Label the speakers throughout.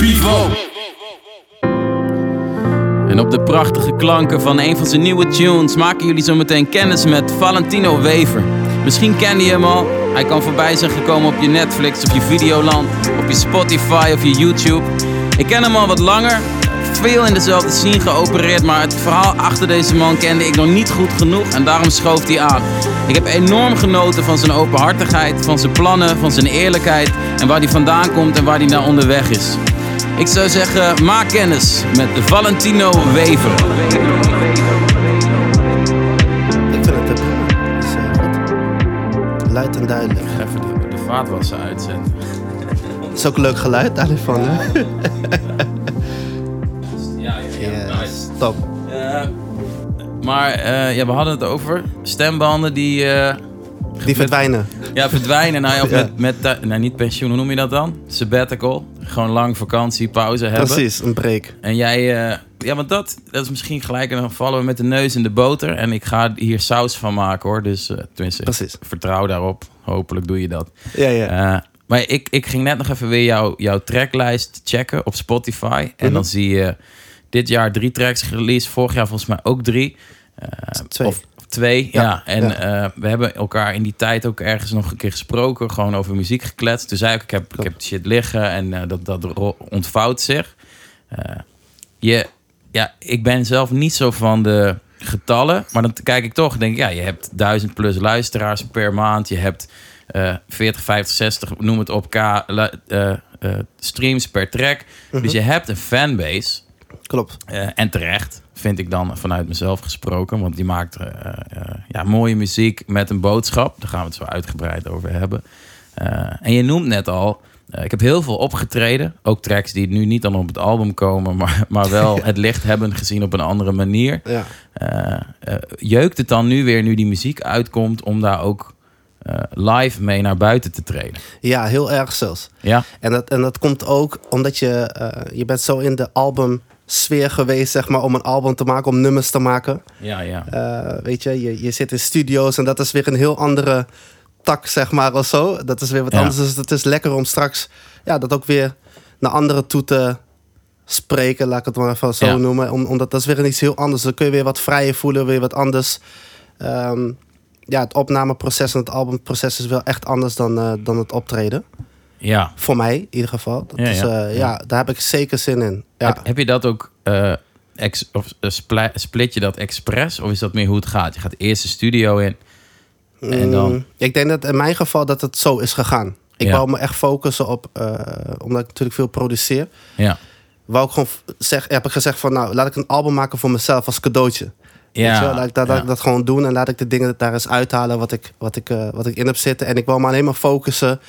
Speaker 1: Pivo.
Speaker 2: En op de prachtige klanken van een van zijn nieuwe tunes maken jullie zo meteen kennis met Valentino Wever. Misschien ken je hem al. Hij kan voorbij zijn gekomen op je Netflix, op je Videoland, op je Spotify of je YouTube. Ik ken hem al wat langer. Veel in dezelfde scene geopereerd, maar het verhaal achter deze man kende ik nog niet goed genoeg en daarom schoof hij aan. Ik heb enorm genoten van zijn openhartigheid, van zijn plannen, van zijn eerlijkheid en waar hij vandaan komt en waar hij naar onderweg is. Ik zou zeggen, maak kennis met Valentino Wever.
Speaker 3: Ik vind het. Dat is eh, goed. Luid en duidelijk.
Speaker 2: Even de, de vaatwasser uitzetten.
Speaker 3: Het is ook een leuk geluid daarvan, hè?
Speaker 2: Maar eh, ja, we hadden het over stembanden die eh,
Speaker 3: Die verdwijnen.
Speaker 2: ja, verdwijnen. Nou, ja, met, met nou, niet pensioen, hoe noem je dat dan? Sabbatical. Gewoon lang vakantie, pauze hebben.
Speaker 3: Precies, een break.
Speaker 2: En jij, eh, ja, want dat, dat is misschien gelijk. En dan vallen we met de neus in de boter. En ik ga hier saus van maken hoor. Dus tenminste,
Speaker 3: Precies.
Speaker 2: vertrouw daarop. Hopelijk doe je dat.
Speaker 3: Ja, ja.
Speaker 2: Maar ik, ik ging net nog even weer jouw, jouw tracklijst checken op Spotify. En
Speaker 3: Mhm.
Speaker 2: dan zie je dit jaar drie tracks gereleased. Vorig jaar volgens mij ook drie. Eh,
Speaker 3: Twee.
Speaker 2: Of twee, ja.
Speaker 3: Ja,
Speaker 2: En
Speaker 3: ja.
Speaker 2: eh, we hebben elkaar in die tijd ook ergens nog een keer gesproken. Gewoon over muziek gekletst. Toen zei ik, ik heb, ik heb shit liggen en eh, dat, dat ontvouwt zich. Je, ja, ik ben zelf niet zo van de getallen. Maar dan kijk ik toch, denk ik, ja, je hebt duizend plus luisteraars per maand. Je hebt eh 40, 50, 60, noem het op, k streams per track. Dus je hebt een fanbase.
Speaker 3: Klopt.
Speaker 2: Eh, en terecht, vind ik dan vanuit mezelf gesproken. Want die maakt eh, eh, ja, mooie muziek met een boodschap. Daar gaan we het zo uitgebreid over hebben. En je noemt net al, ik heb heel veel opgetreden. Ook tracks die nu niet dan op het album komen, maar, maar wel het licht hebben gezien op een andere manier.
Speaker 3: Ja.
Speaker 2: Jeukt het dan nu weer, nu die muziek uitkomt, om daar ook live mee naar buiten te treden?
Speaker 3: ja, heel erg zelfs.
Speaker 2: Ja,
Speaker 3: En dat, en dat komt ook omdat je, je bent zo in de albumsfeer geweest, zeg maar, om een album te maken, om nummers te maken.
Speaker 2: ja, ja.
Speaker 3: Eh, weet je, je, je zit in studio's en dat is weer een heel andere tak, zeg maar, of zo. Dat is weer wat
Speaker 2: Ja.
Speaker 3: anders. Dus het is lekker om straks ja, dat ook weer naar anderen toe te spreken, laat ik het maar even zo
Speaker 2: Ja.
Speaker 3: noemen. Om, omdat dat is weer iets heel anders. Dan kun je weer wat vrijer voelen, weer wat anders. Ehm, ja, het opnameproces en het albumproces is wel echt anders dan, eh, dan het optreden.
Speaker 2: Ja.
Speaker 3: Voor mij in ieder geval. Dat
Speaker 2: Ja,
Speaker 3: is,
Speaker 2: ja,
Speaker 3: eh,
Speaker 2: ja.
Speaker 3: daar heb ik zeker zin in. Ja.
Speaker 2: Heb, heb je dat ook, eh, ex, of eh, split je dat expres? Of is dat meer hoe het gaat? Je gaat eerst de studio in. En dan?
Speaker 3: Mm, ik denk dat in mijn geval dat het zo is gegaan. Ik
Speaker 2: Ja.
Speaker 3: wou me echt focussen op, omdat ik natuurlijk veel produceer.
Speaker 2: Ja.
Speaker 3: Wou ik gewoon zeg, heb ik gezegd van nou, laat ik een album maken voor mezelf als cadeautje. Weet je
Speaker 2: Ja,
Speaker 3: wel? Laat, ik dat, laat ik dat gewoon doen en laat ik de dingen daar eens uithalen wat ik, wat ik, wat ik in heb zitten. En ik wou me alleen maar focussen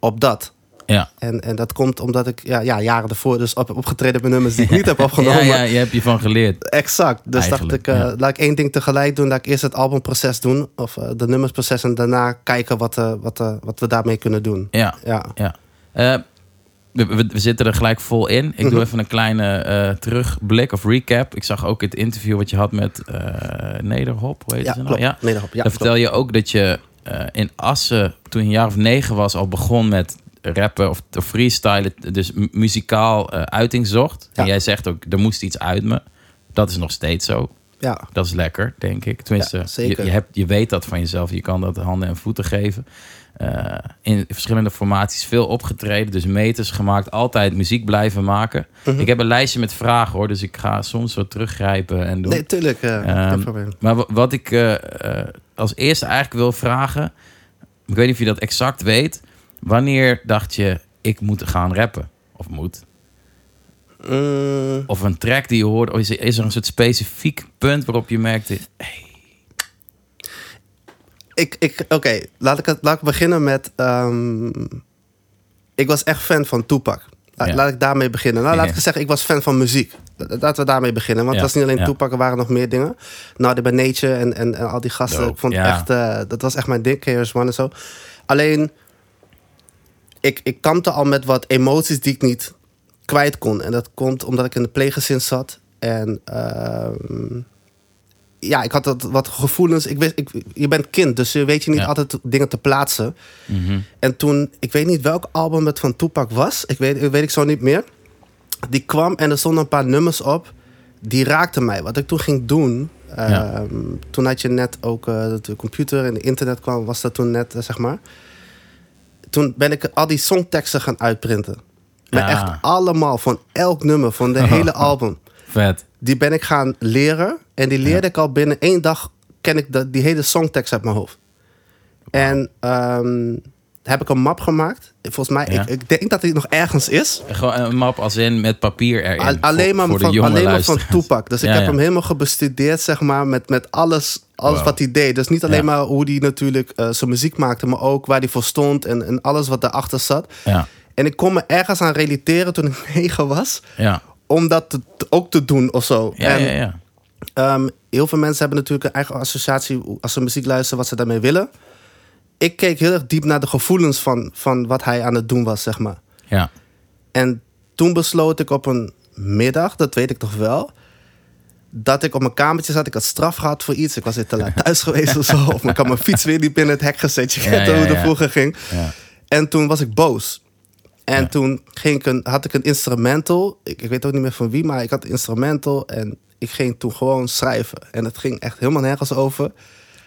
Speaker 3: op dat.
Speaker 2: Ja.
Speaker 3: En, en dat komt omdat ik ja, ja, jaren ervoor dus op, opgetreden met nummers die ik niet heb opgenomen.
Speaker 2: Ja, ja, je hebt je van geleerd.
Speaker 3: Exact. Dus
Speaker 2: Eigenlijk,
Speaker 3: dacht ik, eh,
Speaker 2: ja.
Speaker 3: laat ik één ding tegelijk doen. Laat ik eerst het albumproces doen. Of eh, de nummersproces. En daarna kijken wat, eh, wat, eh, wat we daarmee kunnen doen.
Speaker 2: Ja,
Speaker 3: Ja.
Speaker 2: ja. We, we, we zitten er gelijk vol in. Ik doe
Speaker 3: Mhm.
Speaker 2: even een kleine terugblik of recap. Ik zag ook het interview wat je had met Nederhop. Hoe heet
Speaker 3: Ja,
Speaker 2: ze nou?
Speaker 3: klopt.
Speaker 2: Ja?
Speaker 3: Nee, daarop. Ja,
Speaker 2: Dan vertel je ook dat je eh, in Assen, toen je een jaar of negen was, al begon met rappen of, of freestylen. Dus mu- muzikaal eh, uiting zocht. En jij zegt ook, er moest iets uit me. Dat is nog steeds zo.
Speaker 3: Ja,
Speaker 2: Dat is lekker, denk ik. Tenminste,
Speaker 3: Ja, zeker.
Speaker 2: Je, je, hebt, je weet dat van jezelf. Je kan dat handen en voeten geven. Eh, in verschillende formaties veel opgetreden. Dus meters gemaakt. Altijd muziek blijven maken.
Speaker 3: Mhm.
Speaker 2: Ik heb een lijstje met vragen hoor. Dus ik ga soms wat teruggrijpen en doen.
Speaker 3: nee, tuurlijk. eh,
Speaker 2: Ehm. Maar wa- wat ik eh, als eerste eigenlijk wil vragen... Ik weet niet of je dat exact weet. Wanneer dacht je, ik moet gaan rappen? Of moet? Of een track die je hoort? Of is er, is er een soort specifiek punt waarop je merkte... Hey,
Speaker 3: ik, ik, Oké, laat, ik het- laat ik beginnen met... ehm, ik was echt fan van Tupac.
Speaker 2: Ja.
Speaker 3: Laat ik daarmee beginnen. Nou, laat ik zeggen, ik was fan van muziek. La- Laten we daarmee beginnen. Want
Speaker 2: Ja,
Speaker 3: het was niet alleen. Tupac, er waren nog meer dingen. Nou, de By Nature en, en, en al die gasten.
Speaker 2: Dope,
Speaker 3: Ik vond echt... eh, dat was echt mijn ding, KRS One en zo. Alleen, ik, ik kampte al met wat emoties die ik niet kwijt kon. En dat komt omdat ik in de pleeggezin zat. En ehm, ja, ik had dat, wat gevoelens. Ik wist, ik, je bent kind, dus je weet je niet
Speaker 2: Ja.
Speaker 3: altijd dingen te plaatsen.
Speaker 2: Mhm.
Speaker 3: En toen, ik weet niet welk album het van Tupac was. Ik weet, ik weet ik zo niet meer. Die kwam en er stonden een paar nummers op. Die raakten mij. Wat ik toen ging doen.
Speaker 2: Ja.
Speaker 3: ehm, Toen had je net ook eh, de computer en de internet kwam. Was dat toen net, eh, zeg maar. Toen ben ik al die songteksten gaan uitprinten. Maar echt allemaal, van elk nummer, van de hele album.
Speaker 2: Vet.
Speaker 3: Die ben ik gaan leren. En die leerde ik al binnen één dag. Ken ik de, die hele songtekst uit mijn hoofd. En ehm, heb ik een map gemaakt. Volgens mij,
Speaker 2: Ja.
Speaker 3: ik, ik denk dat die nog ergens is.
Speaker 2: Gewoon een map als in met papier erin.
Speaker 3: Al- alleen maar,
Speaker 2: voor
Speaker 3: van, alleen maar van. Tupac. Dus ik heb hem helemaal gebestudeerd, zeg maar, met, met alles, alles
Speaker 2: Wow.
Speaker 3: wat hij deed. Dus niet alleen maar hoe hij natuurlijk eh, zijn muziek maakte, maar ook waar hij voor stond en, en alles wat daarachter zat.
Speaker 2: Ja,
Speaker 3: En ik kon me ergens aan relateren toen ik negen was,
Speaker 2: ja.
Speaker 3: Om dat te- ook te doen of zo.
Speaker 2: Ja,
Speaker 3: en,
Speaker 2: ja, ja.
Speaker 3: Ehm, heel veel mensen hebben natuurlijk een eigen associatie als ze muziek luisteren, wat ze daarmee willen. Ik keek heel erg diep naar de gevoelens van, van wat hij aan het doen was, zeg maar.
Speaker 2: ja.
Speaker 3: En toen besloot ik op een middag, dat weet ik toch wel, dat ik op mijn kamertje zat. Ik had straf gehad voor iets. Ik was weer te laat thuis geweest of zo. Of ik had mijn fiets weer niet binnen het hek gezet. Je
Speaker 2: Ja,
Speaker 3: kent
Speaker 2: ja,
Speaker 3: hoe
Speaker 2: ja.
Speaker 3: het vroeger ging.
Speaker 2: ja.
Speaker 3: En toen was ik boos. En
Speaker 2: Ja.
Speaker 3: toen ging ik een, had ik een instrumental. Ik, ik weet ook niet meer van wie, maar ik had een instrumental. En ik ging toen gewoon schrijven. En het ging echt helemaal nergens over.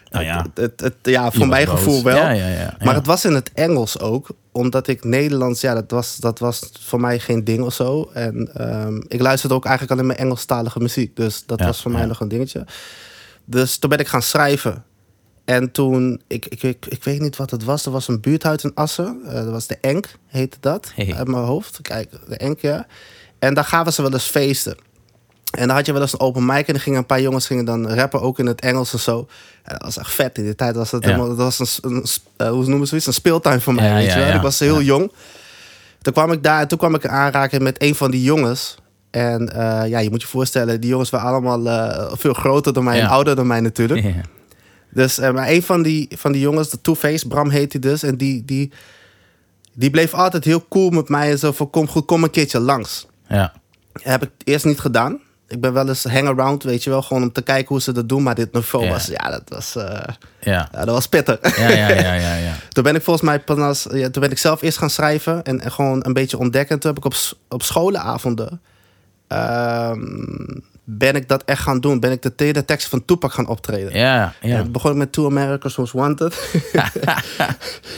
Speaker 2: Nou ja.
Speaker 3: Het, het, het- ja, voor mijn
Speaker 2: boos.
Speaker 3: gevoel wel.
Speaker 2: Ja, ja, ja.
Speaker 3: Maar het was in het Engels ook. Omdat ik Nederlands, ja, dat was, dat was voor mij geen ding of zo. En ehm, ik luisterde ook eigenlijk alleen maar Engelstalige muziek. Dus dat was voor mij nog een dingetje. Dus toen ben ik gaan schrijven. En toen, ik, ik, ik, ik weet niet wat het was. Er was een buurthuis in Assen. Eh, dat was de Enk, heette dat.
Speaker 2: Hey.
Speaker 3: Uit mijn hoofd. Kijk, de Enk, ja. En daar gaven ze wel eens feesten. En dan had je wel eens een open mic en dan gingen een paar jongens gingen dan rappen, ook in het Engels en zo. En dat was echt vet. In die tijd was dat
Speaker 2: Ja.
Speaker 3: helemaal, dat was een, een, eh, hoe noemen ze? Een speeltuin voor mij,
Speaker 2: Ja,
Speaker 3: weet
Speaker 2: ja,
Speaker 3: je wel.
Speaker 2: ja.
Speaker 3: Ik was heel jong. Toen kwam ik daar en toen kwam ik in aanraking met een van die jongens. En eh, ja, je moet je voorstellen, die jongens waren allemaal veel groter dan mij en ouder dan mij natuurlijk. Dus eh, maar een van die, van die jongens, de Two-Face, Bram heet hij dus. En die, die, die bleef altijd heel cool met mij en zo van kom goed, kom een keertje langs.
Speaker 2: Ja.
Speaker 3: Heb ik eerst niet gedaan. Ik ben wel eens hang-around, weet je wel, gewoon om te kijken hoe ze dat doen. Maar dit niveau
Speaker 2: Ja.
Speaker 3: was, ja, dat was, eh,
Speaker 2: Ja.
Speaker 3: ja, dat was pittig.
Speaker 2: Ja, ja, ja, ja, ja.
Speaker 3: toen ben ik volgens mij pas ja, toen ben ik zelf eerst gaan schrijven en, en gewoon een beetje ontdekken. Toen heb ik op, op scholenavonden ehm, ben ik dat echt gaan doen. Ben ik de teletekst van Tupac gaan optreden.
Speaker 2: Ja, ja.
Speaker 3: Het begon met Two Americans Was Wanted.
Speaker 2: ja.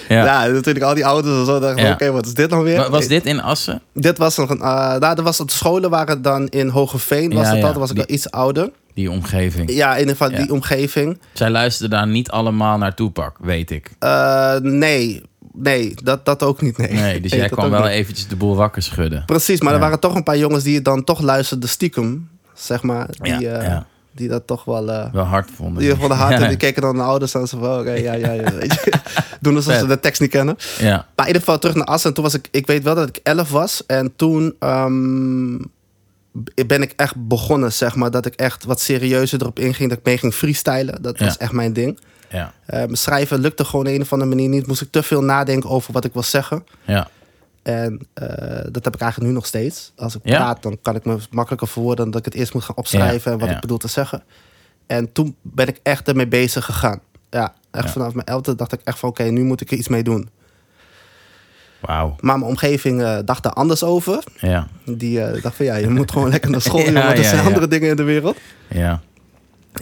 Speaker 3: Ja, natuurlijk al die ouders en zo
Speaker 2: Ja.
Speaker 3: oké, wat is dit nou weer?
Speaker 2: Wa- Was dit in Assen?
Speaker 3: Dit was nog een, uh, nou, dat was, de scholen waren dan in Hogeveen, was
Speaker 2: Ja,
Speaker 3: toen was ik
Speaker 2: Die-
Speaker 3: al iets ouder.
Speaker 2: Die omgeving.
Speaker 3: Ja, in ieder geval die omgeving.
Speaker 2: Zij luisterden daar niet allemaal naar Tupac, weet ik.
Speaker 3: Eh, nee, nee, dat, dat ook niet, nee.
Speaker 2: Nee, dus
Speaker 3: Nee,
Speaker 2: jij
Speaker 3: dat
Speaker 2: kwam wel
Speaker 3: niet.
Speaker 2: eventjes de boel wakker schudden.
Speaker 3: Precies, maar er waren toch een paar jongens die dan toch luisterden stiekem, zeg maar. Die,
Speaker 2: Ja,
Speaker 3: eh, die dat toch wel... eh
Speaker 2: Wel hard vonden.
Speaker 3: die vonden hard en die keken dan naar ouders en zo van, oké, ja, ja, ja. Weet je. Doen alsof ze de tekst niet kennen.
Speaker 2: Ja,
Speaker 3: Maar in ieder geval terug naar Assen. En toen was ik, ik weet wel dat ik 11 was. En toen ehm, ben ik echt begonnen, zeg maar. Dat ik echt wat serieuzer erop inging. Dat ik mee ging freestylen. Dat
Speaker 2: Ja.
Speaker 3: was echt mijn ding.
Speaker 2: ja,
Speaker 3: Eh, mijn schrijven lukte gewoon op een of andere manier niet. Moest ik te veel nadenken over wat ik wil zeggen.
Speaker 2: ja.
Speaker 3: En eh, dat heb ik eigenlijk nu nog steeds. Als ik
Speaker 2: Ja?
Speaker 3: praat, dan kan ik me makkelijker verwoorden... dan dat ik het eerst moet gaan opschrijven en wat
Speaker 2: ja.
Speaker 3: ik bedoel te zeggen. En toen ben ik echt ermee bezig gegaan. Ja, echt vanaf mijn elfde dacht ik echt van... oké, nu moet ik er iets mee doen.
Speaker 2: Wauw.
Speaker 3: Maar mijn omgeving eh, dacht daar anders over.
Speaker 2: Ja,
Speaker 3: Die eh, dacht van ja, je moet gewoon lekker naar school, want er zijn andere dingen in de wereld.
Speaker 2: ja.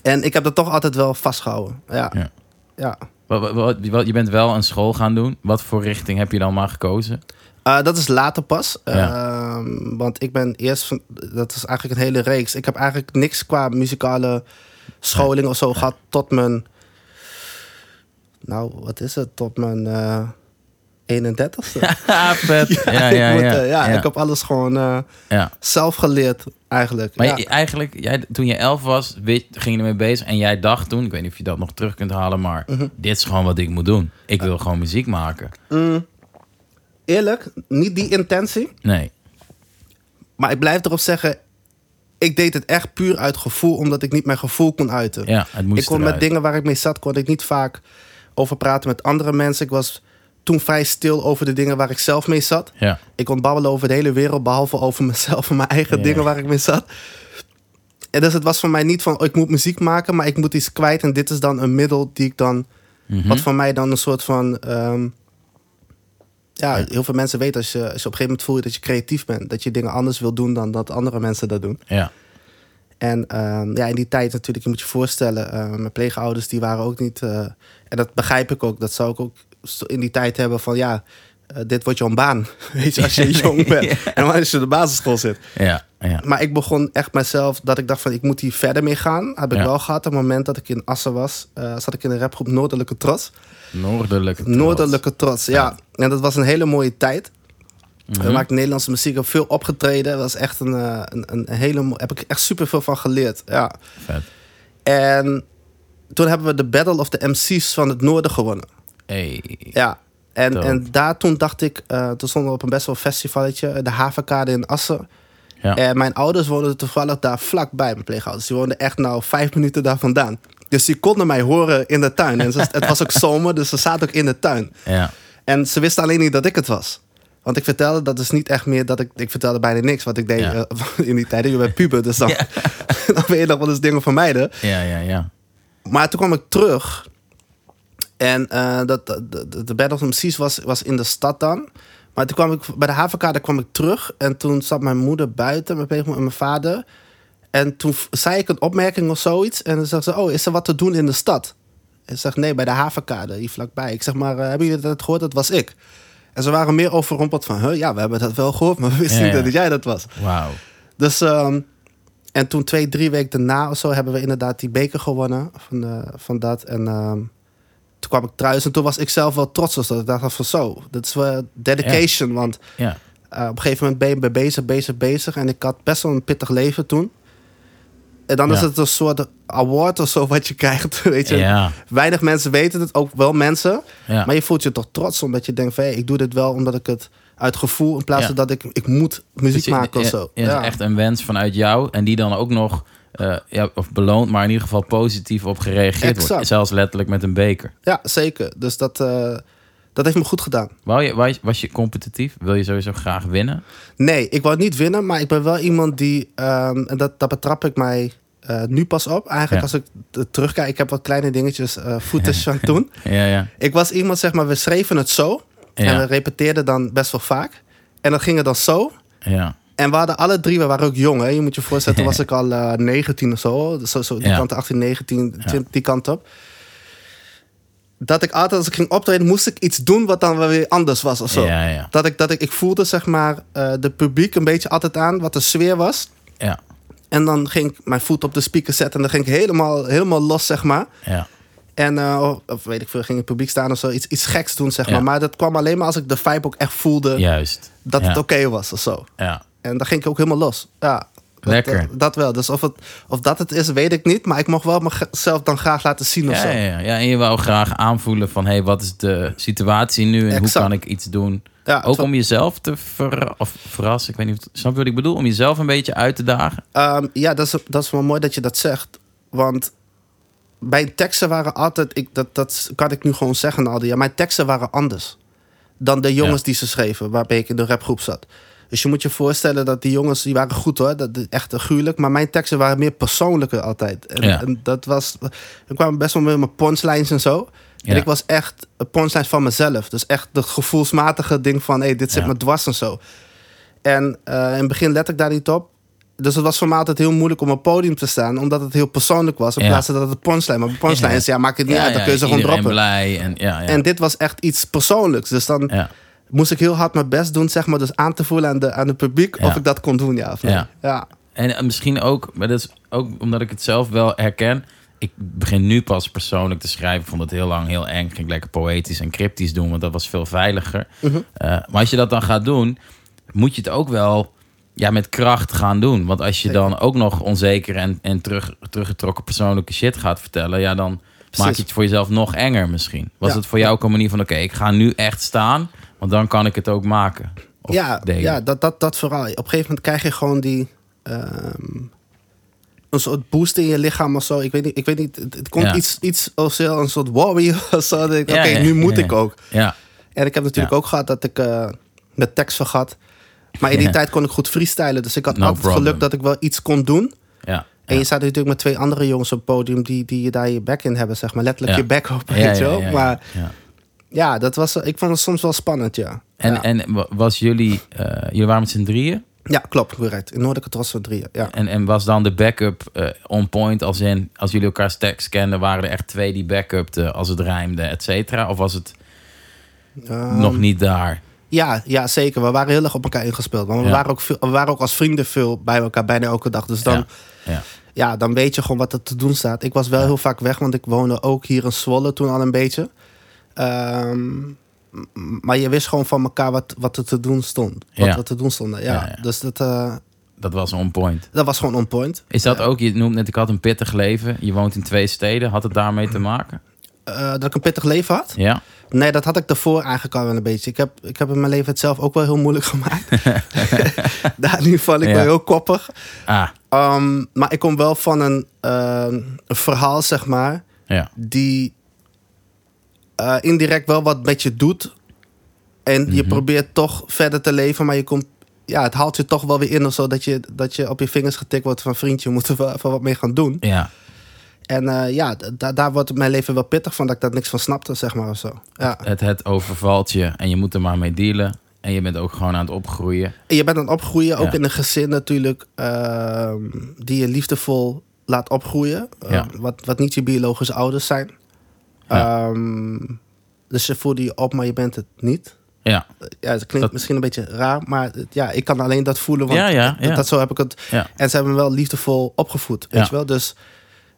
Speaker 3: En ik heb dat toch altijd wel vastgehouden. Ja,
Speaker 2: Ja.
Speaker 3: ja.
Speaker 2: Wat, wat, wat- wat- je bent wel een school gaan doen. Wat voor richting heb je dan maar gekozen?
Speaker 3: Eh, dat is later pas.
Speaker 2: Ja.
Speaker 3: Ehm, want ik ben eerst van, dat is eigenlijk een hele reeks. Ik heb eigenlijk niks qua muzikale scholing of zo gehad tot mijn, nou wat is het, tot mijn eh 31ste.
Speaker 2: Ja, vet. Ja, ja,
Speaker 3: ik, moet,
Speaker 2: ja.
Speaker 3: eh, ja, ik heb alles gewoon eh,
Speaker 2: Ja.
Speaker 3: zelf geleerd eigenlijk.
Speaker 2: Maar
Speaker 3: ja.
Speaker 2: je- eigenlijk, jij, toen je elf was, weet, ging je ermee bezig. En jij dacht toen, ik weet niet of je dat nog terug kunt halen, maar
Speaker 3: Mhm.
Speaker 2: dit is gewoon wat ik moet doen. Ik wil gewoon muziek maken.
Speaker 3: Mm, eerlijk, niet die intentie.
Speaker 2: Nee.
Speaker 3: Maar ik blijf erop zeggen, ik deed het echt puur uit gevoel, omdat ik niet mijn gevoel kon uiten.
Speaker 2: Ja, het moest
Speaker 3: ik kon
Speaker 2: eruit.
Speaker 3: met dingen waar ik mee zat, kon ik niet vaak over praten met andere mensen. Ik was toen vrij stil over de dingen waar ik zelf mee zat.
Speaker 2: Ja,
Speaker 3: Ik kon babbelen over de hele wereld, behalve over mezelf en mijn eigen
Speaker 2: Ja.
Speaker 3: dingen waar ik mee zat. En dus het was voor mij niet van, oh, ik moet muziek maken, maar ik moet iets kwijt. En dit is dan een middel die ik dan,
Speaker 2: Mhm.
Speaker 3: wat voor mij dan een soort van, ehm, ja, heel veel mensen weten als je, als je op een gegeven moment voelt dat je creatief bent, dat je dingen anders wil doen dan dat andere mensen dat doen.
Speaker 2: Ja.
Speaker 3: En ehm, ja, in die tijd natuurlijk, je moet je voorstellen, eh, mijn pleegouders die waren ook niet, eh, en dat begrijp ik ook, dat zou ik ook in die tijd hebben van, ja, eh, dit wordt jouw baan, weet je, als je jong bent. En als je op de basisschool zit.
Speaker 2: Ja. Ja.
Speaker 3: Maar ik begon echt mezelf, dat ik dacht van ik moet hier verder mee gaan. Heb ik
Speaker 2: Ja.
Speaker 3: wel gehad. Op het moment dat ik in Assen was, zat ik in de rapgroep Noordelijke Trots.
Speaker 2: Noordelijke trots.
Speaker 3: Noordelijke Trots, ja. En dat was een hele mooie tijd.
Speaker 2: Mhm.
Speaker 3: We maakten Nederlandse muziek, heb veel opgetreden. Dat was echt een, eh, een, een hele mooie, heb ik echt super veel van geleerd. Ja.
Speaker 2: Vet.
Speaker 3: En toen hebben we de Battle of the MC's van het Noorden gewonnen.
Speaker 2: Hey.
Speaker 3: Ja. En,
Speaker 2: Dope.
Speaker 3: en daar toen dacht ik, eh, toen stonden we op een best wel festivalletje, de Havenkade in Assen.
Speaker 2: Ja.
Speaker 3: En mijn ouders woonden toevallig daar vlakbij, mijn pleegouders. Die woonden echt nou vijf minuten daar vandaan. Dus die konden mij horen in de tuin. En ze- het was ook zomer, dus ze zaten ook in de tuin.
Speaker 2: Ja.
Speaker 3: En ze wisten alleen niet dat ik het was. Want ik vertelde, dat is niet echt meer dat ik... Ik vertelde bijna niks, wat ik deed
Speaker 2: Ja.
Speaker 3: eh, in die tijd. Je bent puber, dus dan,
Speaker 2: Ja.
Speaker 3: dan je nog wel eens dingen vermijden.
Speaker 2: Ja, ja, ja.
Speaker 3: Maar toen kwam ik terug. En eh, dat, de, de, Battle of MC's was, was in de stad dan. Maar toen kwam ik bij de havenkade kwam ik terug. En toen zat mijn moeder buiten, mijn en mijn vader. En toen zei ik een opmerking of zoiets. En dan zegt ze, oh, is er wat te doen in de stad? En ze zegt, nee, bij de havenkade, hier vlakbij. Ik zeg maar, eh, hebben jullie dat gehoord? Dat was ik. En ze waren meer overrompeld van, huh, ja, we hebben dat wel gehoord. Maar we wisten
Speaker 2: Ja,
Speaker 3: niet
Speaker 2: ja.
Speaker 3: dat jij dat was.
Speaker 2: Wauw.
Speaker 3: Dus, ehm, en toen twee, drie weken daarna of zo hebben we inderdaad die beker gewonnen van, eh, van dat. En ehm, toen kwam ik thuis en toen was ik zelf wel trots. Dus dat ik dacht van zo, dat is wel dedication. Want
Speaker 2: Ja.
Speaker 3: eh, op een gegeven moment ben je bezig, bezig, bezig. En ik had best wel een pittig leven toen. En dan is het een soort award of zo wat je krijgt. Weet je?
Speaker 2: Ja.
Speaker 3: Weinig mensen weten het, ook wel mensen.
Speaker 2: Ja.
Speaker 3: Maar je voelt je toch trots omdat je denkt van... Hey, ik doe dit wel omdat ik het uit gevoel... in plaats van dat ik, ik moet muziek
Speaker 2: je-
Speaker 3: maken of zo.
Speaker 2: ja, Echt een wens vanuit jou. En die dan ook nog, eh, ja, of beloond, maar in ieder geval positief op gereageerd
Speaker 3: Exact.
Speaker 2: wordt. Zelfs letterlijk met een beker.
Speaker 3: Ja, zeker. Dus dat, eh, dat heeft me goed gedaan.
Speaker 2: Wou je, wou je- was je competitief? Wil je sowieso graag winnen?
Speaker 3: Nee, ik wou niet winnen, maar ik ben wel iemand die... ehm, en dat, dat betrap ik mij eh, nu pas op. Eigenlijk
Speaker 2: Ja.
Speaker 3: als ik terugkijk, ik heb wat kleine dingetjes, eh footage van toen.
Speaker 2: Ja, ja.
Speaker 3: Ik was iemand, zeg maar, we schreven het zo. En we repeteerden dan best wel vaak. En dan ging het dan zo.
Speaker 2: ja.
Speaker 3: En we hadden alle drie, we waren ook jong. Hè? Je moet je voorstellen, toen was ik al eh 19 of zo. Zo, zo die kant 18, 19, 20, die kant op. Dat ik altijd, als ik ging optreden, moest ik iets doen wat dan weer anders was of zo.
Speaker 2: Ja, ja.
Speaker 3: Dat ik, dat ik, ik voelde zeg maar de publiek een beetje altijd aan wat de sfeer was.
Speaker 2: Ja,
Speaker 3: En dan ging ik mijn voet op de speaker zetten en dan ging ik helemaal, helemaal los, zeg maar.
Speaker 2: ja.
Speaker 3: En eh, of weet ik veel, ging in het publiek staan of zo, iets, iets geks doen, zeg
Speaker 2: Ja.
Speaker 3: maar. Maar dat kwam alleen maar als ik de vibe ook echt voelde
Speaker 2: Juist.
Speaker 3: dat
Speaker 2: ja.
Speaker 3: het oké was of zo.
Speaker 2: Ja.
Speaker 3: En dan ging ik ook helemaal los. Ja. Dat-
Speaker 2: Lekker.
Speaker 3: Dat, dat wel. Dus of, het, of dat het is, weet ik niet. Maar ik mocht wel mezelf dan graag laten zien of
Speaker 2: Ja,
Speaker 3: zo.
Speaker 2: ja, ja. ja, en je wou graag aanvoelen van... hé, hey, wat is de situatie nu en
Speaker 3: Exact.
Speaker 2: hoe kan ik iets doen?
Speaker 3: Ja,
Speaker 2: Ook om jezelf te ver, of verrassen. Ik weet niet, snap je wat ik bedoel? Om jezelf een beetje uit te dagen.
Speaker 3: Ehm, ja, dat is, dat is wel mooi dat je dat zegt. Want mijn teksten waren altijd... Ik, dat, dat kan ik nu gewoon zeggen al die jaar. Mijn teksten waren anders dan de jongens
Speaker 2: Ja.
Speaker 3: die ze schreven... waarbij ik in de rapgroep zat. Dus je moet je voorstellen dat die jongens... die waren goed hoor, dat, echt gruwelijk. Maar mijn teksten waren meer persoonlijker altijd. En,
Speaker 2: Ja.
Speaker 3: en dat was... Ik kwam best wel met mijn punchlines en zo.
Speaker 2: Ja.
Speaker 3: En ik was echt een punchlines van mezelf. Dus echt de gevoelsmatige ding van... hey, dit zit
Speaker 2: Ja.
Speaker 3: me dwars en zo. En eh, in het begin let ik daar niet op. Dus het was voor mij altijd heel moeilijk om op het podium te staan. Omdat het heel persoonlijk was. In
Speaker 2: Ja.
Speaker 3: plaats van dat het punchline. Maar punchline
Speaker 2: Ja.
Speaker 3: is, ja, maakt het niet uit. Dan kun je ze gewoon droppen.
Speaker 2: blij en ja, ja.
Speaker 3: En dit was echt iets persoonlijks. Dus dan
Speaker 2: ja.
Speaker 3: moest ik heel hard mijn best doen, zeg maar. Dus aan te voelen aan, de, aan het publiek
Speaker 2: Ja.
Speaker 3: of ik dat kon doen, ja of nee.
Speaker 2: Ja.
Speaker 3: Ja.
Speaker 2: En eh, misschien ook, maar dat is ook omdat ik het zelf wel herken. Ik begin nu pas persoonlijk te schrijven. Ik vond het heel lang heel eng. Ik ging lekker poëtisch en cryptisch doen, want dat was veel veiliger.
Speaker 3: Mhm.
Speaker 2: Eh, maar als je dat dan gaat doen, moet je het ook wel ja, met kracht gaan doen. Want als je
Speaker 3: Zeker.
Speaker 2: dan ook nog onzeker en, en terug, teruggetrokken persoonlijke shit gaat vertellen, ja, dan maak je het voor jezelf nog enger misschien. Was
Speaker 3: Ja.
Speaker 2: het voor jou ook een manier van, oké, ik ga nu echt staan, want dan kan ik het ook maken. Of
Speaker 3: ja,
Speaker 2: delen.
Speaker 3: ja dat, dat, dat vooral. Op een gegeven moment krijg je gewoon die... ehm, een soort boost in je lichaam of zo. Ik weet niet. Ik weet niet het, komt
Speaker 2: Ja.
Speaker 3: iets, iets als heel- een soort warrior of zo. Oké, nu moet ik ook.
Speaker 2: Ja,
Speaker 3: En ik heb natuurlijk ook gehad dat ik eh, met tekst vergat. Maar in die tijd kon ik goed freestylen. Dus ik had
Speaker 2: No
Speaker 3: altijd
Speaker 2: problem.
Speaker 3: geluk dat ik wel iets kon doen.
Speaker 2: ja.
Speaker 3: En je staat natuurlijk met twee andere jongens op het podium die, die je daar je back in hebben, zeg maar. Letterlijk je back op, weet je wel. Maar
Speaker 2: ja.
Speaker 3: ja, dat was, ik vond het soms wel spannend, ja.
Speaker 2: En, en wa- was jullie, eh, jullie waren met z'n drieën?
Speaker 3: Ja klopt, correct. In Noordelijke Trots van drieën, ja.
Speaker 2: En, en was dan de backup eh, on point als in, als jullie elkaars tekst kenden, waren er echt twee die backupten als het rijmde, et cetera? Of was het
Speaker 3: Ehm,
Speaker 2: nog niet daar?
Speaker 3: Ja, ja, zeker. We waren heel erg op elkaar ingespeeld. Want we,
Speaker 2: Ja.
Speaker 3: waren ook veel, we waren ook als vrienden veel bij elkaar, bijna elke dag. Dus dan,
Speaker 2: Ja.
Speaker 3: ja.
Speaker 2: Ja.
Speaker 3: dan weet je gewoon wat er te doen staat. Ik was wel heel vaak weg, want ik woonde ook hier in Zwolle toen al een beetje. Ehm, maar je wist gewoon van elkaar wat, wat er te doen stond. Wat
Speaker 2: Ja.
Speaker 3: er te doen stond. Ja.
Speaker 2: Ja, ja.
Speaker 3: Dus dat, eh,
Speaker 2: Dat was on point.
Speaker 3: dat was gewoon on point.
Speaker 2: Is dat ook, je noemt net, ik had een pittig leven. Je woont in twee steden. Had het daarmee te maken?
Speaker 3: Eh, dat ik een pittig leven had?
Speaker 2: Ja?
Speaker 3: Nee, dat had ik daarvoor eigenlijk al wel een beetje. Ik heb, ik heb in mijn leven het zelf ook wel heel moeilijk gemaakt. Daar ieder geval, ik ben heel koppig.
Speaker 2: Ah,
Speaker 3: Um, maar ik kom wel van een, ehm, een verhaal, zeg maar,
Speaker 2: ja.
Speaker 3: die eh, indirect wel wat met je doet. En je
Speaker 2: Mhm.
Speaker 3: probeert toch verder te leven, maar je komt, ja, het haalt je toch wel weer in of zo. Dat je, dat je op je vingers getikt wordt van vriendje, moeten wel even wat mee gaan doen.
Speaker 2: Ja,
Speaker 3: En eh, ja, daar wordt mijn leven wel pittig van, dat ik daar niks van snapte, zeg maar of zo. Ja.
Speaker 2: het, het overvalt je en je moet er maar mee dealen. En je bent ook gewoon aan het opgroeien.
Speaker 3: En je bent aan het opgroeien, ook
Speaker 2: Ja.
Speaker 3: in een gezin natuurlijk, ehm, die je liefdevol laat opgroeien. Eh,
Speaker 2: Ja.
Speaker 3: wat, wat niet je biologische ouders zijn.
Speaker 2: Ja.
Speaker 3: Ehm, dus je voelde je op, maar je bent het niet.
Speaker 2: Ja,
Speaker 3: Ja, het klinkt
Speaker 2: Dat-
Speaker 3: misschien een beetje raar, maar ja, ik kan alleen dat voelen. Want
Speaker 2: Ja, ja,
Speaker 3: dat,
Speaker 2: ja.
Speaker 3: dat zo heb ik het. En ze hebben me wel liefdevol opgevoed, weet je wel. Dus,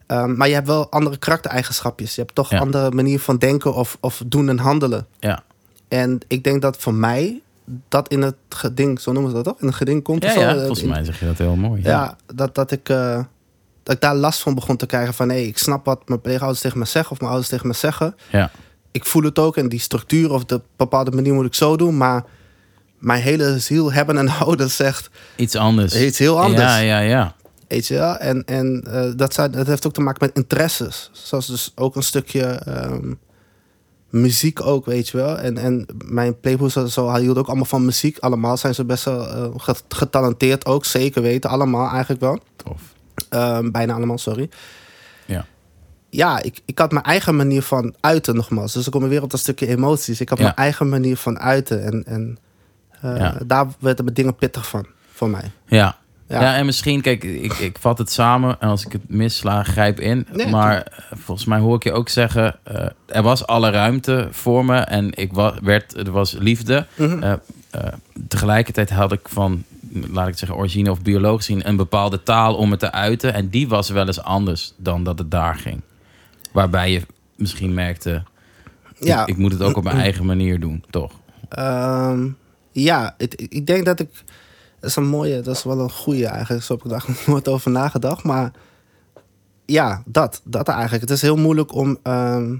Speaker 3: ehm, maar je hebt wel andere karaktereigenschapjes. Je hebt toch een andere manier van denken of, of doen en handelen.
Speaker 2: ja.
Speaker 3: En ik denk dat voor mij dat in het geding, zo noemen ze dat toch? In het geding komt.
Speaker 2: Ja,
Speaker 3: of zo.
Speaker 2: ja,
Speaker 3: Eh,
Speaker 2: volgens
Speaker 3: in-
Speaker 2: mij zeg je dat heel mooi.
Speaker 3: Ja, dat, dat, ik, eh, dat ik daar last van begon te krijgen. Van hé, ik snap wat mijn pleegouders tegen me zeggen of mijn ouders tegen me zeggen.
Speaker 2: Ja,
Speaker 3: Ik voel het ook en die structuur of de bepaalde manier moet ik zo doen. Maar mijn hele ziel hebben en houden zegt
Speaker 2: iets anders.
Speaker 3: iets heel anders.
Speaker 2: Ja, ja, ja.
Speaker 3: Weet je wel? En, en eh, dat, zijn, dat heeft ook te maken met interesses. Zoals dus ook een stukje ehm, muziek ook, weet je wel. En, en mijn playboys zo hield ook allemaal van muziek. Allemaal zijn ze best wel eh, ge- getalenteerd ook, zeker weten. Allemaal eigenlijk wel.
Speaker 2: Tof.
Speaker 3: Ehm, bijna allemaal, sorry.
Speaker 2: Ja.
Speaker 3: Ja, ik, ik had mijn eigen manier van uiten nogmaals. Dus ik kom weer op dat stukje emoties. Ik had
Speaker 2: Ja.
Speaker 3: mijn eigen manier van uiten. En, en eh,
Speaker 2: Ja.
Speaker 3: daar werden mijn dingen pittig van, voor mij.
Speaker 2: Ja. Ja.
Speaker 3: Ja.
Speaker 2: en misschien, kijk, ik, ik vat het samen en als ik het missla, grijp in.
Speaker 3: Nee,
Speaker 2: maar volgens mij hoor ik je ook zeggen, eh, er was alle ruimte voor me en ik wa werd, er was liefde.
Speaker 3: Mhm.
Speaker 2: Eh, tegelijkertijd had ik van, laat ik het zeggen, origine of biologisch zien, een bepaalde taal om het te uiten. En die was wel eens anders dan dat het daar ging. Waarbij je misschien merkte,
Speaker 3: Ja.
Speaker 2: ik, ik moet het ook op mijn eigen manier doen, toch?
Speaker 3: Ehm, ja, het, ik denk dat ik. Dat is een mooie, dat is wel een goede eigenlijk. Zo heb ik daar nog nooit over nagedacht. Maar ja, dat, dat eigenlijk. Het is heel moeilijk om. ehm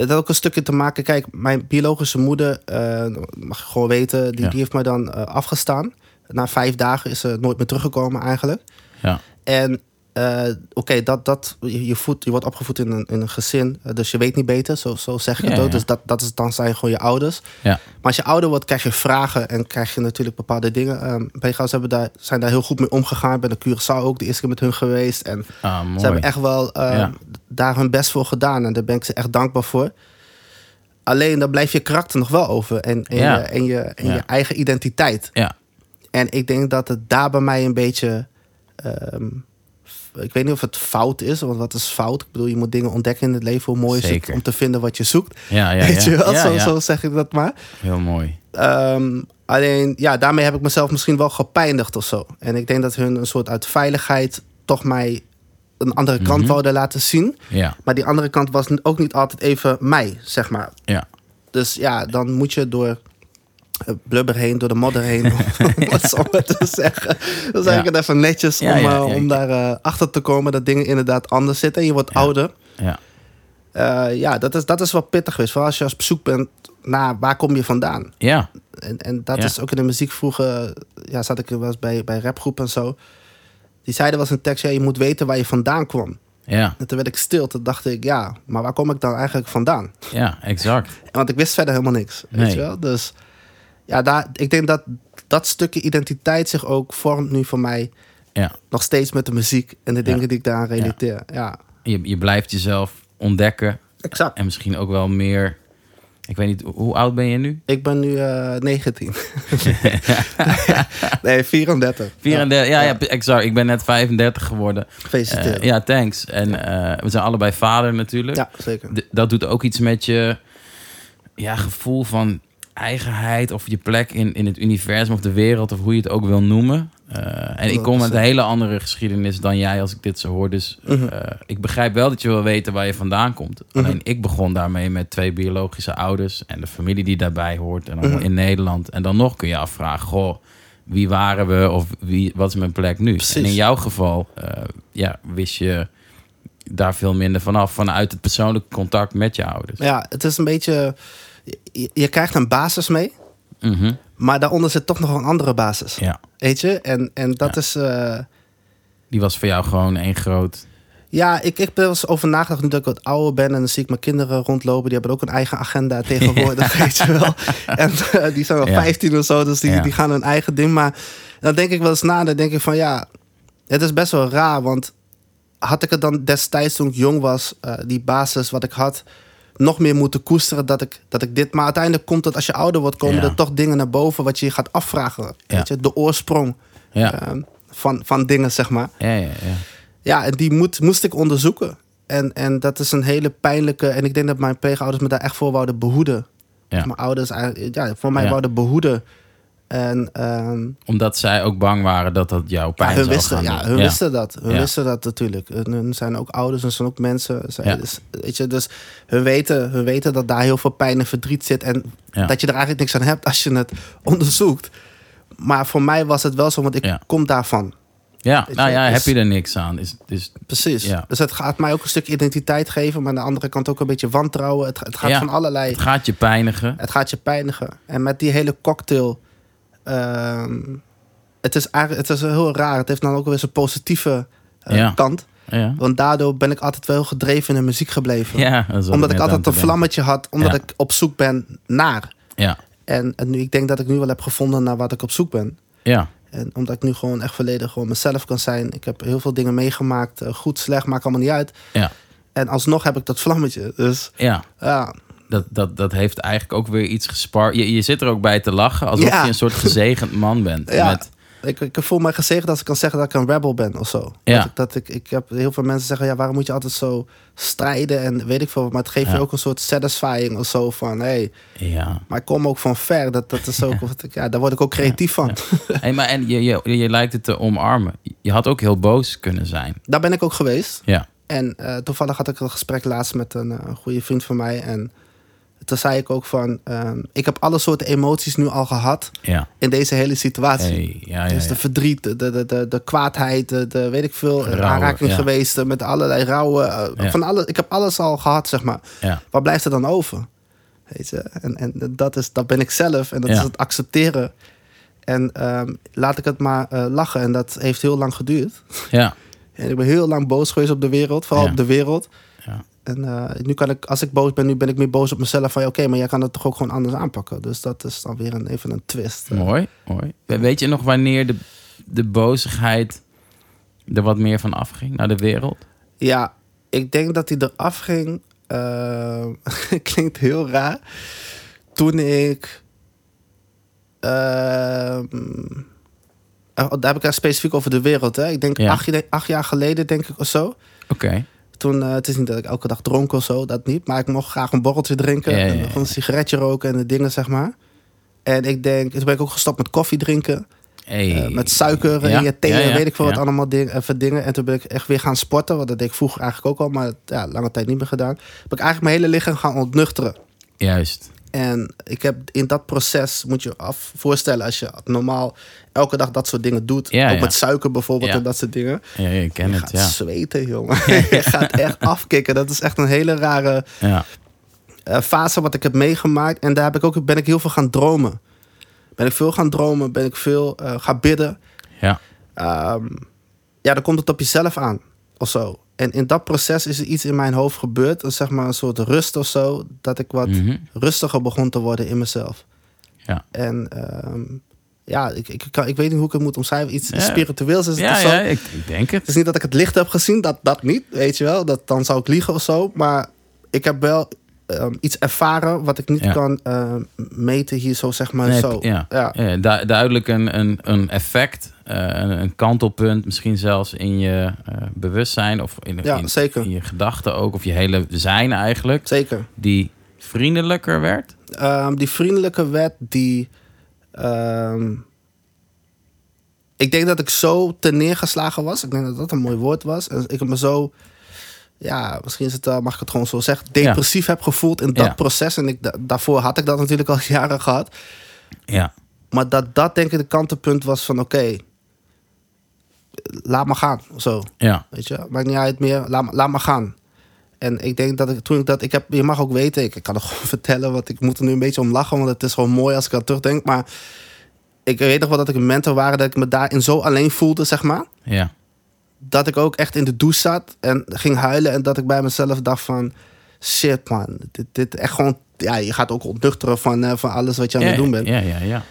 Speaker 3: het had ook een stukje te maken. Kijk, mijn biologische moeder, eh, mag je gewoon weten, die,
Speaker 2: Ja.
Speaker 3: die heeft mij dan eh, afgestaan. Na vijf dagen is ze nooit meer teruggekomen eigenlijk.
Speaker 2: Ja,
Speaker 3: En eh, oké, dat, dat, je, voedt- je wordt opgevoed in een, in een gezin, eh, dus je weet niet beter, zo, zo zeg ik
Speaker 2: Ja,
Speaker 3: het ook.
Speaker 2: ja.
Speaker 3: Dus dat, dat is, dan zijn gewoon je ouders.
Speaker 2: ja,
Speaker 3: Maar als je ouder wordt, krijg je vragen en krijg je natuurlijk bepaalde dingen. Um, Bega's hebben daar, zijn daar heel goed mee omgegaan. Ik ben de Curaçao ook de eerste keer met hun geweest. En
Speaker 2: ah,
Speaker 3: ze hebben echt wel eh,
Speaker 2: Ja.
Speaker 3: daar hun best voor gedaan. En daar ben ik ze echt dankbaar voor. Alleen dan blijft je karakter nog wel over. En, en, je, en, je, en je eigen identiteit.
Speaker 2: Ja,
Speaker 3: En ik denk dat het daar bij mij een beetje. ehm, ik weet niet of het fout is, want wat is fout? Ik bedoel, je moet dingen ontdekken in het leven. Hoe mooi is het om te vinden wat je zoekt?
Speaker 2: ja, ja.
Speaker 3: weet
Speaker 2: ja.
Speaker 3: je wel?
Speaker 2: Ja,
Speaker 3: zo,
Speaker 2: ja.
Speaker 3: zo zeg ik dat maar.
Speaker 2: Heel mooi.
Speaker 3: Ehm, alleen, ja, daarmee heb ik mezelf misschien wel gepijnigd of zo. En ik denk dat hun een soort uit veiligheid toch mij een andere kant
Speaker 2: Mhm.
Speaker 3: wouden laten zien.
Speaker 2: Ja,
Speaker 3: Maar die andere kant was ook niet altijd even mij, zeg maar.
Speaker 2: ja.
Speaker 3: Dus ja, dan moet je door blubber heen, door de modder heen, om het zo maar te zeggen.
Speaker 2: Ja.
Speaker 3: ik het even netjes om, eh, om daar eh, achter te komen dat dingen inderdaad anders zitten. En je wordt ouder.
Speaker 2: Ja,
Speaker 3: Eh, ja, dat is, dat is wel pittig geweest. Vooral als je op zoek bent naar waar kom je vandaan.
Speaker 2: ja,
Speaker 3: En, en dat
Speaker 2: Ja.
Speaker 3: is ook in de muziek vroeger, ja, zat ik wel eens bij, bij rapgroepen en zo. Die zeiden eens een tekst, ja, je moet weten waar je vandaan kwam.
Speaker 2: ja,
Speaker 3: En toen werd ik stil, toen dacht ik, ja, maar waar kom ik dan eigenlijk vandaan?
Speaker 2: ja, exact.
Speaker 3: Want ik wist verder helemaal niks, weet
Speaker 2: Nee.
Speaker 3: je wel? Dus ja, daar, ik denk dat dat stukje identiteit zich ook vormt nu voor mij.
Speaker 2: Ja.
Speaker 3: Nog steeds met de muziek en de dingen
Speaker 2: Ja.
Speaker 3: die ik daaraan relateer. Ja,
Speaker 2: Je, je blijft jezelf ontdekken.
Speaker 3: exact.
Speaker 2: En misschien ook wel meer... Ik weet niet, hoe oud ben je nu?
Speaker 3: Ik ben nu eh 19. nee, 34.
Speaker 2: 34, ja, ja, exact. Ik ben net 35 geworden.
Speaker 3: Gefeliciteerd.
Speaker 2: Eh, ja, thanks. En eh, we zijn allebei vader natuurlijk.
Speaker 3: ja, zeker.
Speaker 2: D- dat doet ook iets met je ja, gevoel van eigenheid of je plek in, in het universum of de wereld of hoe je het ook wil noemen. Eh, en ik kom met een hele andere geschiedenis dan jij als ik dit zo hoor. Dus
Speaker 3: Mhm.
Speaker 2: eh, ik begrijp wel dat je wil weten waar je vandaan komt. Alleen ik begon daarmee met twee biologische ouders en de familie die daarbij hoort en allemaal
Speaker 3: Mhm.
Speaker 2: in Nederland. En dan nog kun je afvragen, goh, wie waren we of wie, wat is mijn plek nu?
Speaker 3: Precies.
Speaker 2: En in jouw geval eh, ja, wist je daar veel minder vanaf vanuit het persoonlijke contact met je ouders.
Speaker 3: Ja, het is een beetje... Je, je krijgt een basis mee,
Speaker 2: Mhm.
Speaker 3: maar daaronder zit toch nog een andere basis.
Speaker 2: Ja,
Speaker 3: Weet je? En, en dat
Speaker 2: Ja.
Speaker 3: is... eh,
Speaker 2: die was voor jou gewoon één groot.
Speaker 3: Ja, ik, ik er wel eens over nagedacht nu dat ik wat ouder ben. En dan zie ik mijn kinderen rondlopen. Die hebben ook een eigen agenda tegenwoordig, weet je wel. En eh, die zijn
Speaker 2: Ja.
Speaker 3: 15 of zo, dus die, die gaan hun eigen ding. Maar dan denk ik wel eens na, dan denk ik van ja, het is best wel raar. Want had ik het dan destijds toen ik jong was, eh, die basis wat ik had, nog meer moeten koesteren dat ik, dat ik dit... Maar uiteindelijk komt het, als je ouder wordt, komen
Speaker 2: Ja.
Speaker 3: er toch dingen naar boven wat je je gaat afvragen.
Speaker 2: Ja.
Speaker 3: Weet je, de oorsprong
Speaker 2: Ja,
Speaker 3: eh, van, van dingen, zeg maar.
Speaker 2: ja, ja. ja.
Speaker 3: Ja, en die moet, moest ik onderzoeken. En, en dat is een hele pijnlijke. En ik denk dat mijn pleegouders me daar echt voor wouden behoeden. Mijn ouders eigenlijk- ja, voor mij wouden behoeden. En ehm,
Speaker 2: Omdat zij ook bang waren dat dat jouw
Speaker 3: ja,
Speaker 2: pijn
Speaker 3: hun,
Speaker 2: zou
Speaker 3: wisten,
Speaker 2: gaan
Speaker 3: ja,
Speaker 2: doen.
Speaker 3: hun wisten dat. Hun
Speaker 2: Ja.
Speaker 3: wisten dat natuurlijk. Hun, zijn ook ouders en zijn ook mensen. Zij-
Speaker 2: Ja.
Speaker 3: dus, weet je, dus hun weten, hun weten dat daar heel veel pijn en verdriet zit. En
Speaker 2: Ja.
Speaker 3: dat je er eigenlijk niks aan hebt als je het onderzoekt. Maar voor mij was het wel zo, want ik
Speaker 2: Ja.
Speaker 3: kom daarvan.
Speaker 2: Ja,
Speaker 3: Weet
Speaker 2: nou
Speaker 3: je,
Speaker 2: ja,
Speaker 3: dus-
Speaker 2: heb je er niks aan. Is, is,
Speaker 3: Precies.
Speaker 2: Ja.
Speaker 3: Dus het gaat mij ook een stuk identiteit geven, maar aan de andere kant ook een beetje wantrouwen. Het, het gaat
Speaker 2: Ja.
Speaker 3: van allerlei.
Speaker 2: het gaat je pijnigen.
Speaker 3: Het gaat je pijnigen. En met die hele cocktail. Ehm, het, is eigenlijk, het is heel raar. Het heeft dan ook weer zijn positieve eh,
Speaker 2: Ja.
Speaker 3: kant.
Speaker 2: Ja,
Speaker 3: Want daardoor ben ik altijd wel gedreven in de muziek gebleven.
Speaker 2: ja
Speaker 3: omdat ik altijd een vlammetje had. Omdat ik op zoek ben naar.
Speaker 2: Ja,
Speaker 3: En, en nu, ik denk dat ik nu wel heb gevonden naar wat ik op zoek ben.
Speaker 2: ja,
Speaker 3: En omdat ik nu gewoon echt volledig gewoon mezelf kan zijn. Ik heb heel veel dingen meegemaakt. eh, goed, slecht, maakt allemaal niet uit.
Speaker 2: ja,
Speaker 3: En alsnog heb ik dat vlammetje. Dus
Speaker 2: ja.
Speaker 3: ja,
Speaker 2: Dat, dat, dat heeft eigenlijk ook weer iets gespart. Je, je zit er ook bij te lachen, alsof
Speaker 3: Ja.
Speaker 2: je een soort gezegend man bent.
Speaker 3: Ja.
Speaker 2: Met,
Speaker 3: ik, ik voel me gezegend als ik kan zeggen dat ik een rebel ben of zo.
Speaker 2: Ja.
Speaker 3: Dat, ik, dat ik, ik heb heel veel mensen zeggen, ja, waarom moet je altijd zo strijden en weet ik veel. Maar het geeft
Speaker 2: Ja.
Speaker 3: je ook een soort satisfying of zo van, hé, hey,
Speaker 2: ja.
Speaker 3: maar ik kom ook van ver. Dat, dat is ook, ja, daar word ik ook creatief van.
Speaker 2: Hey, maar en je, je, je lijkt het te omarmen. Je had ook heel boos kunnen zijn.
Speaker 3: Daar ben ik ook geweest.
Speaker 2: Ja,
Speaker 3: En eh, toevallig had ik een gesprek laatst met een eh, goede vriend van mij. En toen zei ik ook van, ehm, ik heb alle soorten emoties nu al gehad
Speaker 2: ja.
Speaker 3: in deze hele situatie.
Speaker 2: Hey, ja, ja,
Speaker 3: Dus de verdriet, de, de, de, de kwaadheid, de, de weet ik veel,
Speaker 2: Rouwen,
Speaker 3: aanraking geweest eh, met allerlei rouwen. eh, van alle, ik heb alles al gehad, zeg maar.
Speaker 2: ja.
Speaker 3: Wat blijft er dan over? Weet je? En, en dat, is, dat ben ik zelf en dat is het accepteren. En ehm, laat ik het maar eh, lachen. En dat heeft heel lang geduurd.
Speaker 2: ja.
Speaker 3: En ik ben heel lang boos geweest op de wereld, vooral op de wereld.
Speaker 2: ja.
Speaker 3: En eh, nu kan ik, als ik boos ben, nu ben ik meer boos op mezelf. Van ja, oké, maar jij kan het toch ook gewoon anders aanpakken. Dus dat is dan weer een, even een twist.
Speaker 2: Mooi, mooi. We- Weet je nog wanneer de, de bozigheid er wat meer van afging naar de wereld?
Speaker 3: Ja, ik denk dat hij eraf ging. eh, klinkt heel raar. Toen ik. ehm, oh, daar heb ik het specifiek over de wereld. Hè? Ik denk
Speaker 2: Ja.
Speaker 3: acht, jaar- acht jaar geleden, denk ik of zo.
Speaker 2: Oké.
Speaker 3: Toen, eh, het is niet dat ik elke dag dronk of zo, dat niet. Maar ik mocht graag een borreltje drinken.
Speaker 2: Ja, ja,
Speaker 3: en een sigaretje roken en de dingen, zeg maar. En ik denk, toen ben ik ook gestopt met koffie drinken.
Speaker 2: Hey.
Speaker 3: Eh, met suiker in je thee,
Speaker 2: ja,
Speaker 3: weet ik veel wat allemaal ding, even dingen. En toen ben ik echt weer gaan sporten, want dat deed ik vroeger eigenlijk ook al, maar ja, lange tijd niet meer gedaan. Heb ik eigenlijk mijn hele lichaam gaan ontnuchteren.
Speaker 2: Juist.
Speaker 3: En ik heb in dat proces, moet je je af voorstellen, als je normaal elke dag dat soort dingen doet.
Speaker 2: Ja,
Speaker 3: ook
Speaker 2: ja.
Speaker 3: met suiker bijvoorbeeld
Speaker 2: Ja.
Speaker 3: en dat soort dingen.
Speaker 2: Ja, je ken
Speaker 3: Je
Speaker 2: het,
Speaker 3: gaat
Speaker 2: ja.
Speaker 3: zweten, jongen. je gaat echt afkicken. Dat is echt een hele rare
Speaker 2: Ja,
Speaker 3: eh, fase wat ik heb meegemaakt. En daar heb ik ook, ben ik heel veel gaan dromen. Ben ik veel gaan dromen, ben ik veel eh, gaan bidden.
Speaker 2: ja,
Speaker 3: Ehm, ja, dan komt het op jezelf aan of zo. En in dat proces is er iets in mijn hoofd gebeurd. Een, zeg maar een soort rust of zo. Dat ik wat
Speaker 2: Mhm.
Speaker 3: rustiger begon te worden in mezelf.
Speaker 2: ja.
Speaker 3: En ehm, ja, ik, ik, kan, ik weet niet hoe ik het moet omschrijven. Iets
Speaker 2: Ja.
Speaker 3: spiritueels is het
Speaker 2: Ja,
Speaker 3: zo.
Speaker 2: ja ik, ik denk het.
Speaker 3: Het is niet dat ik het licht heb gezien, dat, dat niet, weet je wel. Dat, dan zou ik liegen of zo. Maar ik heb wel ehm, iets ervaren wat ik niet
Speaker 2: Ja.
Speaker 3: kan ehm, meten hier zo, zeg maar
Speaker 2: Nee,
Speaker 3: zo.
Speaker 2: Ja,
Speaker 3: Ja.
Speaker 2: ja. du- duidelijk een, een, een effect, eh, een, een kantelpunt, misschien zelfs in je eh, bewustzijn of in,
Speaker 3: Ja,
Speaker 2: in,
Speaker 3: zeker.
Speaker 2: in je gedachten ook, of je hele zijn eigenlijk,
Speaker 3: Zeker.
Speaker 2: die vriendelijker werd.
Speaker 3: Ehm, die vriendelijke wet, die. ehm, ik denk dat ik zo te neergeslagen was. Ik denk dat dat een mooi woord was. En ik heb me zo. Ja, misschien is het, wel, mag ik het gewoon zo zeggen, depressief heb gevoeld in dat
Speaker 2: Ja.
Speaker 3: proces. En ik, da- daarvoor had ik dat natuurlijk al jaren gehad.
Speaker 2: Ja,
Speaker 3: Maar dat dat denk ik de kantelpunt was van oké, laat maar gaan. Zo,
Speaker 2: ja,
Speaker 3: weet je. Maakt niet uit meer, laat, laat maar gaan. En ik denk dat ik toen ik dat, ik heb, je mag ook weten, ik, ik kan het gewoon vertellen, want ik moet er nu een beetje om lachen, want het is gewoon mooi als ik aan terugdenk. Maar ik weet nog wel dat ik een mentor waren, dat ik me daarin zo alleen voelde, zeg maar.
Speaker 2: ja,
Speaker 3: Dat ik ook echt in de douche zat en ging huilen en dat ik bij mezelf dacht van, shit man, dit, dit echt gewoon, ja, je gaat ook ontnuchteren van, eh, van alles wat je aan
Speaker 2: ja,
Speaker 3: het doen bent
Speaker 2: ja, ja, ja.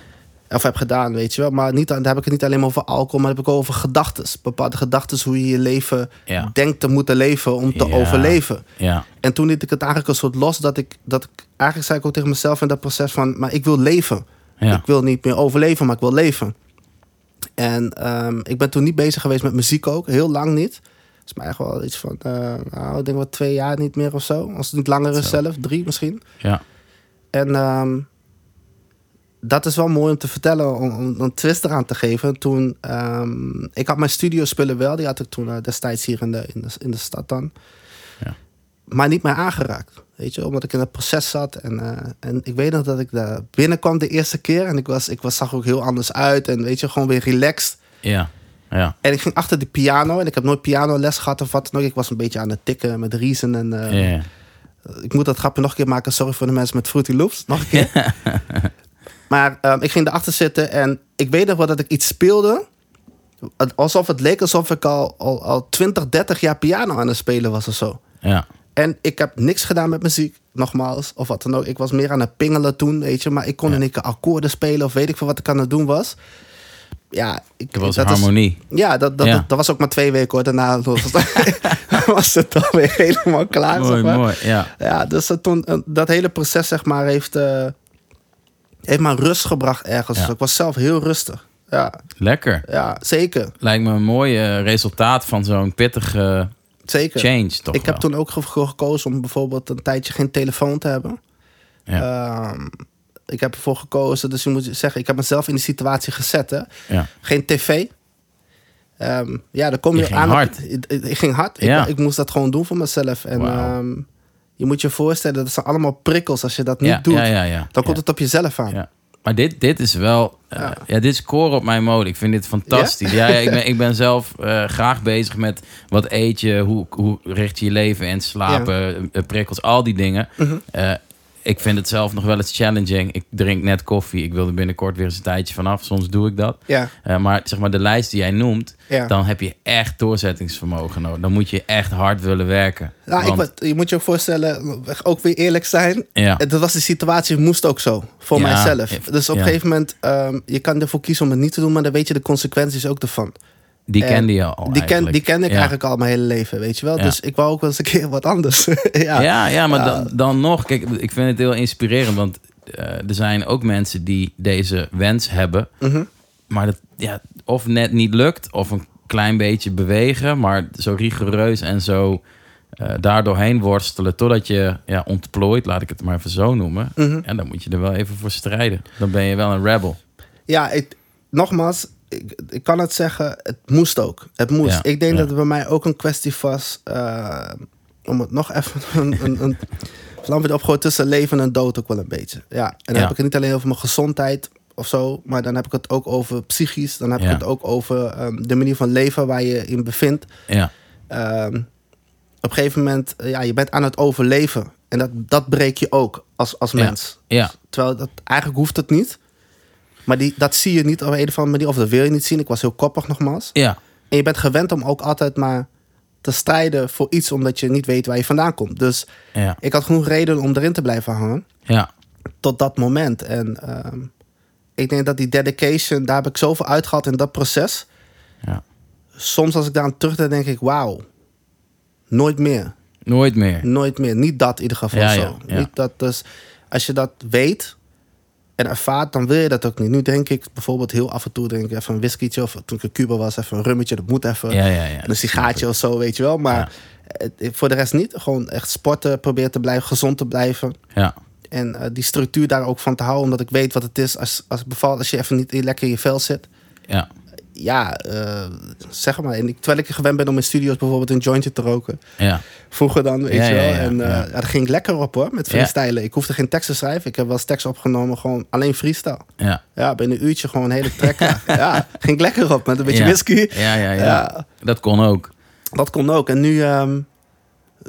Speaker 3: of heb gedaan, weet je wel. Maar niet, dan heb ik het niet alleen maar over alcohol, maar heb ik ook over gedachten. Bepaalde gedachten, hoe je je leven
Speaker 2: Ja.
Speaker 3: denkt te moeten leven om te
Speaker 2: Ja.
Speaker 3: overleven.
Speaker 2: ja.
Speaker 3: En toen liet ik het eigenlijk een soort los dat ik, dat ik, eigenlijk zei ik ook tegen mezelf in dat proces van, maar ik wil leven.
Speaker 2: Ja.
Speaker 3: Ik wil niet meer overleven, maar ik wil leven. En ehm, ik ben toen niet bezig geweest met muziek ook, heel lang niet. Dat is mij echt wel iets van, eh, nou, ik denk wel twee jaar niet meer of zo. Als het niet langer is
Speaker 2: Zo.
Speaker 3: zelf, drie misschien.
Speaker 2: ja.
Speaker 3: En ehm, dat is wel mooi om te vertellen, om, om een twist eraan te geven. Toen, ehm, ik had mijn studiospullen wel, die had ik toen eh, destijds hier in de, in de, in de stad dan. Maar niet meer aangeraakt, weet je, omdat ik in het proces zat. En, eh, en ik weet nog dat ik daar binnenkwam de eerste keer en ik, was, ik was, zag ook heel anders uit en weet je, gewoon weer relaxed.
Speaker 2: ja. ja.
Speaker 3: En ik ging achter de piano en ik heb nooit pianoles gehad of wat dan ook. Ik was een beetje aan het tikken met Reason en... eh,
Speaker 2: ja.
Speaker 3: ik moet dat grapje nog een keer maken. Sorry voor de mensen met Fruity Loops. Nog een keer. maar ehm, ik ging erachter zitten en ik weet nog wel dat ik iets speelde. Alsof het leek alsof ik al, al, al 20, 30 jaar piano aan het spelen was of zo.
Speaker 2: ja.
Speaker 3: En ik heb niks gedaan met muziek, nogmaals, of wat dan ook. Ik was meer aan het pingelen toen, weet je. Maar ik kon
Speaker 2: Ja.
Speaker 3: in één keer akkoorden spelen of weet ik veel wat ik aan het doen was. Ja, ik,
Speaker 2: was
Speaker 3: dat is-
Speaker 2: harmonie.
Speaker 3: ja, dat, dat,
Speaker 2: Ja.
Speaker 3: Dat, dat was ook maar twee weken hoor. Daarna was het, was het dan weer helemaal klaar.
Speaker 2: mooi,
Speaker 3: zeg maar.
Speaker 2: mooi. Ja,
Speaker 3: Ja, dus dat, toen, eh, dat hele proces, zeg maar, heeft, eh, heeft me rust gebracht ergens.
Speaker 2: Ja.
Speaker 3: Dus ik was zelf heel rustig. Ja,
Speaker 2: lekker.
Speaker 3: ja zeker.
Speaker 2: Lijkt me een mooi eh, resultaat van zo'n pittige
Speaker 3: zeker.
Speaker 2: change, toch
Speaker 3: ik heb toen ook ge- gekozen om bijvoorbeeld een tijdje geen telefoon te hebben.
Speaker 2: Ja.
Speaker 3: Ehm, ik heb ervoor gekozen, dus je moet zeggen, ik heb mezelf in die situatie gezet. Hè.
Speaker 2: Ja.
Speaker 3: Geen tv. Ehm, ja, dan kom je, aan.
Speaker 2: hard.
Speaker 3: ik, ik- ik ging hard.
Speaker 2: Ja.
Speaker 3: Ik, ik moest dat gewoon doen voor mezelf. En
Speaker 2: Wauw.
Speaker 3: ehm, je moet je voorstellen, dat zijn allemaal prikkels. Als je dat niet
Speaker 2: ja,
Speaker 3: doet,
Speaker 2: ja, ja, ja.
Speaker 3: dan komt het op jezelf aan.
Speaker 2: Maar dit, dit is wel... eh, ja.
Speaker 3: Ja.
Speaker 2: dit scoren op mijn mode. Ik vind dit fantastisch. Ja, ja, ik, ben, ik ben zelf eh, graag bezig met wat eet je, hoe, hoe richt je je leven in, slapen, eh, prikkels, al die dingen.
Speaker 3: Mhm.
Speaker 2: Ik vind het zelf nog wel eens challenging. Ik drink net koffie. Ik wil er binnenkort weer eens een tijdje vanaf. Soms doe ik dat.
Speaker 3: Ja,
Speaker 2: Eh, maar zeg maar de lijst die jij noemt,
Speaker 3: ja.
Speaker 2: dan heb je echt doorzettingsvermogen nodig. Dan moet je echt hard willen werken.
Speaker 3: Nou,
Speaker 2: Want-
Speaker 3: wat- je moet je ook voorstellen, ook weer eerlijk zijn.
Speaker 2: ja,
Speaker 3: Dat was de situatie, moest ook zo. Voor
Speaker 2: Ja,
Speaker 3: mijzelf.
Speaker 2: ja,
Speaker 3: Dus op een
Speaker 2: ja.
Speaker 3: gegeven moment, um, je kan ervoor kiezen om het niet te doen, maar dan weet je de consequenties ook ervan.
Speaker 2: Die
Speaker 3: en
Speaker 2: kende je al
Speaker 3: Die, ken, die kende ik
Speaker 2: Ja.
Speaker 3: eigenlijk al mijn hele leven, weet je wel.
Speaker 2: Ja.
Speaker 3: Dus ik wou ook wel eens een keer wat anders. ja.
Speaker 2: Ja, ja, maar. Dan, dan nog, kijk, ik vind het heel inspirerend, want eh, er zijn ook mensen die deze wens hebben,
Speaker 3: Mhm.
Speaker 2: maar dat ja, of net niet lukt, of een klein beetje bewegen, maar zo rigoureus en zo eh daar doorheen worstelen totdat je ja, ontplooit, laat ik het maar even zo noemen.
Speaker 3: Mhm.
Speaker 2: En dan moet je er wel even voor strijden. Dan ben je wel een rebel.
Speaker 3: Ja, ik, nogmaals, ik, ik kan het zeggen, het moest ook. Het moest.
Speaker 2: Ja,
Speaker 3: ik denk
Speaker 2: ja.
Speaker 3: dat het bij mij ook een kwestie was, eh, om het nog even een, een, een opgooien tussen leven en dood ook wel een beetje. Ja, en dan
Speaker 2: Ja.
Speaker 3: heb ik het niet alleen over mijn gezondheid of zo, maar dan heb ik het ook over psychisch. Dan heb ik het ook over ehm, de manier van leven waar je in bevindt.
Speaker 2: Ja,
Speaker 3: Ehm, op een gegeven moment, eh, ja, je bent aan het overleven. En dat, dat breek je ook als, als mens.
Speaker 2: ja,
Speaker 3: Terwijl dat, eigenlijk hoeft het niet. Maar die, dat zie je niet op een of andere manier. Of dat wil je niet zien. Ik was heel koppig nogmaals.
Speaker 2: ja,
Speaker 3: En je bent gewend om ook altijd maar te strijden voor iets. Omdat je niet weet waar je vandaan komt. Dus
Speaker 2: ja,
Speaker 3: ik had genoeg reden om erin te blijven hangen.
Speaker 2: ja.
Speaker 3: Tot dat moment. En ehm, ik denk dat die dedication, daar heb ik zoveel uitgehaald in dat proces.
Speaker 2: Ja.
Speaker 3: Soms als ik daar aan terugdenk, denk ik, wauw, nooit meer.
Speaker 2: Nooit meer.
Speaker 3: Nooit meer. Niet dat in ieder geval
Speaker 2: Ja,
Speaker 3: zo. Niet dat, dus als je dat weet en ervaart, dan wil je dat ook niet. Nu denk ik bijvoorbeeld heel af en toe denk ik even een whiskytje of toen ik in Cuba was, even een rummetje, dat moet even.
Speaker 2: Ja, ja, ja.
Speaker 3: En een sigaartje of zo, weet je wel. Maar voor de rest niet. Gewoon echt sporten, proberen te blijven, gezond te blijven.
Speaker 2: Ja.
Speaker 3: En eh, die structuur daar ook van te houden, omdat ik weet wat het is als, als het bevalt, als je even niet lekker in je vel zit.
Speaker 2: Ja.
Speaker 3: Ja, eh, zeg maar. En ik, terwijl ik gewend ben om in studio's bijvoorbeeld een jointje te roken.
Speaker 2: Ja.
Speaker 3: Vroeger dan, weet
Speaker 2: Ja,
Speaker 3: je wel.
Speaker 2: ja,
Speaker 3: en eh,
Speaker 2: ja.
Speaker 3: ja, daar ging ik lekker op hoor, met freestylen. Ik hoefde geen tekst te schrijven. Ik heb wel eens tekst opgenomen, gewoon alleen freestyle.
Speaker 2: Ja.
Speaker 3: Ja, binnen een uurtje gewoon een hele track. klaar. ja, ging ik lekker op met een beetje whisky.
Speaker 2: Ja, ja, ja. Dat kon ook.
Speaker 3: Dat kon ook. En nu, ehm,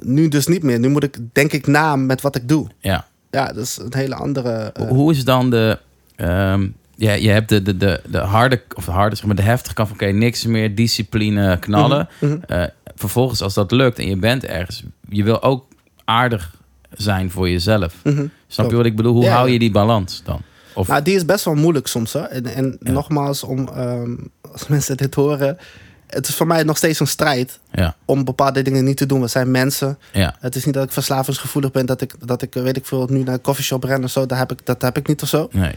Speaker 3: nu dus niet meer. Nu moet ik, denk ik, na met wat ik doe.
Speaker 2: Ja.
Speaker 3: Ja, dat is een hele andere... eh,
Speaker 2: Hoe is dan de... ehm ja, je hebt de, de, de, de harde, of de harde, zeg maar de heftige kant van... Oké, niks meer, discipline, knallen.
Speaker 3: Mhm, mhm.
Speaker 2: Eh, vervolgens, als dat lukt en je bent ergens... Je wil ook aardig zijn voor jezelf.
Speaker 3: mhm.
Speaker 2: Snap je wat ik bedoel? Hoe
Speaker 3: Ja,
Speaker 2: hou je die balans dan? Of,
Speaker 3: Nou, die is best wel moeilijk soms. Hè? En, en
Speaker 2: Ja.
Speaker 3: nogmaals, om, ehm, als mensen dit horen... Het is voor mij nog steeds een strijd
Speaker 2: ja,
Speaker 3: om bepaalde dingen niet te doen. We zijn mensen.
Speaker 2: ja,
Speaker 3: Het is niet dat ik verslavingsgevoelig ben, dat ik, dat ik weet ik veel, nu naar een coffeeshop ren of zo. Dat heb ik, dat heb ik niet of zo.
Speaker 2: nee,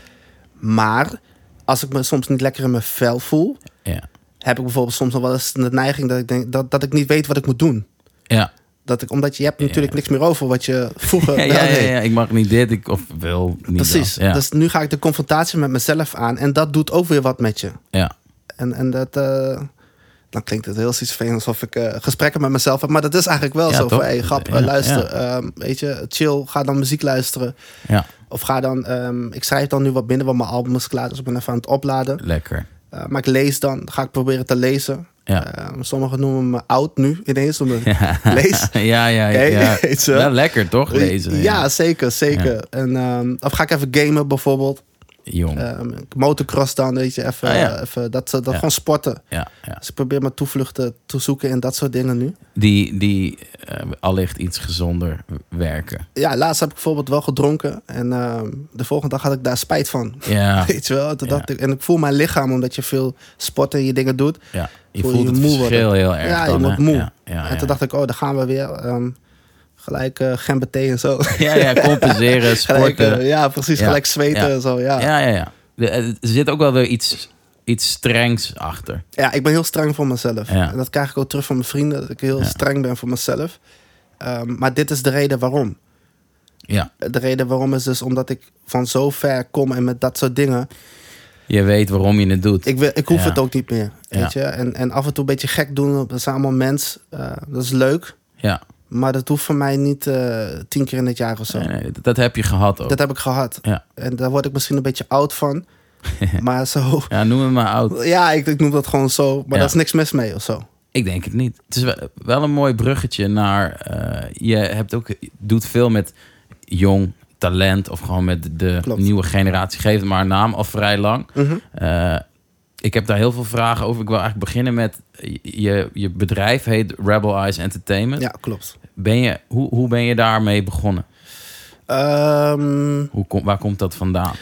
Speaker 3: Maar als ik me soms niet lekker in mijn vel voel,
Speaker 2: ja,
Speaker 3: heb ik bijvoorbeeld soms nog wel eens de neiging dat ik denk dat, dat ik niet weet wat ik moet doen.
Speaker 2: ja.
Speaker 3: Dat ik, omdat je hebt natuurlijk niks meer over wat je vroeger
Speaker 2: Ja, ja, ja, ik mag niet dit, ik, of wil niet
Speaker 3: Precies.
Speaker 2: dat. Ja,
Speaker 3: Dus nu ga ik de confrontatie met mezelf aan en dat doet ook weer wat met je.
Speaker 2: ja,
Speaker 3: En, en dat, eh, dan klinkt het heel iets alsof ik eh, gesprekken met mezelf heb. Maar dat is eigenlijk wel
Speaker 2: Ja,
Speaker 3: zo. Van, hey, grap,
Speaker 2: Ja,
Speaker 3: luister.
Speaker 2: ja.
Speaker 3: ehm, weet je, chill. Ga dan muziek luisteren.
Speaker 2: ja,
Speaker 3: Of ga dan... ehm, ik schrijf dan nu wat minder, want mijn album is klaar. Dus ik ben even aan het opladen.
Speaker 2: lekker.
Speaker 3: Eh, maar ik lees dan. Ga ik proberen te lezen.
Speaker 2: Ja.
Speaker 3: Eh, sommigen noemen me oud nu ineens. Omdat
Speaker 2: Ja.
Speaker 3: lees.
Speaker 2: Ja, ja, ja. Ja.
Speaker 3: wel.
Speaker 2: Lekker, toch? Lezen.
Speaker 3: Ja, zeker, zeker. En, ehm, of ga ik even gamen bijvoorbeeld.
Speaker 2: Jong.
Speaker 3: Ehm, motocross dan, weet je. Even,
Speaker 2: Ah, ja.
Speaker 3: even dat, dat
Speaker 2: Ja.
Speaker 3: gewoon sporten.
Speaker 2: ja, ja.
Speaker 3: Dus ik probeer mijn toevluchten te zoeken in dat soort dingen nu.
Speaker 2: Die, die eh, allicht iets gezonder werken.
Speaker 3: Ja, laatst heb ik bijvoorbeeld wel gedronken. En ehm, de volgende dag had ik daar spijt van.
Speaker 2: Ja,
Speaker 3: Weet je wel? Dacht ik, en ik voel mijn lichaam, omdat je veel sport en je dingen doet.
Speaker 2: ja. Je
Speaker 3: Voel
Speaker 2: voelt
Speaker 3: je
Speaker 2: het
Speaker 3: moe
Speaker 2: verschil
Speaker 3: worden.
Speaker 2: heel erg
Speaker 3: Ja, je
Speaker 2: dan,
Speaker 3: wordt moe.
Speaker 2: Ja,
Speaker 3: en toen dacht ik, oh, daar gaan we weer. Ehm, gelijk eh gember thee en zo.
Speaker 2: Ja, ja, compenseren,
Speaker 3: gelijk,
Speaker 2: sporten.
Speaker 3: eh, ja, precies.
Speaker 2: Ja.
Speaker 3: Gelijk zweten
Speaker 2: Ja.
Speaker 3: en zo. Ja.
Speaker 2: Ja, ja, ja. Eh, Er zit ook wel weer iets, iets strengs achter.
Speaker 3: ja, ik ben heel streng voor mezelf.
Speaker 2: Ja.
Speaker 3: En dat krijg ik ook terug van mijn vrienden. Dat ik heel streng ben voor mezelf. Ehm, maar dit is de reden waarom.
Speaker 2: Ja,
Speaker 3: De reden waarom is dus omdat ik van zo ver kom en met dat soort dingen.
Speaker 2: je weet waarom je het doet.
Speaker 3: Ik, wil, ik hoef het ook niet meer. Weet je? En, en af en toe een beetje gek doen. Dat zijn allemaal mens. eh, dat is leuk.
Speaker 2: Ja,
Speaker 3: Maar dat hoeft voor mij niet eh, tien keer in het jaar of zo.
Speaker 2: nee, nee, dat, heb je gehad ook.
Speaker 3: Dat heb ik gehad.
Speaker 2: Ja.
Speaker 3: En daar word ik misschien een beetje oud van. maar zo.
Speaker 2: Ja, noem me maar oud.
Speaker 3: Ja, ik, ik noem dat gewoon zo. Maar
Speaker 2: Ja.
Speaker 3: daar is niks mis mee of zo.
Speaker 2: Ik denk het niet. Het is wel, een mooi bruggetje naar. eh, je hebt ook, doet veel met jong talent of gewoon met de
Speaker 3: Klopt.
Speaker 2: nieuwe generatie. Geef het maar een naam al vrij lang.
Speaker 3: Mhm.
Speaker 2: Eh, ik heb daar heel veel vragen over. Ik wil eigenlijk beginnen met je, je bedrijf heet Rebel Eyes Entertainment.
Speaker 3: Ja, klopt.
Speaker 2: Ben je, hoe, hoe ben je daarmee begonnen?
Speaker 3: Ehm,
Speaker 2: Hoe kom, waar komt dat vandaan?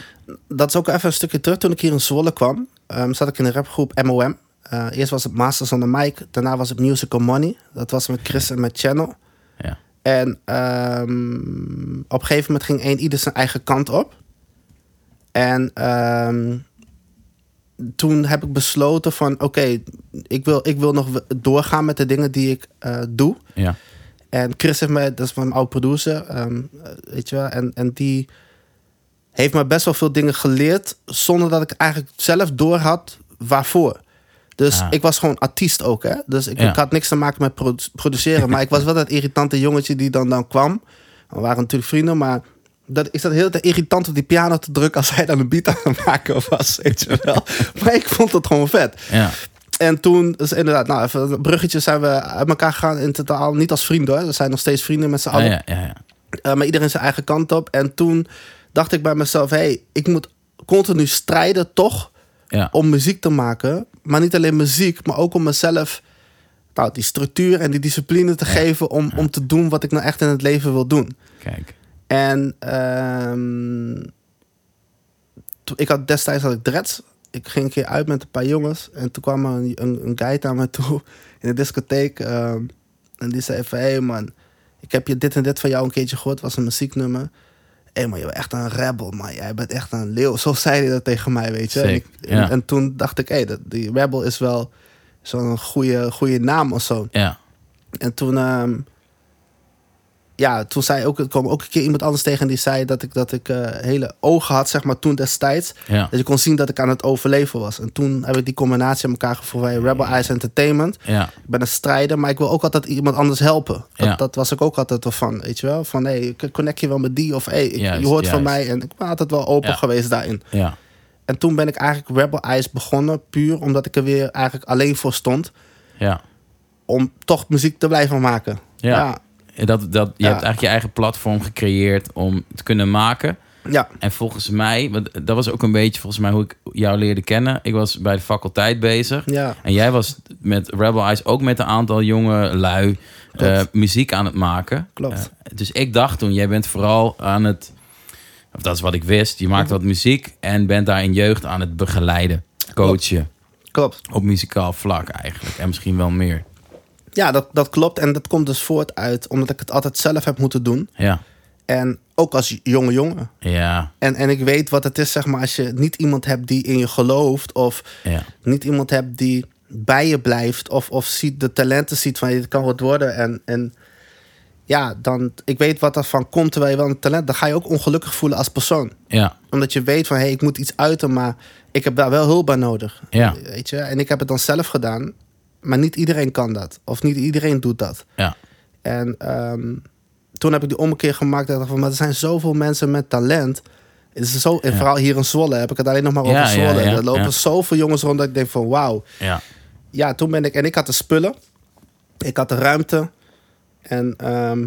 Speaker 3: dat is ook even een stukje terug. Toen ik hier in Zwolle kwam, ehm, zat ik in een rapgroep MOM. Eh, eerst was het Masters on the Mic. Daarna was het Musical Money. Dat was met Chris en met Channel.
Speaker 2: Ja.
Speaker 3: En ehm, op een gegeven moment ging één ieder zijn eigen kant op. En toen heb ik besloten van... oké, ik, wil, ik wil nog doorgaan met de dingen die ik eh, doe.
Speaker 2: Ja.
Speaker 3: En Chris heeft mij, dat is mijn oude producer, ehm, eh, weet je wel, en, en die heeft me best wel veel dingen geleerd zonder dat ik eigenlijk zelf door had waarvoor. Dus
Speaker 2: Ah.
Speaker 3: ik was gewoon artiest ook, hè. Dus ik,
Speaker 2: Ja.
Speaker 3: ik had niks te maken met produ- produceren, maar ik was wel dat irritante jongetje die dan, dan kwam. We waren natuurlijk vrienden, maar dat, ik zat heel te irritant op die piano te drukken als hij dan een beat aan het maken was, weet je wel. maar ik vond het gewoon vet.
Speaker 2: Ja.
Speaker 3: En toen, dus inderdaad, nou, even een bruggetje zijn we uit elkaar gegaan in totaal. Niet als vrienden hoor, we zijn nog steeds vrienden met z'n allen.
Speaker 2: ja, ja, ja.
Speaker 3: Eh, maar iedereen zijn eigen kant op. En toen dacht ik bij mezelf, hé, hey, ik moet continu strijden toch om muziek te maken. Maar niet alleen muziek, maar ook om mezelf nou, die structuur en die discipline te geven om, om te doen wat ik nou echt in het leven wil doen.
Speaker 2: Kijk.
Speaker 3: En ehm, ik had destijds had ik dreads. Ik ging een keer uit met een paar jongens. En toen kwam er een, een, een guy naar me toe in de discotheek. ehm, en die zei van, hé hey man, ik heb je dit en dit van jou een keertje gehoord. Was een muzieknummer. Hé hey man, je bent echt een rebel, man. Jij bent echt een leeuw. Zo zei hij dat tegen mij, weet je. En,
Speaker 2: Sick,
Speaker 3: ik-
Speaker 2: ja.
Speaker 3: en, en toen dacht ik, hé, hey, die rebel is wel zo'n goede, goede naam of zo.
Speaker 2: Ja.
Speaker 3: En toen, ehm, ja, toen zei ook, er kwam ook een keer iemand anders tegen die zei dat ik, dat ik eh, hele ogen had, zeg maar, toen destijds.
Speaker 2: Ja.
Speaker 3: Dat je kon zien dat ik aan het overleven was. En toen heb ik die combinatie aan elkaar gevoerd bij Rebel Eyes Entertainment.
Speaker 2: Ja.
Speaker 3: Ik ben een strijder, maar ik wil ook altijd iemand anders helpen. Dat,
Speaker 2: Ja.
Speaker 3: dat was ik ook altijd wel van, weet je wel. Van, hé, hey, connect je wel met die of hé, hey,
Speaker 2: Juist,
Speaker 3: je hoort van mij. En ik ben altijd wel open geweest daarin.
Speaker 2: Ja.
Speaker 3: En toen ben ik eigenlijk Rebel Eyes begonnen, puur omdat ik er weer eigenlijk alleen voor stond.
Speaker 2: Ja.
Speaker 3: Om toch muziek te blijven maken.
Speaker 2: Ja. Dat, dat, je
Speaker 3: Ja.
Speaker 2: hebt eigenlijk je eigen platform gecreëerd om te kunnen maken.
Speaker 3: ja.
Speaker 2: En volgens mij, want dat was ook een beetje volgens mij hoe ik jou leerde kennen. Ik was bij de faculteit bezig.
Speaker 3: Ja.
Speaker 2: En jij was met Rebel Eyes ook met een aantal jonge lui eh, muziek aan het maken.
Speaker 3: Klopt.
Speaker 2: Eh, dus ik dacht toen, jij bent vooral aan het, of dat is wat ik wist, je maakt wat muziek en bent daar in jeugd aan het begeleiden, coachen.
Speaker 3: Klopt.
Speaker 2: Op muzikaal vlak eigenlijk. En misschien wel meer.
Speaker 3: Ja, dat, dat klopt. En dat komt dus voort uit omdat ik het altijd zelf heb moeten doen.
Speaker 2: Ja.
Speaker 3: En ook als jonge jongen.
Speaker 2: Ja.
Speaker 3: En, en ik weet wat het is, zeg maar, als je niet iemand hebt die in je gelooft. Of
Speaker 2: Ja.
Speaker 3: niet iemand hebt die bij je blijft. Of, of ziet de talenten ziet van, dit kan wat worden. En, en ja, dan, ik weet wat er van komt terwijl je wel een talent... dan ga je ook ongelukkig voelen als persoon.
Speaker 2: Ja.
Speaker 3: Omdat je weet van, hé, hey, ik moet iets uiten, maar ik heb daar wel hulp bij nodig.
Speaker 2: Ja.
Speaker 3: Weet je? En ik heb het dan zelf gedaan. Maar niet iedereen kan dat. Of niet iedereen doet dat.
Speaker 2: Ja.
Speaker 3: En ehm, toen heb ik die ommekeer gemaakt. Dat ik dacht van, maar er zijn zoveel mensen met talent. Het is zo, en
Speaker 2: Ja.
Speaker 3: vooral hier in Zwolle heb ik het alleen nog maar over Zwolle.
Speaker 2: ja,
Speaker 3: er lopen zoveel jongens rond dat ik denk van wauw.
Speaker 2: Ja.
Speaker 3: Ja, toen ben ik... En ik had de spullen. Ik had de ruimte. En ehm,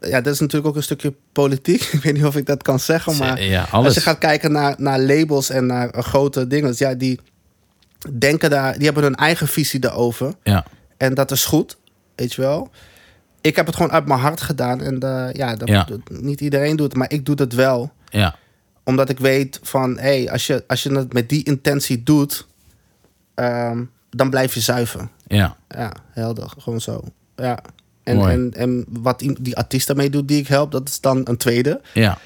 Speaker 3: ja, dat is natuurlijk ook een stukje politiek. Ik weet niet of ik dat kan zeggen, maar...
Speaker 2: ja,
Speaker 3: Als je gaat kijken naar, naar labels en naar grote dingen, ja, die denken daar, die hebben hun eigen visie daarover.
Speaker 2: Ja.
Speaker 3: En dat is goed, weet je wel. Ik heb het gewoon uit mijn hart gedaan. En eh, ja, dat,
Speaker 2: Ja.
Speaker 3: niet iedereen doet het, maar ik doe het wel.
Speaker 2: Ja.
Speaker 3: Omdat ik weet van, hé, hey, als, je, als je het met die intentie doet, ehm, dan blijf je zuiver.
Speaker 2: Ja.
Speaker 3: Ja, helder, gewoon zo. Ja. En,
Speaker 2: Mooi.
Speaker 3: en, en wat die, die artiest daarmee doet die ik help, dat is dan een tweede.
Speaker 2: Ja.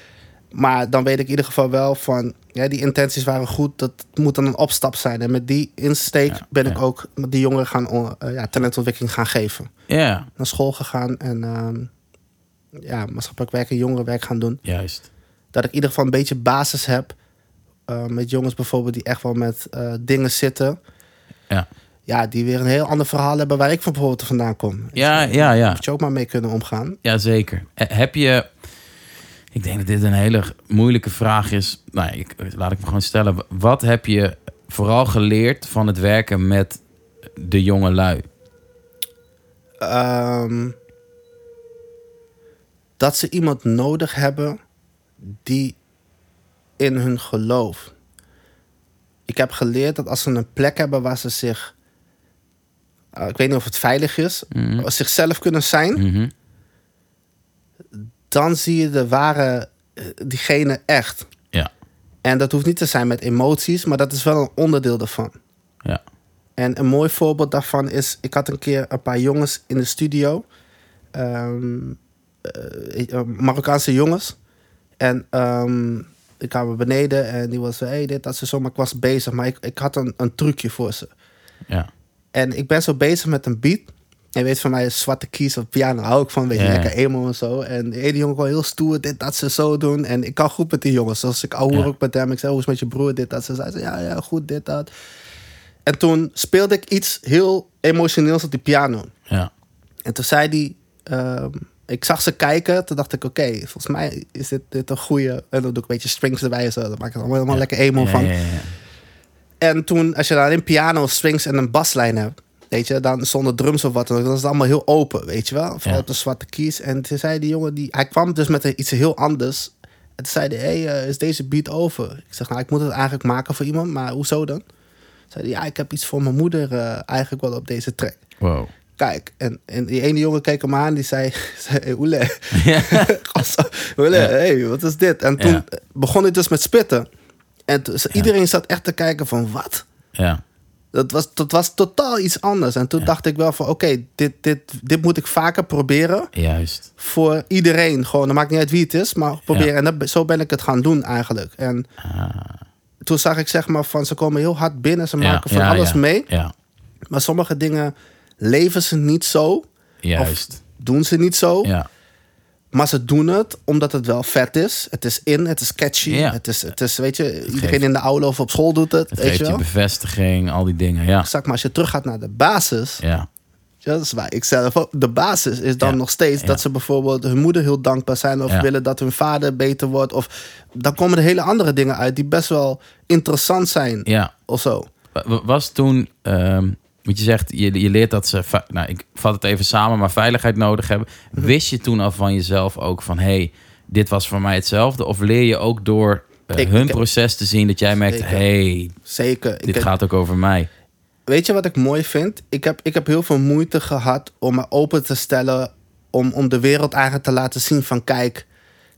Speaker 3: Maar dan weet ik in ieder geval wel van, ja, die intenties waren goed. Dat moet dan een opstap zijn. En met die insteek
Speaker 2: Ja,
Speaker 3: ben ik ook met die jongeren gaan eh, ja, talentontwikkeling gaan geven.
Speaker 2: Ja.
Speaker 3: Naar school gegaan en ehm, ja, maatschappelijk werk en jongerenwerk gaan doen.
Speaker 2: Juist.
Speaker 3: Dat ik in ieder geval een beetje basis heb. eh, met jongens bijvoorbeeld die echt wel met eh, dingen zitten.
Speaker 2: Ja.
Speaker 3: Ja, die weer een heel ander verhaal hebben waar ik van bijvoorbeeld vandaan kom.
Speaker 2: Ja, ja, ja.
Speaker 3: Moet je ook maar mee kunnen omgaan.
Speaker 2: Ja, zeker. Heb je... Ik denk dat dit een hele moeilijke vraag is. Nou, ik, laat ik me gewoon stellen. Wat heb je vooral geleerd van het werken met de jonge lui?
Speaker 3: Ehm, dat ze iemand nodig hebben die in hun gelooft. Ik heb geleerd dat als ze een plek hebben waar ze zich, eh, ik weet niet of het veilig is,
Speaker 2: Mhm.
Speaker 3: zichzelf kunnen zijn,
Speaker 2: Mhm.
Speaker 3: Dan zie je de ware eh, diegene echt.
Speaker 2: Ja.
Speaker 3: En dat hoeft niet te zijn met emoties, maar dat is wel een onderdeel daarvan.
Speaker 2: Ja.
Speaker 3: En een mooi voorbeeld daarvan is, ik had een keer een paar jongens in de studio. Ehm, eh, eh, Marokkaanse jongens. En ehm, ik kwam beneden en die was, hey, dit, dat, ze zo. Maar ik was bezig, maar ik, ik had een, een trucje voor ze.
Speaker 2: Ja.
Speaker 3: En ik ben zo bezig met een beat. En je weet van mij, zwarte keys op piano hou ik van. Beetje
Speaker 2: Ja.
Speaker 3: lekker emo en zo. En de ene jongen kwam heel stoer, dit, dat, ze zo doen. En ik kan goed met die jongens. Zoals ik ouwe
Speaker 2: Ja.
Speaker 3: ook met hem. Ik zei, hoe is met je broer, dit, dat. Ze zei, ja, ja, goed, dit, dat. En toen speelde ik iets heel emotioneels op die piano.
Speaker 2: Ja.
Speaker 3: En toen zei hij, ehm, ik zag ze kijken. Toen dacht ik, oké, volgens mij is dit, dit een goede. En dan doe ik een beetje strings erbij. en Zo. Dat maakt het allemaal helemaal lekker emo van.
Speaker 2: ja, ja.
Speaker 3: En toen, als je dan alleen piano, strings en een baslijn hebt, weet je, dan zonder drums of wat dan ook, dan is het allemaal heel open, weet je wel. Vooral
Speaker 2: Ja.
Speaker 3: op de zwarte keys. En toen zei die jongen, die, hij kwam dus met iets heel anders. En toen zei hij, hey, eh, is deze beat over? Ik zeg, nou, ik moet het eigenlijk maken voor iemand, maar hoezo dan? Zei hij, ja, ik heb iets voor mijn moeder eh, eigenlijk wel op deze track.
Speaker 2: Wow.
Speaker 3: Kijk, en, en die ene jongen keek hem aan, die zei, zei oele,
Speaker 2: Ja.
Speaker 3: Oele,
Speaker 2: Ja.
Speaker 3: hey, wat is dit? En toen begon hij dus met spitten. En toen- iedereen zat echt te kijken van wat?
Speaker 2: Ja.
Speaker 3: Dat was, dat was totaal iets anders. En toen dacht ik wel van oké, dit, dit, dit moet ik vaker proberen.
Speaker 2: Juist.
Speaker 3: Voor iedereen. Gewoon, het maakt niet uit wie het is, maar proberen. En dat, zo ben ik het gaan doen eigenlijk. En toen zag ik zeg maar van ze komen heel hard binnen. Ze
Speaker 2: Ah. Ja,
Speaker 3: maken van alles mee.
Speaker 2: Ja.
Speaker 3: Maar sommige dingen leven ze niet zo.
Speaker 2: Juist.
Speaker 3: Of doen ze niet zo.
Speaker 2: Ja.
Speaker 3: Maar ze doen het omdat het wel vet is. Het is in, het is catchy.
Speaker 2: Ja.
Speaker 3: Het, is, het is, weet je, iedereen
Speaker 2: geeft-
Speaker 3: in de aula of op school doet het.
Speaker 2: Het
Speaker 3: weet
Speaker 2: geeft
Speaker 3: je
Speaker 2: je
Speaker 3: wel?
Speaker 2: bevestiging, al die dingen. Ja.
Speaker 3: Zeg maar, als je terug gaat naar de basis.
Speaker 2: Ja.
Speaker 3: Ja, dat is waar ik zelf ook. De basis is dan
Speaker 2: Ja.
Speaker 3: nog steeds
Speaker 2: Ja.
Speaker 3: dat ze bijvoorbeeld hun moeder heel dankbaar zijn. Of
Speaker 2: Ja.
Speaker 3: willen dat hun vader beter wordt. Of dan komen er hele andere dingen uit die best wel interessant zijn.
Speaker 2: Ja.
Speaker 3: Of zo.
Speaker 2: Wa- wa- Was toen, ehm want je zegt, je, je leert dat ze, nou ik vat het even samen, maar veiligheid nodig hebben.
Speaker 3: Mhm.
Speaker 2: Wist je toen al van jezelf ook van, hey, dit was voor mij hetzelfde? Of leer je ook door eh,
Speaker 3: Ik-
Speaker 2: hun
Speaker 3: ik-
Speaker 2: proces te zien dat jij merkt,
Speaker 3: Zeker.
Speaker 2: hey,
Speaker 3: Zeker. Ik
Speaker 2: dit gaat ook over mij?
Speaker 3: Weet je wat ik mooi vind? Ik heb, ik heb heel veel moeite gehad om me open te stellen. Om, om de wereld eigenlijk te laten zien van kijk,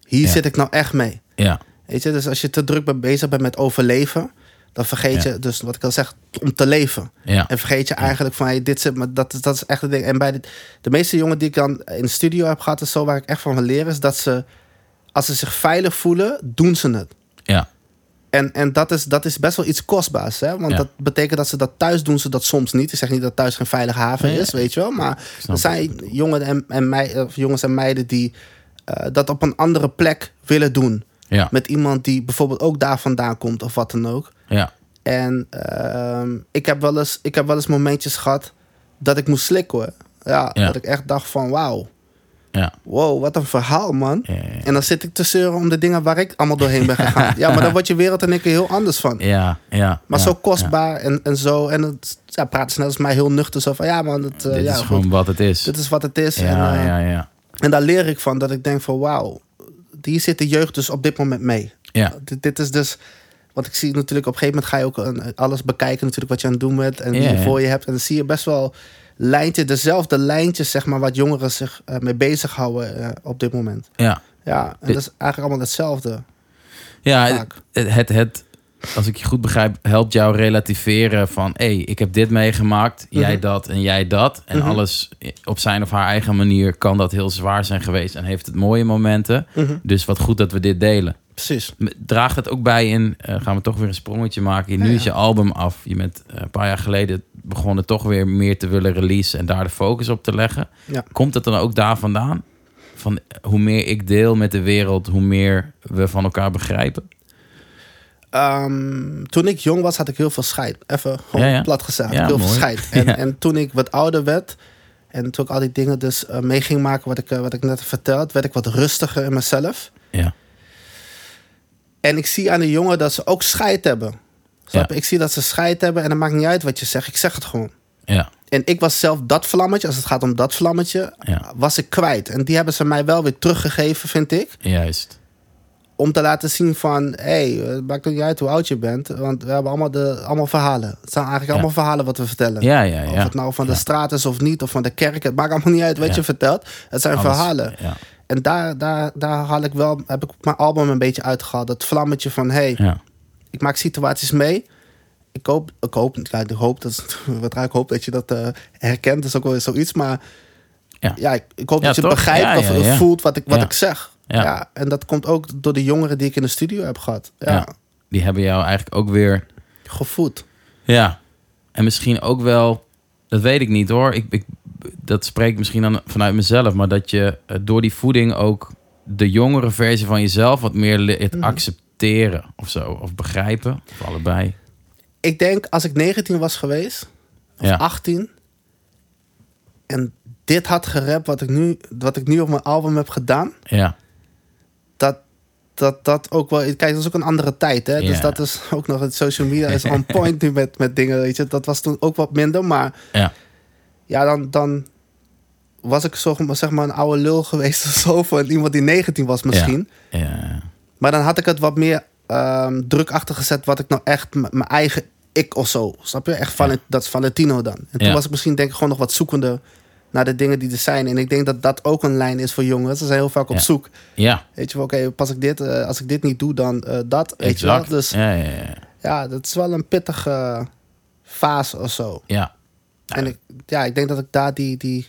Speaker 3: hier
Speaker 2: Ja.
Speaker 3: zit ik nou echt mee.
Speaker 2: Ja,
Speaker 3: Weet je, dus als je te druk bent bezig bent met overleven, dan vergeet
Speaker 2: Ja.
Speaker 3: je, dus wat ik al zeg, om te leven.
Speaker 2: ja,
Speaker 3: En vergeet je eigenlijk van, hey, dit zit, maar dat, is- dat is echt het ding. En bij de, de meeste jongen die ik dan in de studio heb gehad, is zo waar ik echt van wil leren, is dat ze, als ze zich veilig voelen, doen ze het.
Speaker 2: ja,
Speaker 3: En, en dat, is, dat is best wel iets kostbaars. Hè? Want
Speaker 2: Ja.
Speaker 3: dat betekent dat ze dat thuis doen, ze dat soms niet. Ik zeg niet dat thuis geen veilige haven
Speaker 2: Nee,
Speaker 3: is, weet je wel. Maar er zijn jongen en, en mei, of jongens en meiden die eh, dat op een andere plek willen doen.
Speaker 2: ja,
Speaker 3: Met iemand die bijvoorbeeld ook daar vandaan komt of wat dan ook.
Speaker 2: Ja,
Speaker 3: En ehm, ik, heb wel eens, ik heb wel eens momentjes gehad dat ik moest slikken hoor. Ja,
Speaker 2: Ja.
Speaker 3: dat ik echt dacht van wauw.
Speaker 2: ja,
Speaker 3: Wow, wat een verhaal man.
Speaker 2: ja.
Speaker 3: En dan zit ik te zeuren om de dingen waar ik allemaal doorheen ben gegaan. ja, maar dan wordt je wereld en ik er heel anders van.
Speaker 2: ja, ja,
Speaker 3: Maar zo kostbaar en, en zo. En het ja, praat snel als mij heel nuchter. Zo van ja, man, het, eh,
Speaker 2: Dit is
Speaker 3: goed,
Speaker 2: gewoon wat het is.
Speaker 3: dit is wat het is. en,
Speaker 2: ja,
Speaker 3: eh,
Speaker 2: ja, ja,
Speaker 3: en daar leer ik van dat ik denk van wauw, hier zit de jeugd dus op dit moment mee.
Speaker 2: ja,
Speaker 3: Dit, dit is dus. Want ik zie natuurlijk op een gegeven moment ga je ook een- alles bekijken, natuurlijk wat je aan het doen bent en wie je voor je hebt. En dan zie je best wel lijntje, dezelfde lijntjes, zeg maar, wat jongeren zich eh, mee bezighouden eh, op dit moment.
Speaker 2: ja.
Speaker 3: Ja, en
Speaker 2: Dit-
Speaker 3: dat is eigenlijk allemaal hetzelfde.
Speaker 2: Ja,
Speaker 3: Vaak.
Speaker 2: het, het, het, als ik je goed begrijp, helpt jou relativeren van... hé, hey, ik heb dit meegemaakt, jij
Speaker 3: Mhm.
Speaker 2: dat en jij dat. En
Speaker 3: Mhm.
Speaker 2: alles op zijn of haar eigen manier kan dat heel zwaar zijn geweest... en heeft het mooie momenten.
Speaker 3: Mhm.
Speaker 2: Dus wat goed dat we dit delen.
Speaker 3: Precies.
Speaker 2: Draagt het ook bij in, eh, gaan we toch weer een sprongetje maken... nu
Speaker 3: Ja,
Speaker 2: is je album af. Je bent eh, een paar jaar geleden begonnen toch weer meer te willen releasen... en daar de focus op te leggen.
Speaker 3: Ja.
Speaker 2: Komt het dan ook daar vandaan? Van hoe meer ik deel met de wereld, hoe meer we van elkaar begrijpen?
Speaker 3: Ehm, toen ik jong was, had ik heel veel scheid. Even gewoon
Speaker 2: Ja, ja.
Speaker 3: plat gezegd.
Speaker 2: Ja,
Speaker 3: heel veel scheid. En,
Speaker 2: Ja.
Speaker 3: en toen ik wat ouder werd... en toen ik al die dingen dus eh, mee ging maken... Wat ik, eh, wat ik net verteld... werd ik wat rustiger in mezelf.
Speaker 2: Ja.
Speaker 3: En ik zie aan de jongen dat ze ook scheid hebben. Snap je? Ik zie dat ze scheid hebben... en het maakt niet uit wat je zegt. Ik zeg het gewoon.
Speaker 2: Ja,
Speaker 3: En ik was zelf dat vlammetje... als het gaat om dat vlammetje...
Speaker 2: Ja.
Speaker 3: was ik kwijt. En die hebben ze mij wel weer teruggegeven, vind ik
Speaker 2: juist.
Speaker 3: om te laten zien van, hé, hey, het maakt niet uit hoe oud je bent, want we hebben allemaal, de, allemaal verhalen. Het zijn eigenlijk allemaal verhalen wat we vertellen.
Speaker 2: Ja, ja, ja.
Speaker 3: Of het nou van de straat is of niet, of van de kerk, het maakt allemaal niet uit wat je vertelt. Het zijn
Speaker 2: Alles,
Speaker 3: verhalen.
Speaker 2: Ja,
Speaker 3: En daar, daar, daar haal ik wel, heb ik mijn album een beetje uitgehaald. Dat vlammetje van, hé, hey,
Speaker 2: ja,
Speaker 3: ik maak situaties mee. Ik hoop, ik hoop, ik hoop, dat, wat raar, ik hoop dat je dat eh, herkent. Dat is ook wel zoiets, maar
Speaker 2: Ja.
Speaker 3: ja, ik, ik hoop
Speaker 2: Ja,
Speaker 3: dat je
Speaker 2: toch?
Speaker 3: begrijpt of voelt wat ik, wat ik zeg.
Speaker 2: Ja.
Speaker 3: En dat komt ook door de jongeren die ik in de studio heb gehad. Ja,
Speaker 2: ja. Die hebben jou eigenlijk ook weer...
Speaker 3: gevoed.
Speaker 2: Ja. En misschien ook wel... Dat weet ik niet hoor. Ik, ik, dat spreekt misschien dan vanuit mezelf. Maar dat je eh, door die voeding ook de jongere versie van jezelf... wat meer het
Speaker 3: Mhm.
Speaker 2: accepteren of zo. Of begrijpen. Of allebei.
Speaker 3: Ik denk als ik 19 was geweest, of
Speaker 2: Ja.
Speaker 3: 18, en dit had gerapt wat ik nu, wat ik nu op mijn album heb gedaan,
Speaker 2: Ja.
Speaker 3: dat dat, dat ook wel. Kijk, dat is ook een andere tijd, hè? Dus dat is ook nog het social media is on point nu met, met dingen, weet je. Dat was toen ook wat minder, maar
Speaker 2: Ja.
Speaker 3: Ja, dan, dan was ik zo, zeg maar een oude lul geweest of zo voor iemand die 19 was misschien.
Speaker 2: Ja.
Speaker 3: Maar dan had ik het wat meer ehm, druk achter gezet wat ik nou echt mijn eigen ik of zo. Snap je? Echt van
Speaker 2: Ja.
Speaker 3: dat is Valentino dan. En toen was ik misschien denk ik gewoon nog wat zoekende naar de dingen die er zijn. En ik denk dat dat ook een lijn is voor jongens. Ze zijn heel vaak op zoek.
Speaker 2: Ja,
Speaker 3: Weet je wel, oké, pas ik dit, eh, als ik dit niet doe, dan eh, dat. Weet je wel. Dus
Speaker 2: Ja, ja, ja.
Speaker 3: ja, dat is wel een pittige fase of zo.
Speaker 2: ja.
Speaker 3: En ik, ja, ik denk dat ik daar die, die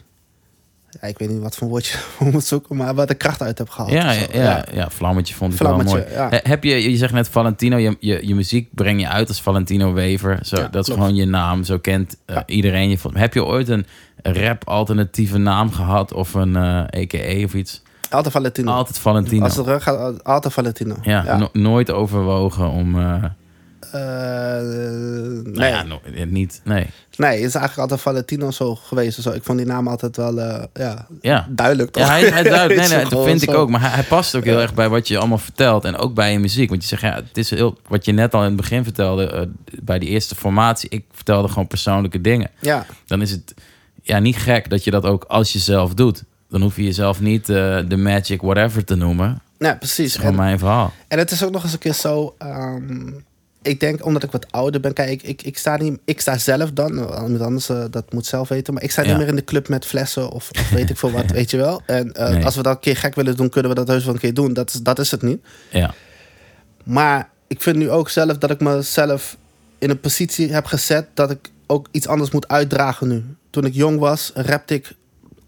Speaker 3: ja, ik weet niet wat voor woordje voor moet zoeken, maar waar de kracht uit heb gehaald.
Speaker 2: Ja, ja, ja, ja, Vlammetje vond ik wel
Speaker 3: Vlammetje,
Speaker 2: mooi.
Speaker 3: ja.
Speaker 2: He- Heb je, je zegt net Valentino, je, je, je muziek breng je uit als Valentino Wever. Zo,
Speaker 3: Ja,
Speaker 2: dat is gewoon je naam, zo kent eh, iedereen je. Heb je ooit een rap-alternatieve naam gehad of een eh EKE of iets?
Speaker 3: Altijd Valentino.
Speaker 2: Altijd Valentino.
Speaker 3: Als het terug gaat, altijd Valentino.
Speaker 2: ja,
Speaker 3: ja.
Speaker 2: no- nooit overwogen om... eh,
Speaker 3: Eh,
Speaker 2: nou
Speaker 3: nee.
Speaker 2: ja, no- niet, nee.
Speaker 3: nee, het is eigenlijk altijd Valentino zo geweest. Zo. Ik vond die naam altijd wel eh, ja,
Speaker 2: Ja.
Speaker 3: duidelijk. Toch?
Speaker 2: Ja, hij, hij duidt, nee, nee, dat
Speaker 3: gewoon
Speaker 2: vind ik ook. Maar hij, hij past ook heel erg bij wat je allemaal vertelt. En ook bij je muziek. Want je zegt, ja, het is heel, wat je net al in het begin vertelde, eh, bij die eerste formatie. Ik vertelde gewoon persoonlijke dingen.
Speaker 3: Ja,
Speaker 2: Dan is het ja, niet gek dat je dat ook als je zelf doet. Dan hoef je jezelf niet eh, de magic whatever te noemen.
Speaker 3: Ja,
Speaker 2: is
Speaker 3: precies.
Speaker 2: gewoon
Speaker 3: En,
Speaker 2: mijn verhaal.
Speaker 3: en het is ook nog eens een keer zo... ehm, ik denk, omdat ik wat ouder ben... Kijk, ik, ik, ik, sta, niet, ik sta zelf dan... anders, eh, dat moet zelf weten. Maar ik sta
Speaker 2: Ja.
Speaker 3: niet meer in de club met flessen of, of weet ik veel wat, weet je wel. En eh,
Speaker 2: Nee.
Speaker 3: als we dat een keer gek willen doen... kunnen we dat heus wel een keer doen. Dat is, dat is het niet.
Speaker 2: Ja,
Speaker 3: Maar ik vind nu ook zelf dat ik mezelf in een positie heb gezet dat ik ook iets anders moet uitdragen nu. Toen ik jong was, rapte ik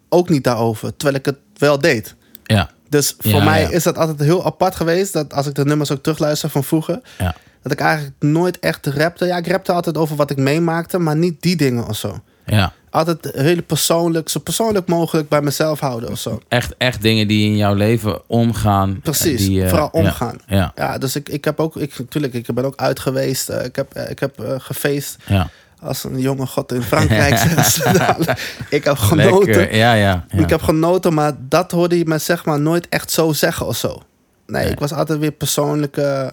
Speaker 3: ook niet daarover, terwijl ik het wel deed.
Speaker 2: ja,
Speaker 3: Dus voor
Speaker 2: Ja,
Speaker 3: mij is dat altijd heel apart geweest, dat als ik de nummers ook terugluister van vroeger,
Speaker 2: ja.
Speaker 3: Dat ik eigenlijk nooit echt rapte. Ja, ik rapte altijd over wat ik meemaakte, maar niet die dingen of zo.
Speaker 2: ja.
Speaker 3: Altijd heel persoonlijk, zo persoonlijk mogelijk bij mezelf houden of zo.
Speaker 2: Echt, echt dingen die in jouw leven omgaan.
Speaker 3: Precies,
Speaker 2: die, eh,
Speaker 3: vooral omgaan.
Speaker 2: Ja,
Speaker 3: Ja, dus ik, ik heb ook, ik, natuurlijk, ik ben ook uit geweest. eh, ik heb, eh, ik heb gefeest
Speaker 2: ja.
Speaker 3: als een jonge god in Frankrijk. ik heb genoten.
Speaker 2: Lekker. Ja, ja. ja.
Speaker 3: Ik heb genoten, maar dat hoorde je me zeg maar nooit echt zo zeggen of zo. Nee, ik was altijd weer persoonlijke,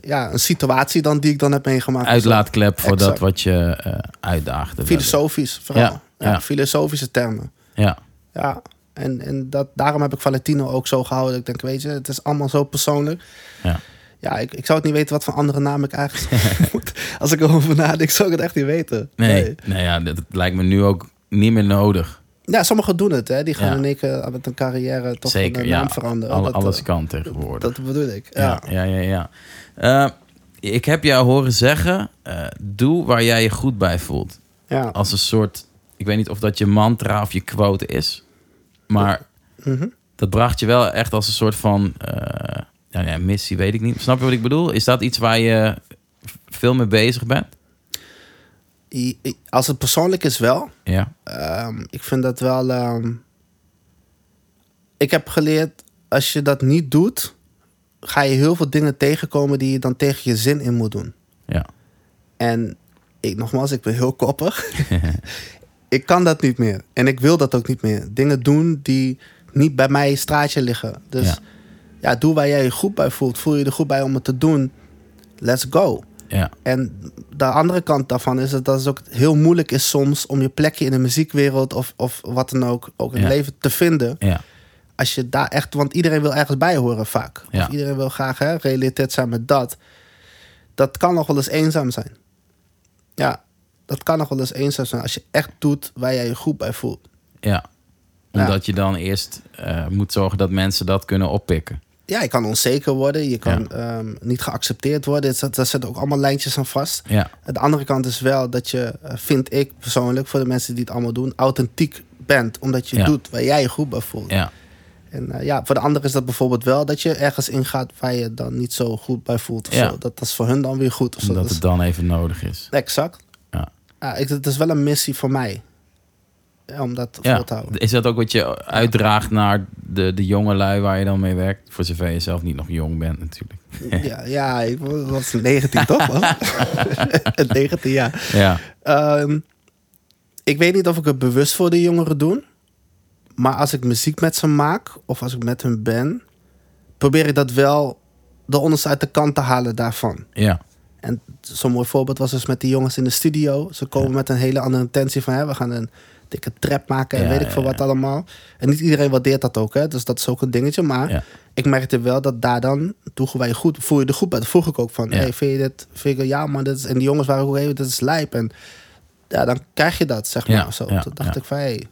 Speaker 3: ja, een situatie dan die ik dan heb meegemaakt.
Speaker 2: Uitlaatklep voor dat wat je eh uitdaagde.
Speaker 3: Filosofisch vooral.
Speaker 2: Ja,
Speaker 3: Ja,
Speaker 2: ja.
Speaker 3: Filosofische termen.
Speaker 2: Ja,
Speaker 3: Ja, en, en dat, daarom heb ik Valentino ook zo gehouden. Ik denk, weet je, het is allemaal zo persoonlijk.
Speaker 2: ja.
Speaker 3: Ja, ik, ik zou het niet weten wat voor andere naam ik eigenlijk moet. Als ik erover nadenk, zou ik het echt niet weten.
Speaker 2: Nee, nee. ja, dat lijkt me nu ook niet meer nodig.
Speaker 3: Ja, sommigen doen het, hè. Die gaan
Speaker 2: Ja.
Speaker 3: in één keer met een carrière toch
Speaker 2: Zeker,
Speaker 3: een
Speaker 2: ja.
Speaker 3: naam veranderen.
Speaker 2: Alle-
Speaker 3: dat,
Speaker 2: alles
Speaker 3: eh,
Speaker 2: kan tegenwoordig.
Speaker 3: Dat bedoel ik,
Speaker 2: ja,
Speaker 3: ja.
Speaker 2: ja, ja. ja. Eh, ik heb jou horen zeggen, eh, doe waar jij je goed bij voelt.
Speaker 3: ja.
Speaker 2: Als een soort, ik weet niet of dat je mantra of je quote is. Maar
Speaker 3: Mhm.
Speaker 2: dat bracht je wel echt als een soort van eh, ja, ja, missie, weet ik niet. Snap je wat ik bedoel? Is dat iets waar je veel mee bezig bent?
Speaker 3: Als het persoonlijk is wel.
Speaker 2: Ja,
Speaker 3: Ehm, ik vind dat wel... ehm, ik heb geleerd, als je dat niet doet... ga je heel veel dingen tegenkomen die je dan tegen je zin in moet doen.
Speaker 2: ja,
Speaker 3: En ik, nogmaals, ik ben heel koppig. ik kan dat niet meer. En ik wil dat ook niet meer. Dingen doen die niet bij mij straatje liggen. Dus
Speaker 2: Ja.
Speaker 3: ja. doe waar jij je goed bij voelt. Voel je er goed bij om het te doen. Let's go.
Speaker 2: ja,
Speaker 3: En de andere kant daarvan is dat het ook heel moeilijk is soms om je plekje in de muziekwereld of, of wat dan ook, ook in
Speaker 2: Ja.
Speaker 3: het leven te vinden.
Speaker 2: ja,
Speaker 3: Als je daar echt, want iedereen wil ergens bij horen vaak.
Speaker 2: Ja.
Speaker 3: Of iedereen wil graag hè, relateerd zijn met dat. Dat kan nog wel eens eenzaam zijn. Ja, dat kan nog wel eens eenzaam zijn als je echt doet waar jij je goed bij voelt.
Speaker 2: ja. Omdat je dan eerst eh, moet zorgen dat mensen dat kunnen oppikken.
Speaker 3: Ja, je kan onzeker worden, je kan ehm, niet geaccepteerd worden. Er zit- Daar zitten ook allemaal lijntjes aan vast.
Speaker 2: Ja,
Speaker 3: De andere kant is wel dat je, eh, vind ik persoonlijk, voor de mensen die het allemaal doen, authentiek bent. Omdat je doet waar jij je goed bij voelt.
Speaker 2: ja,
Speaker 3: En eh, ja, voor de anderen is dat bijvoorbeeld wel dat je ergens ingaat waar je dan niet zo goed bij voelt. Of
Speaker 2: Ja.
Speaker 3: zo. Dat, dat is voor hun dan weer goed. Of zo. Dat
Speaker 2: het dan even nodig is.
Speaker 3: Exact.
Speaker 2: Ja.
Speaker 3: Ja, ik, het is wel een missie voor mij. eh, Om dat
Speaker 2: Ja.
Speaker 3: vol te houden.
Speaker 2: Is dat ook wat je uitdraagt naar de, de jonge lui waar je dan mee werkt? Voor zover je zelf niet nog jong bent natuurlijk.
Speaker 3: Ja, ja, ik was 19 toch? man? 19, ja.
Speaker 2: Ja,
Speaker 3: Ehm, ik weet niet of ik het bewust voor de jongeren doe. Maar als ik muziek met ze maak, of als ik met hun ben, probeer ik dat wel de onderste uit de kant te halen daarvan.
Speaker 2: ja,
Speaker 3: En zo'n mooi voorbeeld was dus met die jongens in de studio. Ze komen met een hele andere intentie van... Hè, we gaan een dikke trap maken en
Speaker 2: Ja,
Speaker 3: weet ik
Speaker 2: ja,
Speaker 3: veel wat allemaal. En niet iedereen waardeert dat ook, hè. Dus dat is ook een dingetje. Maar ik merkte wel dat daar dan... Toen wij je goed, voel je er goed bij. Dat vroeg ik ook van... Hey, vind je dit... Vind je, ja, man, dit is... En die jongens waren ook even... Dit is lijp. En ja, dan krijg je dat, zeg maar. Zo. toen dacht ik van... Hey,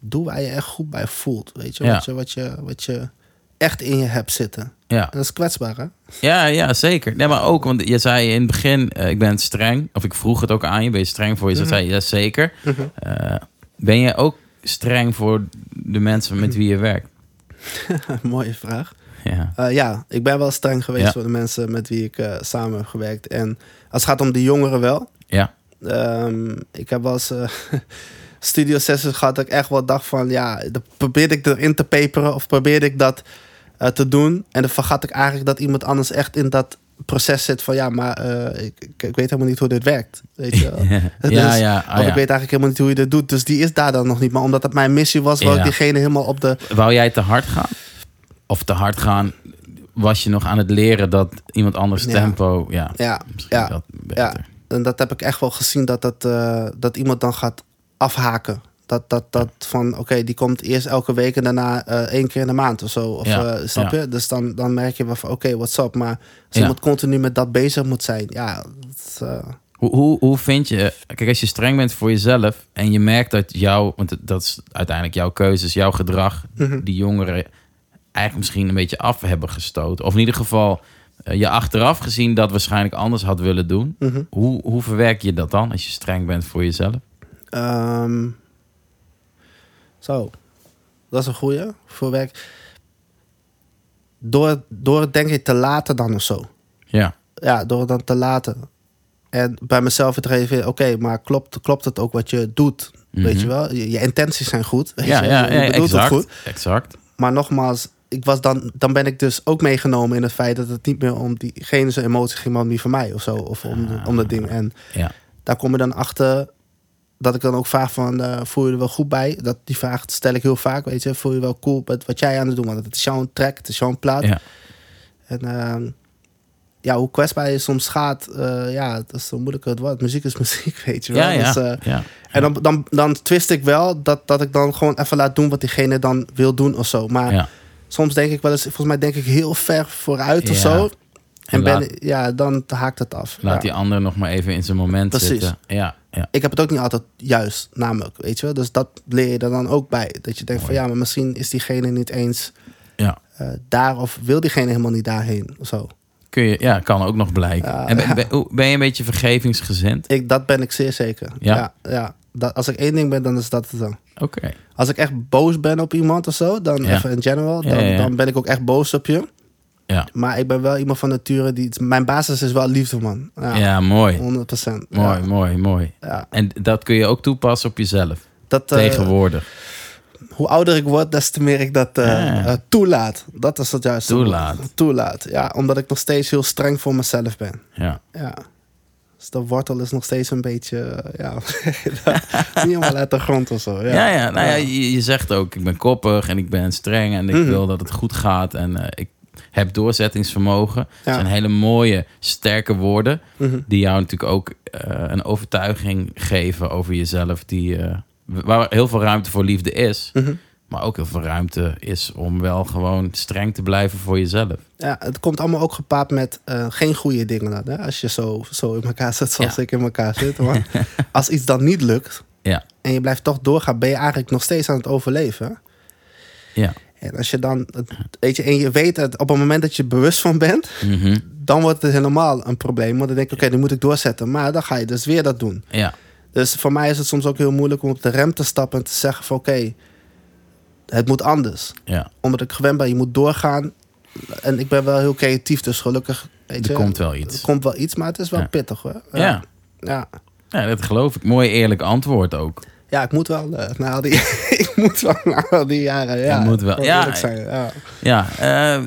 Speaker 3: doe waar je echt goed bij voelt. Weet je,
Speaker 2: Ja.
Speaker 3: wat, je, wat, je, wat je echt in je hebt zitten.
Speaker 2: Ja.
Speaker 3: En dat is kwetsbaar, hè?
Speaker 2: Ja, ja, zeker. Nee, maar ook, want je zei in het begin, eh, ik ben streng. Of ik vroeg het ook aan je, ben je streng voor je? Ze zei, ja, zeker.
Speaker 3: Mhm.
Speaker 2: Eh, ben je ook streng voor de mensen met wie je werkt?
Speaker 3: Mooie vraag.
Speaker 2: Ja,
Speaker 3: Eh, ja, ik ben wel streng geweest
Speaker 2: Ja.
Speaker 3: voor de mensen met wie ik samen heb gewerkt. En als het gaat om de jongeren wel.
Speaker 2: ja,
Speaker 3: Ehm, ik heb wel eens studio sessies gehad ik echt wel dacht van... Ja, dan probeerde ik erin te peperen of probeerde ik dat eh, te doen. En dan vergat ik eigenlijk dat iemand anders echt in dat proces zit van... Ja, maar eh, ik, ik, weet helemaal niet hoe dit werkt. Weet je wel.
Speaker 2: ja,
Speaker 3: Dus-
Speaker 2: ja, ah, ja.
Speaker 3: ik weet eigenlijk helemaal niet hoe je dit doet. Dus die is daar dan nog niet. Maar omdat het mijn missie was, wou ik diegene helemaal op de...
Speaker 2: Wou jij te hard gaan? Of te hard gaan, was je nog aan het leren dat iemand anders tempo... Ja,
Speaker 3: Ja, ja. En dat heb ik echt wel gezien dat, dat, eh, dat iemand dan gaat afhaken. Dat, dat, dat van, oké, die komt eerst elke week en daarna eh, één keer in de maand of zo. Of,
Speaker 2: Ja,
Speaker 3: eh, snap
Speaker 2: ja.
Speaker 3: je? Dus dan, dan merk je wel van, oké, what's up? Maar als
Speaker 2: Ja.
Speaker 3: iemand continu met dat bezig moet zijn, ja, dat, eh,
Speaker 2: Hoe, hoe, hoe vind je... Kijk, als je streng bent voor jezelf en je merkt dat jouw... Want dat is uiteindelijk jouw keuzes, jouw gedrag...
Speaker 3: Mhm.
Speaker 2: die jongeren eigenlijk misschien een beetje af hebben gestoten. Of in ieder geval je achteraf gezien dat waarschijnlijk anders had willen doen.
Speaker 3: mhm.
Speaker 2: Hoe, hoe verwerk je dat dan als je streng bent voor jezelf?
Speaker 3: Ehm, zo, dat is een goeie voor werk. Door, door het denk ik te laten dan of zo.
Speaker 2: Ja,
Speaker 3: ja, door het dan te laten. En bij mezelf het reageren, oké, maar klopt, klopt het ook wat je doet? Weet
Speaker 2: Mhm.
Speaker 3: je wel? Je, je intenties zijn goed. Weet
Speaker 2: ja,
Speaker 3: je?
Speaker 2: ja, ja, exact,
Speaker 3: goed.
Speaker 2: exact.
Speaker 3: Maar nogmaals, ik was dan, dan ben ik dus ook meegenomen in het feit dat het niet meer om diegene zijn emotie ging, maar om die van mij of zo. Of om, de, om dat ding. En
Speaker 2: Ja,
Speaker 3: daar kom je dan achter dat ik dan ook vraag van, eh, voel je er wel goed bij? Dat, die vraag stel ik heel vaak, weet je. Voel je wel cool met wat jij aan het doen? Want het is jouw track, het is jouw plaat.
Speaker 2: ja,
Speaker 3: En ehm, ja, hoe kwetsbaar je soms gaat, eh, ja, dat is zo moeilijk het woord. Muziek is muziek, weet je wel.
Speaker 2: ja, ja,
Speaker 3: Dus, eh,
Speaker 2: ja.
Speaker 3: en dan, dan, dan twist ik wel dat, dat ik dan gewoon even laat doen wat diegene dan wil doen of zo. Maar soms denk ik wel eens, volgens mij denk ik heel ver vooruit of zo. En ben, ja, dan haakt het af.
Speaker 2: Laat
Speaker 3: Ja.
Speaker 2: die ander nog maar even in zijn moment
Speaker 3: Precies.
Speaker 2: zitten. Ja, ja.
Speaker 3: Ik heb het ook niet altijd juist, namelijk, weet je wel. Dus dat leer je er dan ook bij. Dat je denkt van ja, maar misschien is diegene niet eens
Speaker 2: ja.
Speaker 3: eh, daar of wil diegene helemaal niet daarheen of zo.
Speaker 2: Kun je, ja, kan ook nog blijken. En ben, ben- je een beetje vergevingsgezind?
Speaker 3: Ik, dat ben ik zeer zeker.
Speaker 2: Ja?
Speaker 3: Ja. Dat, als ik één ding ben, dan is dat het dan.
Speaker 2: Oké.
Speaker 3: Als ik echt boos ben op iemand of zo, dan even in general, dan, dan ben ik ook echt boos op je.
Speaker 2: Ja.
Speaker 3: Maar ik ben wel iemand van nature die. Mijn basis is wel liefde, man. Ja,
Speaker 2: Ja, mooi.
Speaker 3: 100%.
Speaker 2: Mooi,
Speaker 3: Ja,
Speaker 2: mooi, mooi.
Speaker 3: ja.
Speaker 2: En dat kun je ook toepassen op jezelf.
Speaker 3: Dat, eh,
Speaker 2: Tegenwoordig.
Speaker 3: hoe ouder ik word, des te meer ik dat eh, eh, toelaat. Dat is het juiste
Speaker 2: Toelaat.
Speaker 3: woord. Toelaat. Ja, omdat ik nog steeds heel streng voor mezelf ben.
Speaker 2: Ja.
Speaker 3: Ja. Dus de wortel is nog steeds een beetje. ja, niet helemaal uit de grond of zo. Ja,
Speaker 2: Ja, ja, nou ja, je, je zegt ook, ik ben koppig en ik ben streng en ik
Speaker 3: Mhm.
Speaker 2: wil dat het goed gaat en ik heb doorzettingsvermogen. Dat
Speaker 3: Ja.
Speaker 2: zijn hele mooie, sterke woorden
Speaker 3: Mhm.
Speaker 2: die jou natuurlijk ook eh, een overtuiging geven over jezelf, die, eh, waar heel veel ruimte voor liefde is,
Speaker 3: Mhm.
Speaker 2: maar ook heel veel ruimte is om wel gewoon streng te blijven voor jezelf.
Speaker 3: Ja, het komt allemaal ook gepaard met eh, geen goede dingen. Dan, hè? Als je zo, zo in elkaar zit zoals
Speaker 2: Ja.
Speaker 3: ik in elkaar zit. Maar als iets dan niet lukt
Speaker 2: Ja,
Speaker 3: en je blijft toch doorgaan, ben je eigenlijk nog steeds aan het overleven.
Speaker 2: ja.
Speaker 3: En als je dan, weet je, en je weet het op het moment dat je bewust van bent,
Speaker 2: Mhm.
Speaker 3: dan wordt het helemaal een probleem. Want dan denk je, oké, nu moet ik doorzetten. Maar dan ga je dus weer dat doen.
Speaker 2: ja.
Speaker 3: Dus voor mij is het soms ook heel moeilijk om op de rem te stappen en te zeggen van oké, het moet anders.
Speaker 2: ja.
Speaker 3: Omdat ik gewend ben, je moet doorgaan. En ik ben wel heel creatief, dus gelukkig. Weet
Speaker 2: Er
Speaker 3: je,
Speaker 2: komt wel iets.
Speaker 3: Er komt wel iets, maar het is wel
Speaker 2: Ja.
Speaker 3: pittig hoor.
Speaker 2: Ja.
Speaker 3: Ja.
Speaker 2: ja, dat geloof ik. Mooi eerlijk antwoord ook.
Speaker 3: Ja, ik moet wel eh, na al die, ik moet wel na al die jaren. Ja,
Speaker 2: moet wel. Ja,
Speaker 3: zijn, ja.
Speaker 2: Ja, eh,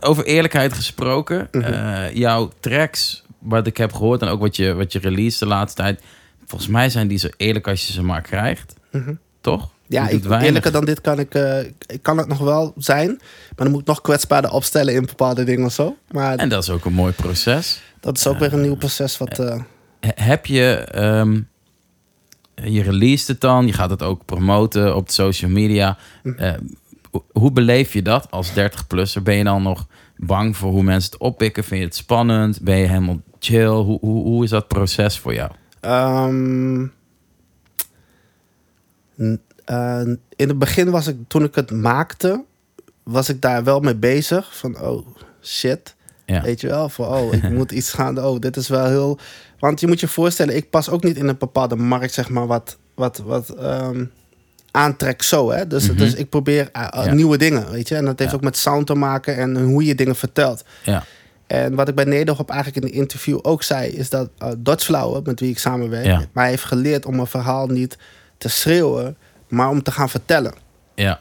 Speaker 2: over eerlijkheid gesproken.
Speaker 3: Mhm.
Speaker 2: eh, jouw tracks, wat ik heb gehoord en ook wat je, wat je release de laatste tijd. Volgens mij zijn die zo eerlijk als je ze maar krijgt.
Speaker 3: Mhm.
Speaker 2: Toch?
Speaker 3: Ja, ik, eerlijker dan dit kan ik, ik kan het nog wel zijn. Maar dan moet ik nog kwetsbaarder opstellen in bepaalde dingen of zo. Maar
Speaker 2: En dat is ook een mooi proces.
Speaker 3: dat is ook weer een nieuw proces wat...
Speaker 2: He- Heb je, ehm, je release het dan, je gaat het ook promoten op de social media.
Speaker 3: Mhm.
Speaker 2: Eh, ho- hoe beleef je dat als 30-plusser? Ben je dan nog bang voor hoe mensen het oppikken? Vind je het spannend? Ben je helemaal chill? Hoe, hoe, hoe is dat proces voor jou?
Speaker 3: Ehm, Eh, in het begin was ik, toen ik het maakte, was ik daar wel mee bezig. Van, oh, shit.
Speaker 2: Ja.
Speaker 3: Weet je wel, van, oh, ik moet iets gaan, oh, dit is wel heel... Want je moet je voorstellen, ik pas ook niet in een bepaalde markt, zeg maar, wat, wat, wat ehm, aantrekt zo, hè. Dus,
Speaker 2: Mhm.
Speaker 3: dus ik probeer eh, eh,
Speaker 2: Ja.
Speaker 3: nieuwe dingen, weet je. En dat heeft
Speaker 2: Ja.
Speaker 3: ook met sound te maken en hoe je dingen vertelt.
Speaker 2: Ja.
Speaker 3: En wat ik bij Nederhop eigenlijk in de interview ook zei, is dat uh, Flower, met wie ik samenwerk,
Speaker 2: Ja.
Speaker 3: mij heeft geleerd om een verhaal niet te schreeuwen, maar om te gaan vertellen.
Speaker 2: Ja.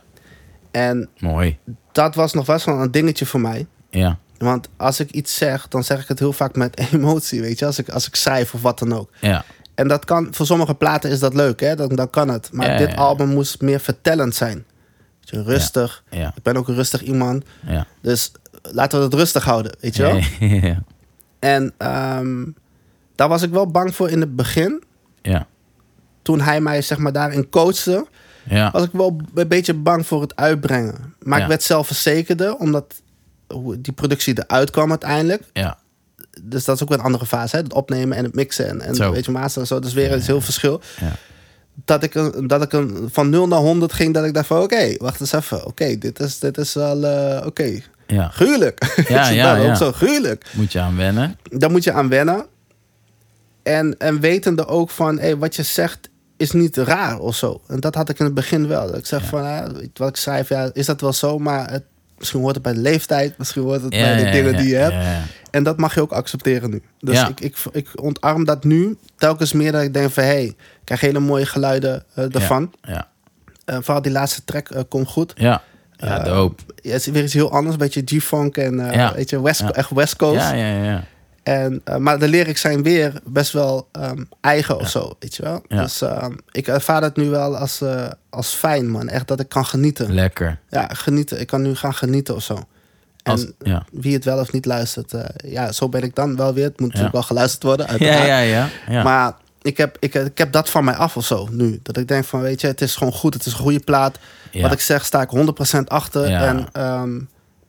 Speaker 3: En
Speaker 2: Mooi.
Speaker 3: dat was nog wel een dingetje voor mij.
Speaker 2: Ja.
Speaker 3: Want als ik iets zeg, dan zeg ik het heel vaak met emotie, weet je, als ik, als ik schrijf of wat dan ook.
Speaker 2: Ja.
Speaker 3: En dat kan, voor sommige platen is dat leuk, hè? Dan, dan kan het. Maar
Speaker 2: Ja,
Speaker 3: dit
Speaker 2: ja,
Speaker 3: album moest meer vertellend zijn. Je, rustig.
Speaker 2: Ja.
Speaker 3: Ik ben ook een rustig iemand.
Speaker 2: Ja.
Speaker 3: Dus laten we het rustig houden, weet je wel?
Speaker 2: Ja.
Speaker 3: En ehm, daar was ik wel bang voor in het begin.
Speaker 2: Ja.
Speaker 3: Toen hij mij zeg maar daarin coachte,
Speaker 2: Ja.
Speaker 3: was ik wel een beetje bang voor het uitbrengen. Maar
Speaker 2: Ja.
Speaker 3: ik werd zelfverzekerder, omdat hoe die productie eruit kwam uiteindelijk.
Speaker 2: Ja.
Speaker 3: Dus dat is ook weer een andere fase, hè? het opnemen en het mixen en, en
Speaker 2: Zo.
Speaker 3: weet je, masteren en zo. Dat is weer een heel verschil.
Speaker 2: Ja.
Speaker 3: Dat ik, een- dat ik een, van 0 naar 100 ging, dat ik dacht van oké, wacht eens even. Oké, dit, is, dit is wel, eh, oké,
Speaker 2: Ja.
Speaker 3: gruwelijk.
Speaker 2: Ja, ja,
Speaker 3: ook
Speaker 2: ja.
Speaker 3: zo gruwelijk.
Speaker 2: Moet je aan wennen.
Speaker 3: Daar moet je aan wennen. En, en wetende ook van, hey, wat je zegt is niet raar of zo. En dat had ik in het begin wel. Ik zeg
Speaker 2: Ja.
Speaker 3: van, ja, wat ik schrijf, ja, is dat wel zo? Maar het, misschien hoort het bij de leeftijd, misschien hoort het
Speaker 2: Ja,
Speaker 3: bij de
Speaker 2: ja,
Speaker 3: dingen die je hebt. En dat mag je ook accepteren nu. Dus ik, ik, ik ontarm dat nu telkens meer dat ik denk van... hé, hey, ik krijg hele mooie geluiden eh ervan.
Speaker 2: Ja.
Speaker 3: Eh, vooral die laatste track eh, komt goed.
Speaker 2: Ja. Ja, dope.
Speaker 3: Het is weer iets heel anders. Een beetje G-funk en weet je, West, echt West Coast.
Speaker 2: Ja, ja, ja.
Speaker 3: En, eh, maar de lyrics zijn weer best wel ehm, eigen of zo, weet je wel.
Speaker 2: Ja.
Speaker 3: Dus ehm, ik ervaar het nu wel als, eh, als fijn, man. Echt dat ik kan genieten.
Speaker 2: Lekker.
Speaker 3: Ja, genieten. Ik kan nu gaan genieten of zo. En
Speaker 2: Als, ja.
Speaker 3: wie het wel of niet luistert, eh, ja, zo ben ik dan wel weer. Het moet natuurlijk wel geluisterd worden,
Speaker 2: Ja,
Speaker 3: uiteraard.
Speaker 2: ja, ja. ja.
Speaker 3: Maar ik heb, ik, ik heb dat van mij af of zo nu. Dat ik denk van, weet je, het is gewoon goed. Het is een goede plaat. Wat ik zeg, sta ik 100% achter. En ehm,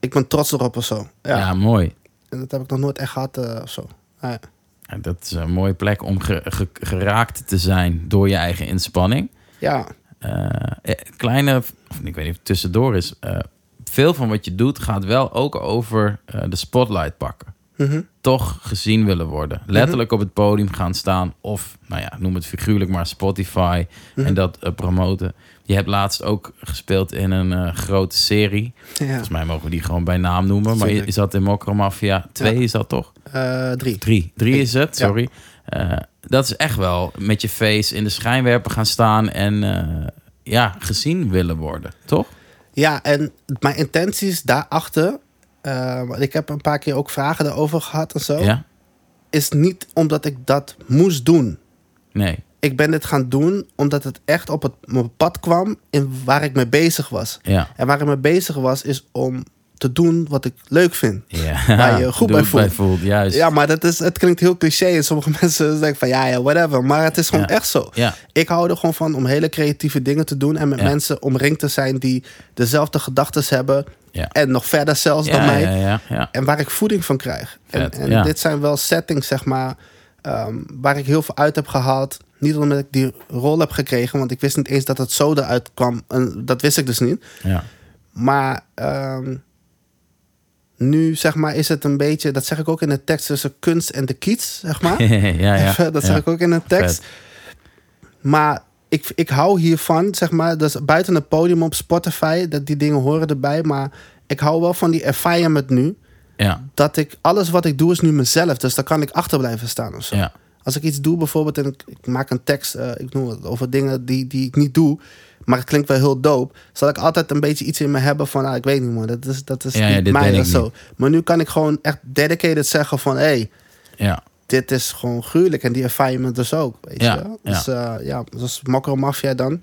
Speaker 3: ik ben trots erop of zo. Ja.
Speaker 2: ja, mooi.
Speaker 3: En dat heb ik nog nooit echt gehad eh, of zo. Ja.
Speaker 2: En dat is een mooie plek om ge- ge- geraakt te zijn door je eigen inspanning.
Speaker 3: ja.
Speaker 2: Eh, eh, kleine, of ik weet niet of het tussendoor is. veel van wat je doet gaat wel ook over de spotlight pakken.
Speaker 3: Mhm.
Speaker 2: Toch gezien willen worden. Letterlijk op het podium gaan staan. Of, nou ja, noem het figuurlijk maar Spotify.
Speaker 3: Mhm.
Speaker 2: En dat promoten. Je hebt laatst ook gespeeld in een eh, grote serie.
Speaker 3: ja.
Speaker 2: Volgens mij mogen we die gewoon bij naam noemen. Maar je zat in Mokromafia 2
Speaker 3: Ja.
Speaker 2: is dat toch?
Speaker 3: Eh, drie.
Speaker 2: Drie. Drie is het, sorry. Eh, dat is echt wel met je face in de schijnwerper gaan staan en ja, gezien willen worden, toch?
Speaker 3: Ja, en mijn intenties daarachter... ik heb een paar keer ook vragen daarover gehad en zo.
Speaker 2: Ja?
Speaker 3: Is niet omdat ik dat moest doen.
Speaker 2: Nee.
Speaker 3: Ik ben dit gaan doen omdat het echt op het, mijn pad kwam... in waar ik mee bezig was.
Speaker 2: Ja.
Speaker 3: En waar ik mee bezig was, is om te doen wat ik leuk vind.
Speaker 2: ja.
Speaker 3: Waar je goed bij voelt.
Speaker 2: Juist.
Speaker 3: Ja, maar dat is, het klinkt heel cliché. En sommige mensen denken van ja, ja, whatever. Maar het is gewoon
Speaker 2: Ja.
Speaker 3: echt zo.
Speaker 2: Ja.
Speaker 3: Ik hou er gewoon van om hele creatieve dingen te doen. En met mensen omringd te zijn die dezelfde gedachten hebben. En nog verder zelfs dan mij.
Speaker 2: ja, ja, ja.
Speaker 3: En waar ik voeding van krijg. En,
Speaker 2: Vet,
Speaker 3: en
Speaker 2: ja.
Speaker 3: dit zijn wel settings, zeg maar, ehm, waar ik heel veel uit heb gehaald. Niet omdat ik die rol heb gekregen, want ik wist niet eens dat het zo eruit kwam. En dat wist ik dus niet.
Speaker 2: ja.
Speaker 3: Maar ehm, nu, zeg maar, is het een beetje, dat zeg ik ook in de tekst, tussen kunst en de kiets, zeg maar.
Speaker 2: ja, ja.
Speaker 3: Even, dat zeg ik ook in een tekst.
Speaker 2: Vet.
Speaker 3: Maar ik, ik hou hiervan, zeg maar. Dus buiten het podium op Spotify, dat die dingen horen erbij. Maar ik hou wel van die environment nu.
Speaker 2: Ja,
Speaker 3: Dat ik, alles wat ik doe is nu mezelf. Dus daar kan ik achter blijven staan of zo.
Speaker 2: ja,
Speaker 3: Als ik iets doe bijvoorbeeld en ik, ik maak een tekst, eh, ik noem het, over dingen die, die ik niet doe. Maar het klinkt wel heel dope. Zal ik altijd een beetje iets in me hebben van, ah, ik weet niet man, dat is, dat is
Speaker 2: Ja, ja,
Speaker 3: niet mij of zo.
Speaker 2: niet.
Speaker 3: Maar nu kan ik gewoon echt dedicated zeggen van, hé, hey,
Speaker 2: ja.
Speaker 3: dit is gewoon gruwelijk. En die environment dus ook, weet
Speaker 2: Ja,
Speaker 3: je wel. Dus ja, ja zoals Mokro Mafia dan.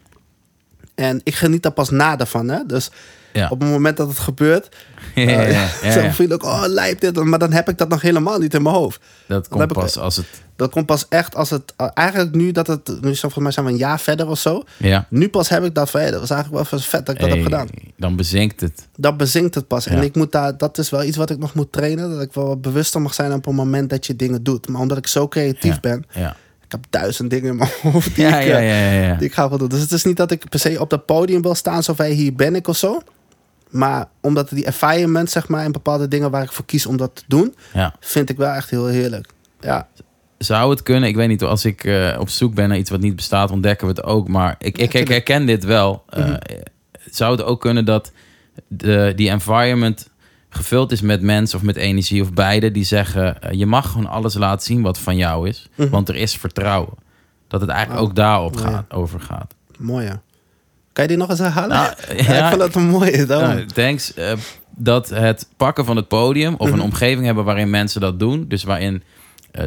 Speaker 3: En ik geniet daar pas na daarvan, hè. Dus
Speaker 2: Ja.
Speaker 3: op het moment dat het gebeurt,
Speaker 2: Ja,
Speaker 3: eh,
Speaker 2: ja, ja, ja,
Speaker 3: zo
Speaker 2: ja.
Speaker 3: voel ik, oh, lijp dit. Maar dan heb ik dat nog helemaal niet in mijn hoofd.
Speaker 2: Dat komt
Speaker 3: ik-
Speaker 2: pas als het...
Speaker 3: Dat komt pas echt als het, eh, eigenlijk nu dat het, nu zijn volgens mij zijn we een jaar verder of zo.
Speaker 2: Ja.
Speaker 3: Nu pas heb ik dat van, dat was eigenlijk wel vet dat ik dat heb gedaan.
Speaker 2: Dan bezinkt het.
Speaker 3: Dat bezinkt het pas. En ik moet daar, dat is wel iets wat ik nog moet trainen. Dat ik wel wat bewuster mag zijn op het moment dat je dingen doet. Maar omdat ik zo creatief
Speaker 2: Ja.
Speaker 3: ben,
Speaker 2: Ja.
Speaker 3: ik heb duizend dingen in mijn hoofd die,
Speaker 2: Ja,
Speaker 3: ik,
Speaker 2: ja,
Speaker 3: eh, die ik ga wel doen. Dus het is niet dat ik per se op dat podium wil staan, zo van hey, hier ben ik of zo. Maar omdat die environment, zeg maar, en bepaalde dingen waar ik voor kies om dat te doen,
Speaker 2: ja.
Speaker 3: vind ik wel echt heel heerlijk. Ja,
Speaker 2: Zou het kunnen? Ik weet niet, als ik eh, op zoek ben naar iets wat niet bestaat, ontdekken we het ook. Maar ik, ik, ik herken dit wel. Eh,
Speaker 3: Mhm.
Speaker 2: Zou het ook kunnen dat de, die environment gevuld is met mensen of met energie of beide die zeggen: eh, je mag gewoon alles laten zien wat van jou is,
Speaker 3: Mhm.
Speaker 2: want er is vertrouwen. Dat het eigenlijk
Speaker 3: Oh.
Speaker 2: ook daarop gaat, over gaat.
Speaker 3: mooi ja. Kan je die nog eens herhalen?
Speaker 2: Nou,
Speaker 3: ja,
Speaker 2: ja.
Speaker 3: ik vond dat een mooie.
Speaker 2: Nou, thanks. dat het pakken van het podium of
Speaker 3: Mhm.
Speaker 2: een omgeving hebben waarin mensen dat doen. Dus waarin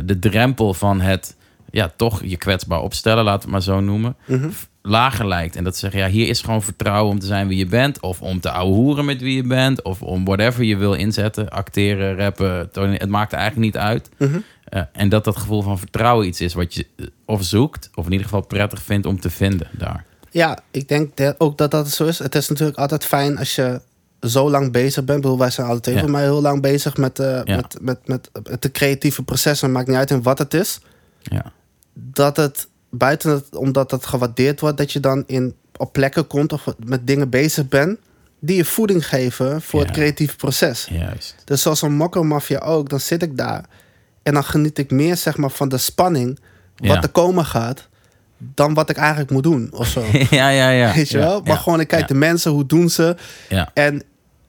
Speaker 2: de drempel van het ja, toch je kwetsbaar opstellen, laten we het maar zo noemen,
Speaker 3: Mhm.
Speaker 2: lager lijkt. En dat ze zeggen, ja, hier is gewoon vertrouwen om te zijn wie je bent. Of om te ouwehoeren met wie je bent. Of om whatever je wil inzetten. Acteren, rappen, het maakt eigenlijk niet uit.
Speaker 3: Mhm.
Speaker 2: Eh, en dat dat gevoel van vertrouwen iets is wat je eh, of zoekt, of in ieder geval prettig vindt om te vinden daar.
Speaker 3: Ja, ik denk dat ook dat dat zo is. Het is natuurlijk altijd fijn als je zo lang bezig bent. Ik bedoel, wij zijn alle
Speaker 2: Ja.
Speaker 3: voor mij heel lang bezig met,
Speaker 2: Ja.
Speaker 3: met, met, met, de creatieve processen. Maakt niet uit in wat het is.
Speaker 2: Ja,
Speaker 3: Dat het buiten het, omdat het gewaardeerd wordt, dat je dan in, op plekken komt of met dingen bezig bent. die je voeding geven voor het creatieve proces.
Speaker 2: juist.
Speaker 3: Dus zoals een mokkermafia ook, dan zit ik daar. En dan geniet ik meer zeg maar, van de spanning. wat er komen gaat. dan wat ik eigenlijk moet doen of zo.
Speaker 2: ja, ja, ja.
Speaker 3: Weet je
Speaker 2: Ja,
Speaker 3: wel? Maar
Speaker 2: ja,
Speaker 3: gewoon, ik kijk
Speaker 2: ja,
Speaker 3: de mensen, hoe doen ze?
Speaker 2: Ja,
Speaker 3: En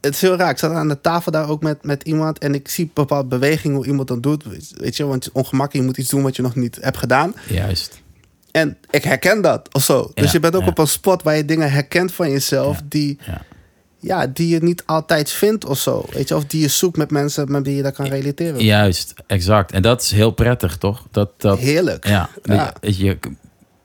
Speaker 3: het is heel raar. Ik zat aan de tafel daar ook met, met iemand. En ik zie bepaalde bewegingen hoe iemand dan doet. Weet je, want ongemakkelijk. Je moet iets doen wat je nog niet hebt gedaan.
Speaker 2: juist.
Speaker 3: En ik herken dat of zo. Dus je bent ook
Speaker 2: ja.
Speaker 3: op een spot waar je dingen herkent van jezelf.
Speaker 2: Ja,
Speaker 3: Die,
Speaker 2: ja.
Speaker 3: ja, die je niet altijd vindt of zo. Weet je, of die je zoekt met mensen met wie je daar kan relateren.
Speaker 2: Juist, exact. En dat is heel prettig, toch? Dat, dat,
Speaker 3: Heerlijk.
Speaker 2: ja, dat je- dat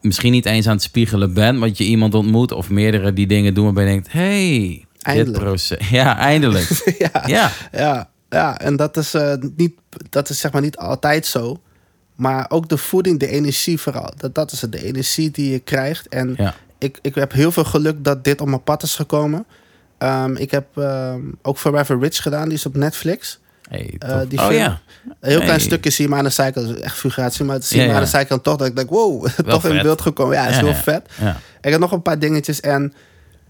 Speaker 2: misschien niet eens aan het spiegelen bent, want je iemand ontmoet of meerdere die dingen doen waarbij je denkt, hey, dit
Speaker 3: Eindelijk.
Speaker 2: proces. Ja, eindelijk.
Speaker 3: ja.
Speaker 2: ja,
Speaker 3: Ja, ja, en dat is, eh, niet, dat is zeg maar niet altijd zo. Maar ook de voeding, de energie vooral. Dat, dat is het, de energie die je krijgt. En
Speaker 2: ja,
Speaker 3: ik, ik heb heel veel geluk dat dit op mijn pad is gekomen. Ehm, ik heb ehm, ook Forever Rich gedaan, die is op Netflix.
Speaker 2: hey,
Speaker 3: Eh, die
Speaker 2: oh
Speaker 3: film.
Speaker 2: ja,
Speaker 3: Een heel klein
Speaker 2: Hey.
Speaker 3: stukje zie je maar aan de zijkant. Echt figuratie, maar zie je
Speaker 2: Ja,
Speaker 3: maar aan de zijkant toch dat ik denk, wow, toch in
Speaker 2: vet.
Speaker 3: beeld gekomen. Ja, is heel vet. Ik heb nog een paar dingetjes en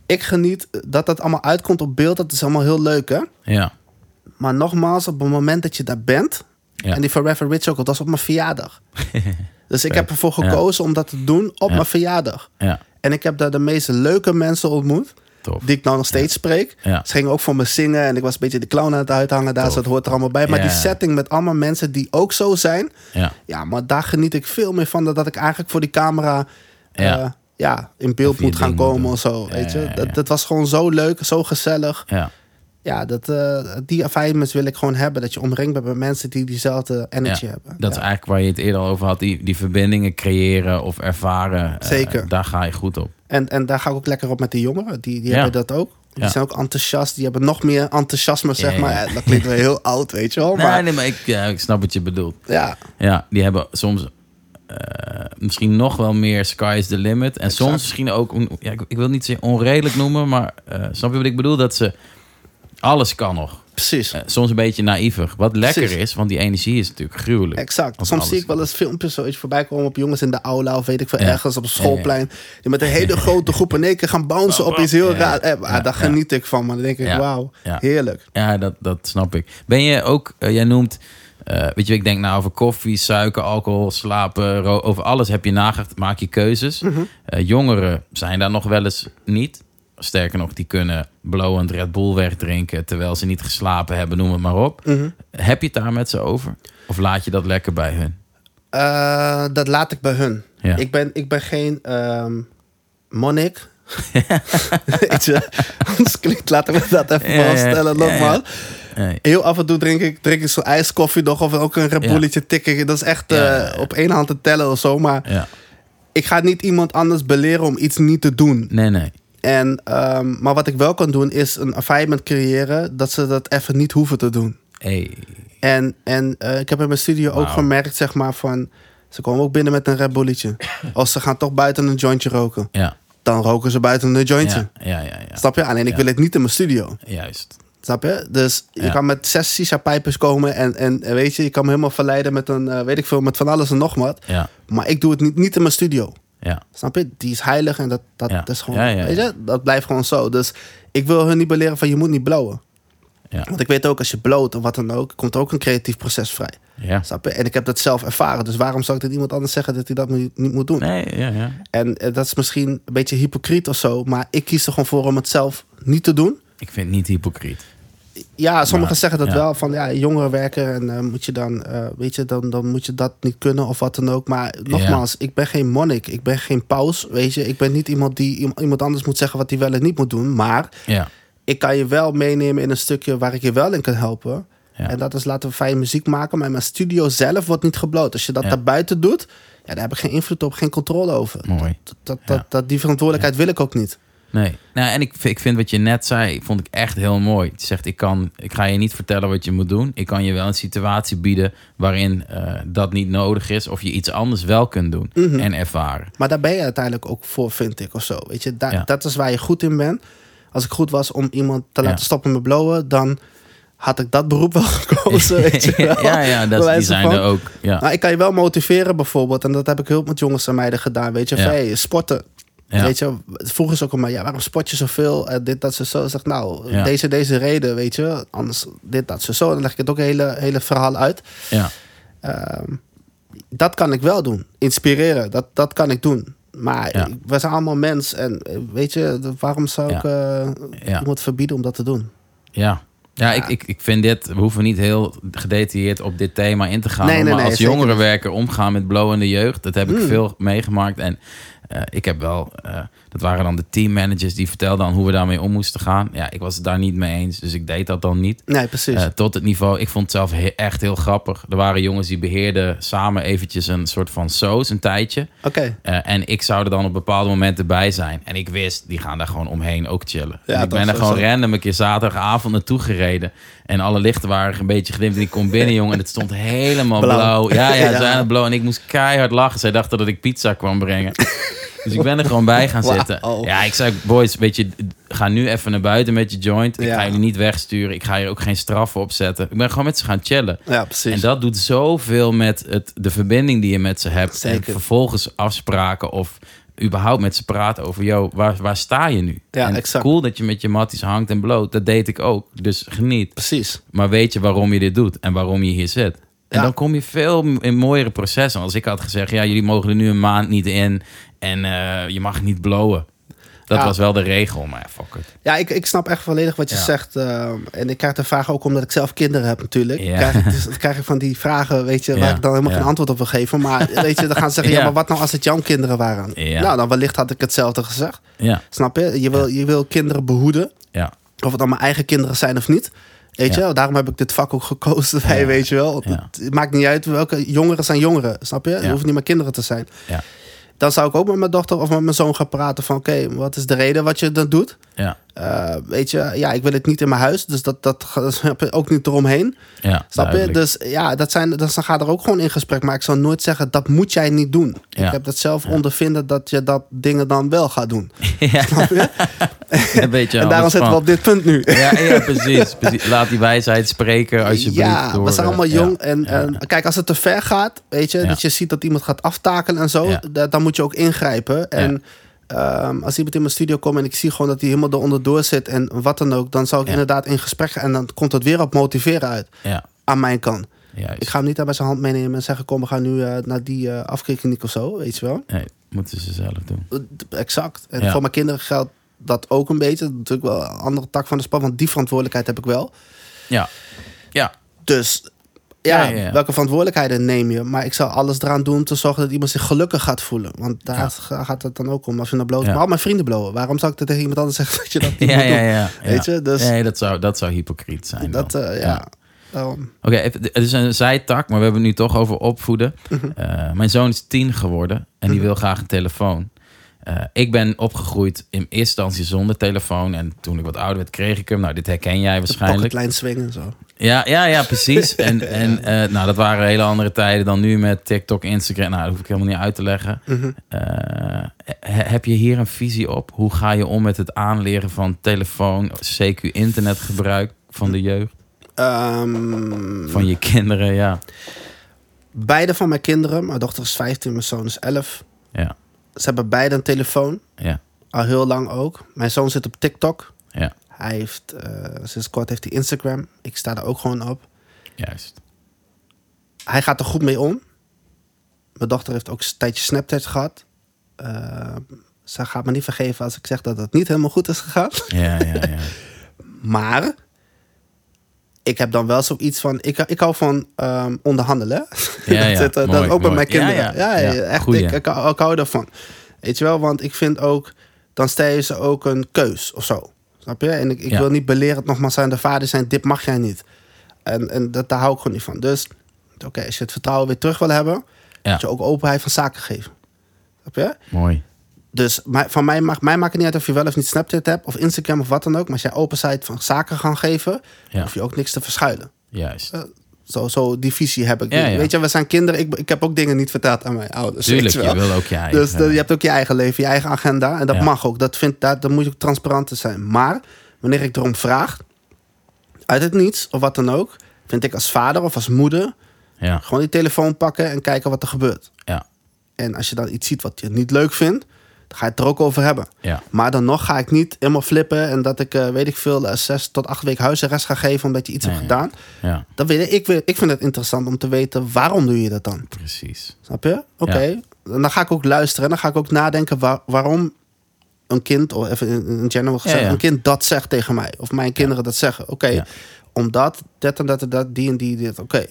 Speaker 3: ik geniet dat dat allemaal uitkomt op beeld. Dat is allemaal heel leuk, hè?
Speaker 2: ja,
Speaker 3: Maar nogmaals, op het moment dat je daar bent...
Speaker 2: Ja.
Speaker 3: en die Forever Rich ook, dat was op mijn verjaardag. dus ik heb ervoor
Speaker 2: Ja.
Speaker 3: gekozen om dat te doen op
Speaker 2: Ja.
Speaker 3: mijn verjaardag.
Speaker 2: ja,
Speaker 3: En ik heb daar de meest leuke mensen ontmoet...
Speaker 2: tof.
Speaker 3: die ik nou nog steeds spreek.
Speaker 2: Ja.
Speaker 3: Ze gingen ook voor me zingen en ik was een beetje de clown aan het uithangen daar. Dus dat hoort er allemaal bij. Maar die setting met allemaal mensen die ook zo zijn...
Speaker 2: Ja,
Speaker 3: ja, maar daar geniet ik veel meer van... dan dat ik eigenlijk voor die camera...
Speaker 2: Ja.
Speaker 3: Ja, in beeld moet gaan komen of zo. Weet je? Dat, dat was gewoon zo leuk, zo gezellig.
Speaker 2: ja,
Speaker 3: Ja, dat, eh, die environments wil ik gewoon hebben. Dat je omringd bent met mensen die diezelfde energy
Speaker 2: Ja,
Speaker 3: hebben.
Speaker 2: dat is eigenlijk waar je het eerder over had. Die, die verbindingen creëren of ervaren. eh,
Speaker 3: Zeker.
Speaker 2: daar ga je goed op.
Speaker 3: en, en daar ga ik ook lekker op met die jongeren. Die, die hebben dat ook. Die
Speaker 2: Ja.
Speaker 3: zijn ook enthousiast. Die hebben nog meer enthousiasme, zeg
Speaker 2: Ja,
Speaker 3: maar.
Speaker 2: ja.
Speaker 3: Dat klinkt wel heel oud, weet je wel.
Speaker 2: Nee,
Speaker 3: Maar
Speaker 2: nee, maar ik, ja, ik snap wat je bedoelt.
Speaker 3: ja,
Speaker 2: Ja, die hebben soms misschien nog wel meer sky is the limit. En soms misschien ook, ja, ik, ik wil niet zeggen onredelijk noemen, maar eh, snap je wat ik bedoel? Dat ze alles kan nog.
Speaker 3: precies.
Speaker 2: Eh, soms een beetje naïver. Wat lekker
Speaker 3: Precies.
Speaker 2: is, want die energie is natuurlijk gruwelijk.
Speaker 3: Exact.
Speaker 2: Als
Speaker 3: Soms zie ik wel eens filmpjes zoiets voorbij komen op jongens in de aula of weet ik veel
Speaker 2: Ja.
Speaker 3: ergens op een schoolplein. Die met een hele grote groep in één keer gaan bouncen op iets heel
Speaker 2: Ja,
Speaker 3: raar. Eh, maar
Speaker 2: ja,
Speaker 3: daar
Speaker 2: ja.
Speaker 3: geniet ik van. Maar dan denk ik,
Speaker 2: Ja,
Speaker 3: wauw,
Speaker 2: ja.
Speaker 3: heerlijk.
Speaker 2: Ja, dat, dat snap ik. Ben je ook, eh, jij noemt, eh, weet je, ik denk nou over koffie, suiker, alcohol, slapen, over alles heb je nagedacht, maak je keuzes.
Speaker 3: Mhm.
Speaker 2: Eh, jongeren zijn daar nog wel eens niet. Sterker nog, die kunnen blowend Red Bull wegdrinken terwijl ze niet geslapen hebben, noem het maar op.
Speaker 3: Mhm.
Speaker 2: Heb je het daar met ze over? Of laat je dat lekker bij hun?
Speaker 3: Eh, dat laat ik bij hun.
Speaker 2: Ja.
Speaker 3: Ik, ben, ik ben geen ehm monnik. Anders klinkt, laten we dat even
Speaker 2: Ja,
Speaker 3: vaststellen
Speaker 2: ja.
Speaker 3: nogmaals.
Speaker 2: Nee.
Speaker 3: Heel af en toe drink ik, drink ik zo'n ijskoffie nog of ook een. Bulletje tikken. Dat is echt eh, op één hand te tellen of zo. Maar
Speaker 2: Ja.
Speaker 3: ik ga niet iemand anders beleren om iets niet te doen.
Speaker 2: Nee, nee.
Speaker 3: En, ehm, maar wat ik wel kan doen is een environment creëren dat ze dat even niet hoeven te doen.
Speaker 2: Hey.
Speaker 3: En, en eh, ik heb in mijn studio ook gemerkt, zeg maar, van... Ze komen ook binnen met een Red Bulletje. Of ze gaan toch buiten een jointje roken.
Speaker 2: Ja.
Speaker 3: Dan roken ze buiten een jointje.
Speaker 2: Ja, ja, ja, ja.
Speaker 3: Snap je? Alleen ik
Speaker 2: Ja.
Speaker 3: wil het niet in mijn studio.
Speaker 2: Juist.
Speaker 3: Snap je? Dus je
Speaker 2: Ja.
Speaker 3: kan met zes shisha-pijpers komen en, en weet je, je kan me helemaal verleiden met een, eh, weet ik veel, met van alles en nog wat.
Speaker 2: Ja,
Speaker 3: Maar ik doe het niet, niet in mijn studio.
Speaker 2: ja.
Speaker 3: Snap je? Die is heilig en dat, dat,
Speaker 2: Ja.
Speaker 3: is gewoon, weet je, dat blijft gewoon zo. Dus ik wil hun niet beleren van je moet niet blowen.
Speaker 2: Ja.
Speaker 3: Want ik weet ook, als je bloot of wat dan ook, komt er ook een creatief proces vrij.
Speaker 2: ja.
Speaker 3: Snap je? En ik heb dat zelf ervaren. Dus waarom zou ik dat iemand anders zeggen dat hij dat niet niet moet doen?
Speaker 2: Nee, ja, ja.
Speaker 3: En eh, dat is misschien een beetje hypocriet of zo. Maar ik kies er gewoon voor om het zelf niet te doen.
Speaker 2: Ik vind het niet hypocriet.
Speaker 3: Ja, sommigen
Speaker 2: Maar,
Speaker 3: zeggen dat
Speaker 2: ja.
Speaker 3: wel. Van ja, jongeren werken en eh, moet je dan, eh, weet je, dan, dan moet je dat niet kunnen of wat dan ook. Maar nogmaals, ik ben geen monnik. Ik ben geen paus, weet je. Ik ben niet iemand die iem- iemand anders moet zeggen wat hij wel en niet moet doen. Maar
Speaker 2: Ja,
Speaker 3: ik kan je wel meenemen in een stukje waar ik je wel in kan helpen. En dat is laten we fijne muziek maken. Maar mijn studio zelf wordt niet gebloot. Als je dat
Speaker 2: Ja.
Speaker 3: daar buiten doet, ja, daar heb ik geen invloed op, geen controle over.
Speaker 2: mooi.
Speaker 3: Dat, dat, dat, die verantwoordelijkheid wil ik ook niet.
Speaker 2: Nee. Nou, en ik, vind- ik vind wat je net zei, vond ik echt heel mooi. Je zegt, ik, kan, ik ga je niet vertellen wat je moet doen. Ik kan je wel een situatie bieden waarin eh, dat niet nodig is. Of je iets anders wel kunt doen
Speaker 3: Mhm.
Speaker 2: en ervaren.
Speaker 3: Maar daar ben je uiteindelijk ook voor, vind ik, of zo. Weet je,
Speaker 2: Ja.
Speaker 3: dat is waar je goed in bent. Als ik goed was om iemand te
Speaker 2: Ja.
Speaker 3: laten stoppen met blowen, dan had ik dat beroep wel gekozen. Weet je wel.
Speaker 2: ja, ja, dat, die zijn er ook. Ja.
Speaker 3: Nou, ik kan je wel motiveren bijvoorbeeld. En dat heb ik heel met jongens en meiden gedaan. Weet je,
Speaker 2: Ja.
Speaker 3: van, hey, sporten.
Speaker 2: Ja.
Speaker 3: Weet je, vroeger is ook al maar, ja, waarom sport je zoveel? En dit, dat, zo, zo. Zeg, nou,
Speaker 2: Ja.
Speaker 3: deze, deze reden, weet je. Anders dit, dat, zo, zo. Dan leg ik het ook hele, hele verhaal uit.
Speaker 2: Ja.
Speaker 3: Ehm, dat kan ik wel doen. Inspireren, dat, dat kan ik doen. Maar
Speaker 2: Ja.
Speaker 3: we zijn allemaal mens. En eh, weet je, waarom zou ik eh,
Speaker 2: Ja.
Speaker 3: iemand verbieden om dat te doen?
Speaker 2: Ja. Ja, Ik, ik, ik vind dit, we hoeven niet heel gedetailleerd op dit thema in te gaan.
Speaker 3: Nee, nee,
Speaker 2: maar
Speaker 3: nee,
Speaker 2: als jongerenwerker omgaan met blowende jeugd, dat heb ik
Speaker 3: Mm.
Speaker 2: veel meegemaakt. En eh, ik heb wel, eh, dat waren dan de teammanagers die vertelden hoe we daarmee om moesten gaan. Ja, ik was het daar niet mee eens, dus ik deed dat dan niet.
Speaker 3: Nee, precies.
Speaker 2: Eh, tot het niveau, ik vond het zelf he- echt heel grappig. Er waren jongens die beheerden samen eventjes een soort van soos, een tijdje.
Speaker 3: Oké.
Speaker 2: En ik zou er dan op bepaalde momenten bij zijn. En ik wist, die gaan daar gewoon omheen ook chillen.
Speaker 3: Ja,
Speaker 2: ik ben er gewoon
Speaker 3: zo.
Speaker 2: random een keer zaterdagavond naartoe gereden. En alle lichten waren een beetje gedimd. En ik kom binnen, jongen. En het stond helemaal blauw.
Speaker 3: Blauw.
Speaker 2: Ja, ja,
Speaker 3: Ja.
Speaker 2: het blauw. En ik moest keihard lachen. Zij dachten dat ik pizza kwam brengen. dus ik ben er gewoon bij gaan zitten. Ja, ik zei, boys, weet je, ga nu even naar buiten met je joint. Ik
Speaker 3: Ja.
Speaker 2: ga jullie niet wegsturen. Ik ga hier ook geen straffen op zetten. Ik ben gewoon met ze gaan chillen.
Speaker 3: Ja, precies.
Speaker 2: En dat doet zoveel met het, de verbinding die je met ze hebt. En
Speaker 3: Zeker.
Speaker 2: vervolgens afspraken of überhaupt met ze praten over... Yo, waar, waar sta je nu?
Speaker 3: Ja,
Speaker 2: en
Speaker 3: exact.
Speaker 2: cool dat je met je matties hangt en bloot. Dat deed ik ook. Dus geniet.
Speaker 3: Precies.
Speaker 2: Maar weet je waarom je dit doet en waarom je hier zit? En
Speaker 3: Ja.
Speaker 2: dan kom je veel in mooiere processen. Als ik had gezegd, ja, jullie mogen er nu een maand niet in... en eh, je mag niet blowen. Dat
Speaker 3: Ja.
Speaker 2: was wel de regel, maar ja, fuck it.
Speaker 3: Ja, ik, ik snap echt volledig wat je
Speaker 2: Ja.
Speaker 3: zegt. eh, en ik krijg de vraag ook omdat ik zelf kinderen heb natuurlijk.
Speaker 2: Ja.
Speaker 3: Krijg ik, dus, dan krijg ik van die vragen, weet je, waar ik dan helemaal geen antwoord op wil geven. Maar weet je, dan gaan ze zeggen, ja. Maar wat nou als het jouw kinderen waren? Nou, dan wellicht had ik hetzelfde gezegd.
Speaker 2: Ja,
Speaker 3: Snap je? Je wil, je wil kinderen behoeden.
Speaker 2: ja,
Speaker 3: Of het dan mijn eigen kinderen zijn of niet. Weet je, daarom heb ik dit vak ook gekozen. Bij, weet je wel. Het maakt niet uit welke jongeren zijn jongeren. Snap je? Je hoeft niet meer kinderen te zijn.
Speaker 2: ja,
Speaker 3: Dan zou ik ook met mijn dochter of met mijn zoon gaan praten van... oké, wat is de reden wat je dat doet?
Speaker 2: Ja,
Speaker 3: Eh, weet je, ja, ik wil het niet in mijn huis. Dus dat, dat ook niet eromheen.
Speaker 2: ja.
Speaker 3: Snap je? Dus ja, dat zijn, dan ga er ook gewoon in gesprek. Maar ik zou nooit zeggen, dat moet jij niet doen.
Speaker 2: Ja.
Speaker 3: Ik heb dat zelf ondervinden dat je dat dingen dan wel gaat doen.
Speaker 2: Ja.
Speaker 3: Snap je?
Speaker 2: Een beetje
Speaker 3: en daarom zitten we op dit punt nu.
Speaker 2: Ja, ja precies, precies. Laat die wijsheid spreken alsjeblieft.
Speaker 3: Ja,
Speaker 2: door,
Speaker 3: we zijn
Speaker 2: eh,
Speaker 3: allemaal jong. En, en kijk, als het te ver gaat, weet je, dat je ziet dat iemand gaat aftakelen en zo, dan moet je ook ingrijpen. En ehm, als iemand in mijn studio komt en ik zie gewoon dat hij helemaal eronder door zit en wat dan ook, dan zou ik
Speaker 2: Ja.
Speaker 3: inderdaad in gesprek gaan en dan komt het weer op motiveren uit
Speaker 2: Ja,
Speaker 3: aan mijn kant.
Speaker 2: juist.
Speaker 3: Ik ga hem niet daar bij zijn hand meenemen en zeggen: Kom, we gaan nu eh, naar die eh afkikkliniek of zo, weet je wel.
Speaker 2: Nee, moeten ze zelf doen.
Speaker 3: Eh, Exact. En
Speaker 2: Ja.
Speaker 3: voor mijn kinderen geldt dat ook een beetje. Dat is natuurlijk wel een andere tak van de sport, want die verantwoordelijkheid heb ik wel.
Speaker 2: Ja, ja,
Speaker 3: Dus ja,
Speaker 2: Ja, ja, ja.
Speaker 3: welke verantwoordelijkheden neem je? Maar ik zal alles eraan doen te zorgen dat iemand zich gelukkig gaat voelen. Want daar
Speaker 2: Ja.
Speaker 3: gaat het dan ook om. Als je naar bloot, maar al mijn vrienden blowen. Waarom zou ik dat tegen iemand anders zeggen dat je dat niet
Speaker 2: ja, ja, ja,
Speaker 3: Weet je, dus-
Speaker 2: Nee, dat zou, dat zou hypocriet zijn.
Speaker 3: Dat, eh, ja.
Speaker 2: Oké, het is een zijtak, maar we hebben het nu toch over opvoeden.
Speaker 3: Mhm.
Speaker 2: Eh, mijn zoon is tien geworden en die wil graag een telefoon. Eh, ik ben opgegroeid in eerste instantie zonder telefoon. En toen ik wat ouder werd, kreeg ik hem. Nou, dit herken jij waarschijnlijk.
Speaker 3: pocketlijn swingen en zo.
Speaker 2: Ja, ja, ja, precies. En, en eh, nou, dat waren hele andere tijden dan nu met TikTok, Instagram. Nou, dat hoef ik helemaal niet uit te leggen.
Speaker 3: Mhm.
Speaker 2: Eh, he- heb je hier een visie op? Hoe ga je om met het aanleren van telefoon, CQ internetgebruik van de jeugd?
Speaker 3: Ehm,
Speaker 2: Van je kinderen, ja.
Speaker 3: beide van mijn kinderen, mijn dochter is 15, mijn zoon is 11.
Speaker 2: Ja,
Speaker 3: Ze hebben beide een telefoon,
Speaker 2: ja,
Speaker 3: al heel lang ook. Mijn zoon zit op TikTok.
Speaker 2: ja.
Speaker 3: Hij heeft, eh, sinds kort heeft hij Instagram. Ik sta er ook gewoon op.
Speaker 2: Juist.
Speaker 3: Hij gaat er goed mee om. Mijn dochter heeft ook een tijdje Snapchat gehad. Eh, ze gaat me niet vergeven als ik zeg dat het niet helemaal goed is gegaan.
Speaker 2: Ja, ja, ja.
Speaker 3: Maar ik heb dan wel zoiets van. Ik, ik hou van ehm, onderhandelen.
Speaker 2: Ja,
Speaker 3: dat
Speaker 2: ja.
Speaker 3: zit, eh,
Speaker 2: Mooi,
Speaker 3: dat ook bij mijn kinderen.
Speaker 2: Ja,
Speaker 3: Ja, echt.
Speaker 2: goeie.
Speaker 3: Ik, ik, hou- ik hou ervan. Weet je wel, want ik vind ook. Dan stel je ze ook een keus of zo. Snap je? En ik, ik
Speaker 2: Ja.
Speaker 3: wil niet belerend nogmaals zijn de vader zijn. Dit mag jij niet. En, en dat, daar hou ik gewoon niet van. Dus, oké, als je het vertrouwen weer terug wil hebben.
Speaker 2: Ja.
Speaker 3: Moet je ook openheid van zaken geven. Snap je?
Speaker 2: Mooi.
Speaker 3: Dus van mij, mag, mij maakt het niet uit of je wel of niet Snapchat hebt. Of Instagram of wat dan ook. Maar als jij openheid van zaken gaan geven.
Speaker 2: Ja.
Speaker 3: hoef je ook niks te verschuilen.
Speaker 2: Juist.
Speaker 3: Zo, zo die visie heb ik.
Speaker 2: Ja, ja.
Speaker 3: Weet je, we zijn kinderen. Ik, ik heb ook dingen niet verteld aan mijn ouders.
Speaker 2: Tuurlijk,
Speaker 3: je
Speaker 2: wil ook je eigen...
Speaker 3: Dus de- je hebt ook je eigen leven, je eigen agenda. En dat
Speaker 2: Ja.
Speaker 3: mag ook. Dat vindt, dat, dat moet je ook transparant in zijn. Maar wanneer ik erom vraag, uit het niets of wat dan ook, vind ik als vader of als moeder
Speaker 2: Ja,
Speaker 3: gewoon die telefoon pakken en kijken wat er gebeurt.
Speaker 2: ja,
Speaker 3: En als je dan iets ziet wat je niet leuk vindt, dan ga je het er ook over hebben.
Speaker 2: ja.
Speaker 3: Maar dan nog ga ik niet helemaal flippen en dat ik, eh, weet ik veel, eh, zes tot acht weken huisarrest ga geven omdat je iets
Speaker 2: Nee,
Speaker 3: hebt gedaan.
Speaker 2: Ja,
Speaker 3: Dan weet ik, ik, ik vind het interessant om te weten waarom doe je dat dan.
Speaker 2: precies.
Speaker 3: Snap je? Oké. En dan ga ik ook luisteren en dan ga ik ook nadenken waar- waarom een kind, of even in, general gezegd, een kind dat zegt tegen mij. Of mijn kinderen dat zeggen. Oké, omdat dat en dat en dat, die en die dit. Oké,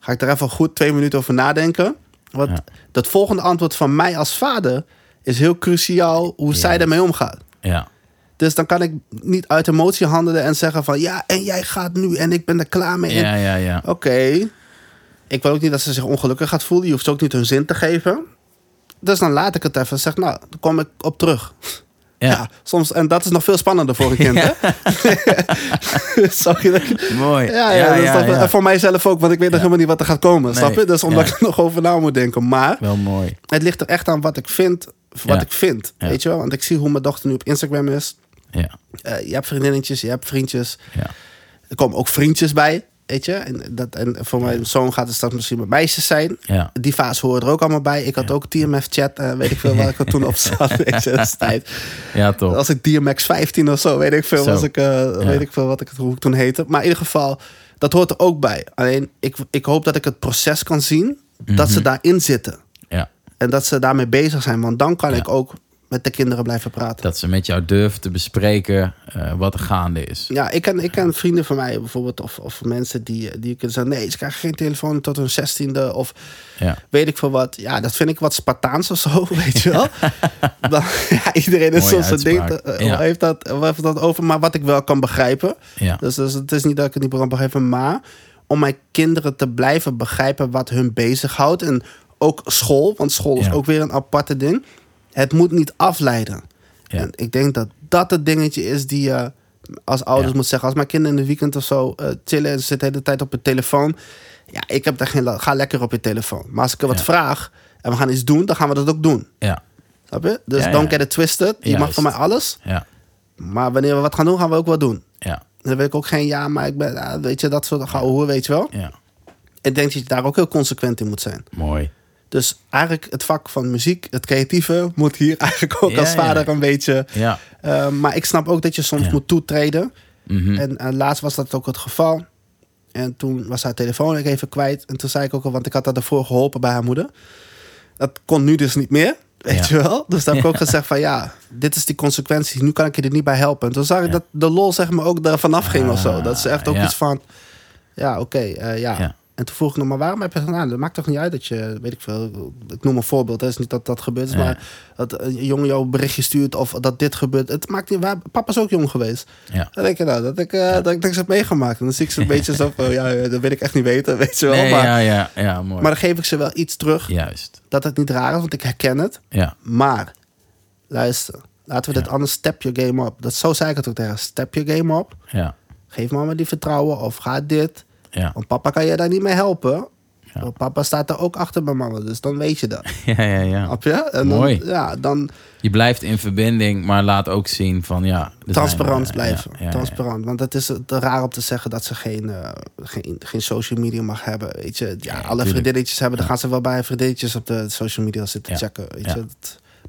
Speaker 3: ga ik er even goed twee minuten over nadenken. Want dat volgende antwoord van mij als vader is heel cruciaal hoe zij ermee omgaat.
Speaker 2: Ja,
Speaker 3: Dus dan kan ik niet uit emotie handelen en zeggen van ja, en jij gaat nu en ik ben er klaar mee.
Speaker 2: ja, ja, ja.
Speaker 3: Oké. Ik wil ook niet dat ze zich ongelukkig gaat voelen. Je hoeft ze ook niet hun zin te geven. Dus dan laat ik het even. Zeg, nou, dan kom ik op terug. Ja.
Speaker 2: Ja,
Speaker 3: soms, en dat is nog veel spannender voor een kind, hè? Sorry.
Speaker 2: mooi.
Speaker 3: Ja, ja, dat
Speaker 2: ja.
Speaker 3: en voor mijzelf ook, want ik weet nog helemaal niet wat er gaat komen.
Speaker 2: Nee,
Speaker 3: Snap je? Dus omdat ik er nog over na moet denken. Maar
Speaker 2: Wel mooi.
Speaker 3: het ligt er echt aan wat ik vind. Wat ik vind. Weet je wel? Want ik zie hoe mijn dochter nu op Instagram is.
Speaker 2: Ja,
Speaker 3: Eh, je hebt vriendinnetjes, je hebt vriendjes.
Speaker 2: ja.
Speaker 3: Er komen ook vriendjes bij. Weet je? En, dat, en voor mijn zoon gaat het straks misschien met meisjes zijn.
Speaker 2: Ja,
Speaker 3: Die fase hoort er ook allemaal bij. Ik had ook TMF-chat, eh, weet ik veel waar ik er toen op zat. Weet je, dat is tijd.
Speaker 2: ja toch.
Speaker 3: Als ik DMX 15 of zo, weet ik veel, was ik, eh, weet ik veel wat ik, hoe ik toen heette. Maar in ieder geval, dat hoort er ook bij. Alleen, ik, ik hoop dat ik het proces kan zien, dat
Speaker 2: Mhm.
Speaker 3: ze daarin zitten.
Speaker 2: Ja,
Speaker 3: En dat ze daarmee bezig zijn. Want dan kan ik ook met de kinderen blijven praten.
Speaker 2: dat ze met jou durven te bespreken eh, wat er gaande is.
Speaker 3: Ja, ik ken, ik ken vrienden van mij bijvoorbeeld, of, of mensen die, die kunnen zeggen: nee, ze krijgen geen telefoon tot hun zestiende. Of
Speaker 2: Ja,
Speaker 3: weet ik veel wat. Ja, dat vind ik wat Spartaans of zo, weet je wel. Ja, iedereen is ze denkt,
Speaker 2: uitspraak.
Speaker 3: eh,
Speaker 2: Ja.
Speaker 3: heeft, dat, heeft dat over, maar wat ik wel kan begrijpen.
Speaker 2: ja,
Speaker 3: Dus, dus het is niet dat ik het niet kan begrijpen, maar om mijn kinderen te blijven begrijpen wat hun bezighoudt. En ook school, want school is ook weer een aparte ding. Het moet niet afleiden.
Speaker 2: Ja.
Speaker 3: En ik denk dat dat het dingetje is die je als ouders
Speaker 2: Ja.
Speaker 3: moet zeggen. Als mijn kinderen in de weekend of zo eh, chillen en ze zitten de hele tijd op hun telefoon. Ja, ik heb daar geen Ga lekker op je telefoon. Maar als ik er wat vraag en we gaan iets doen, dan gaan we dat ook doen.
Speaker 2: ja,
Speaker 3: Snap je? Dus
Speaker 2: Ja,
Speaker 3: don't get it twisted. Je mag van mij alles.
Speaker 2: ja,
Speaker 3: Maar wanneer we wat gaan doen, gaan we ook wat doen.
Speaker 2: ja,
Speaker 3: Dan wil ik ook geen ja, maar ik ben, ah, weet je, dat soort gehoor, weet je wel.
Speaker 2: ja.
Speaker 3: Ik denk dat je daar ook heel consequent in moet zijn.
Speaker 2: Mooi.
Speaker 3: Dus eigenlijk het vak van muziek, het creatieve, moet hier eigenlijk ook
Speaker 2: Ja,
Speaker 3: als vader
Speaker 2: ja.
Speaker 3: een beetje.
Speaker 2: Ja.
Speaker 3: eh, maar ik snap ook dat je soms moet toetreden.
Speaker 2: Mhm.
Speaker 3: En eh, laatst was dat ook het geval. En toen was haar telefoon even kwijt. En toen zei ik ook al, want ik had haar daarvoor geholpen bij haar moeder. Dat kon nu dus niet meer. Weet je wel? Dus daar heb ik ook gezegd van ja, dit is die consequentie. Nu kan ik je er niet bij helpen. En toen zag ik dat de lol zeg maar ook er vanaf ging of zo.
Speaker 2: Ah,
Speaker 3: Dat ze echt ook
Speaker 2: ja.
Speaker 3: iets van, ja oké, eh. Ja. En toen vroeg ik nog, maar waarom heb je gedaan? Dat maakt toch niet uit dat je, weet ik veel, ik noem een voorbeeld. Het is niet dat dat gebeurt,
Speaker 2: Ja.
Speaker 3: maar dat een jongen jou een berichtje stuurt of dat dit gebeurt. Het maakt niet, waar, papa is ook jong geweest.
Speaker 2: Ja.
Speaker 3: Dan denk je nou, dat ik, eh, dat ik niks heb meegemaakt. En dan zie ik ze een beetje zo van, ja, dat wil ik echt niet weten, weet je wel.
Speaker 2: Nee,
Speaker 3: maar,
Speaker 2: ja, ja, ja, mooi.
Speaker 3: maar dan geef ik ze wel iets terug,
Speaker 2: Juist.
Speaker 3: dat het niet raar is, want ik herken het.
Speaker 2: Ja,
Speaker 3: Maar, luister, laten we dit anders, step your game up. Dat, zo zei ik het ook tegen step your game up.
Speaker 2: ja,
Speaker 3: Geef mama die vertrouwen of ga dit.
Speaker 2: Ja,
Speaker 3: Want papa kan je daar niet mee helpen. Want Papa staat er ook achter mijn mama, dus dan weet je dat.
Speaker 2: Ja, ja, ja.
Speaker 3: Je? En dan,
Speaker 2: Mooi.
Speaker 3: Ja, dan
Speaker 2: Je blijft in verbinding, maar laat ook zien van ja...
Speaker 3: transparant
Speaker 2: eh,
Speaker 3: blijven.
Speaker 2: ja,
Speaker 3: transparant. Want het is te raar om te zeggen dat ze geen, eh, geen, geen social media mag hebben. Weet je, ja, alle
Speaker 2: tuurlijk.
Speaker 3: vriendinnetjes hebben, dan gaan ze wel bij vriendinnetjes op de social media zitten checken. Weet je.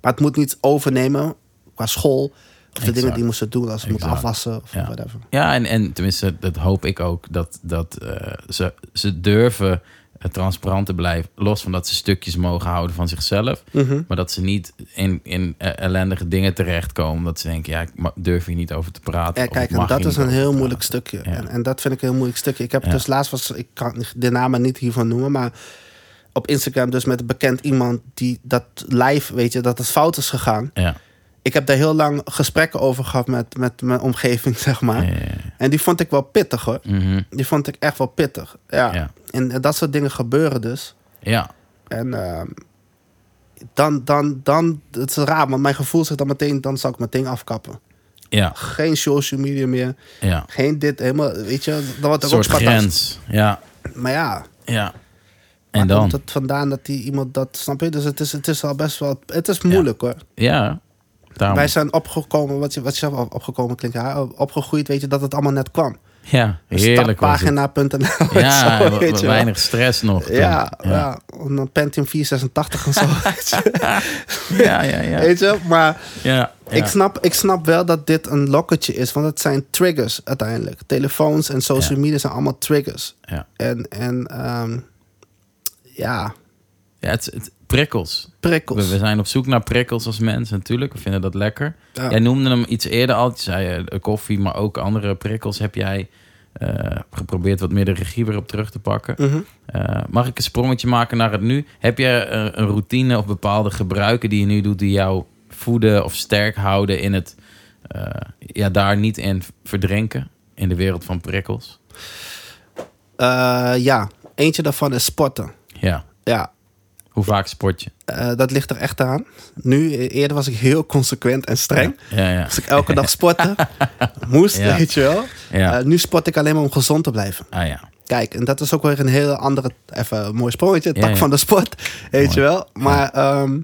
Speaker 3: Maar het moet niet overnemen qua school. Of de dingen die moesten doen als ze moeten afwassen of
Speaker 2: Ja.
Speaker 3: whatever.
Speaker 2: Ja, en, en tenminste, dat hoop ik ook. Dat, dat eh, ze, ze durven eh, transparant te blijven. Los van dat ze stukjes mogen houden van zichzelf.
Speaker 3: Mhm.
Speaker 2: Maar dat ze niet in, in eh, ellendige dingen terechtkomen. Dat ze denken, ja, ik durf hier niet over te praten.
Speaker 3: Ja, kijk, en dat is een heel moeilijk stukje.
Speaker 2: Ja.
Speaker 3: En, en dat vind ik een heel moeilijk stukje. Ik heb
Speaker 2: Ja.
Speaker 3: dus laatst was, ik kan de namen niet hiervan noemen, maar op Instagram dus met een bekend iemand die dat live, weet je, dat het fout is gegaan.
Speaker 2: Ja,
Speaker 3: Ik heb daar heel lang gesprekken over gehad met, met mijn omgeving, zeg maar.
Speaker 2: ja, ja, ja.
Speaker 3: En die vond ik wel pittig hoor.
Speaker 2: Mhm.
Speaker 3: Die vond ik echt wel pittig. Ja. En, en dat soort dingen gebeuren dus.
Speaker 2: ja.
Speaker 3: En ehm, dan, dan, dan, het is raar, want mijn gevoel zegt dan meteen, dan zal ik meteen afkappen.
Speaker 2: ja,
Speaker 3: Geen social media meer,
Speaker 2: ja.
Speaker 3: geen dit, helemaal, weet je, dan wordt er ook
Speaker 2: grens. Ja,
Speaker 3: Maar ja,
Speaker 2: ja. En dan?
Speaker 3: komt het vandaan dat die iemand dat, snap je? Dus het is, het is al best wel, het is moeilijk hoor.
Speaker 2: Ja, daarom.
Speaker 3: Wij zijn opgekomen, wat je, wat je zelf op- opgekomen klinkt, ja, opgegroeid, weet je, dat het allemaal net kwam.
Speaker 2: Ja, heerlijk was het.
Speaker 3: Startpagina.nl.
Speaker 2: Ja,
Speaker 3: zo, weet je wel.
Speaker 2: weinig stress nog.
Speaker 3: Ja, ja. een Pentium 486 en zo.
Speaker 2: ja, ja, ja.
Speaker 3: Weet je, maar
Speaker 2: ja,
Speaker 3: ik, snap, ik snap wel dat dit een lokketje is, want het zijn triggers uiteindelijk. Telefoons en social media zijn allemaal triggers.
Speaker 2: Ja.
Speaker 3: En, en ehm, ja,
Speaker 2: Ja, het, het prikkels.
Speaker 3: prikkels.
Speaker 2: We, we zijn op zoek naar prikkels als mensen natuurlijk. We vinden dat lekker.
Speaker 3: Ja.
Speaker 2: Jij noemde hem iets eerder al. Je zei eh, koffie, maar ook andere prikkels. Heb jij eh, geprobeerd wat meer de regie weer op terug te pakken?
Speaker 3: Mhm.
Speaker 2: Eh, mag ik een sprongetje maken naar het nu? Heb je een routine of bepaalde gebruiken die je nu doet... die jou voeden of sterk houden in het... ja, daar niet in verdrinken in de wereld van prikkels?
Speaker 3: Ja, eentje daarvan is sporten.
Speaker 2: Ja.
Speaker 3: Ja,
Speaker 2: Hoe vaak sport je?
Speaker 3: eh, dat ligt er echt aan. Nu, e- eerder was ik heel consequent en streng.
Speaker 2: Ja, ja.
Speaker 3: Als ik elke dag sporten, moest,
Speaker 2: Ja.
Speaker 3: weet je wel.
Speaker 2: Ja.
Speaker 3: Eh, nu sport ik alleen maar om gezond te blijven.
Speaker 2: ah ja.
Speaker 3: Kijk, en dat is ook weer een heel andere, even een mooi sprongetje, tak van de sport, weet
Speaker 2: Mooi.
Speaker 3: je wel. Maar ehm,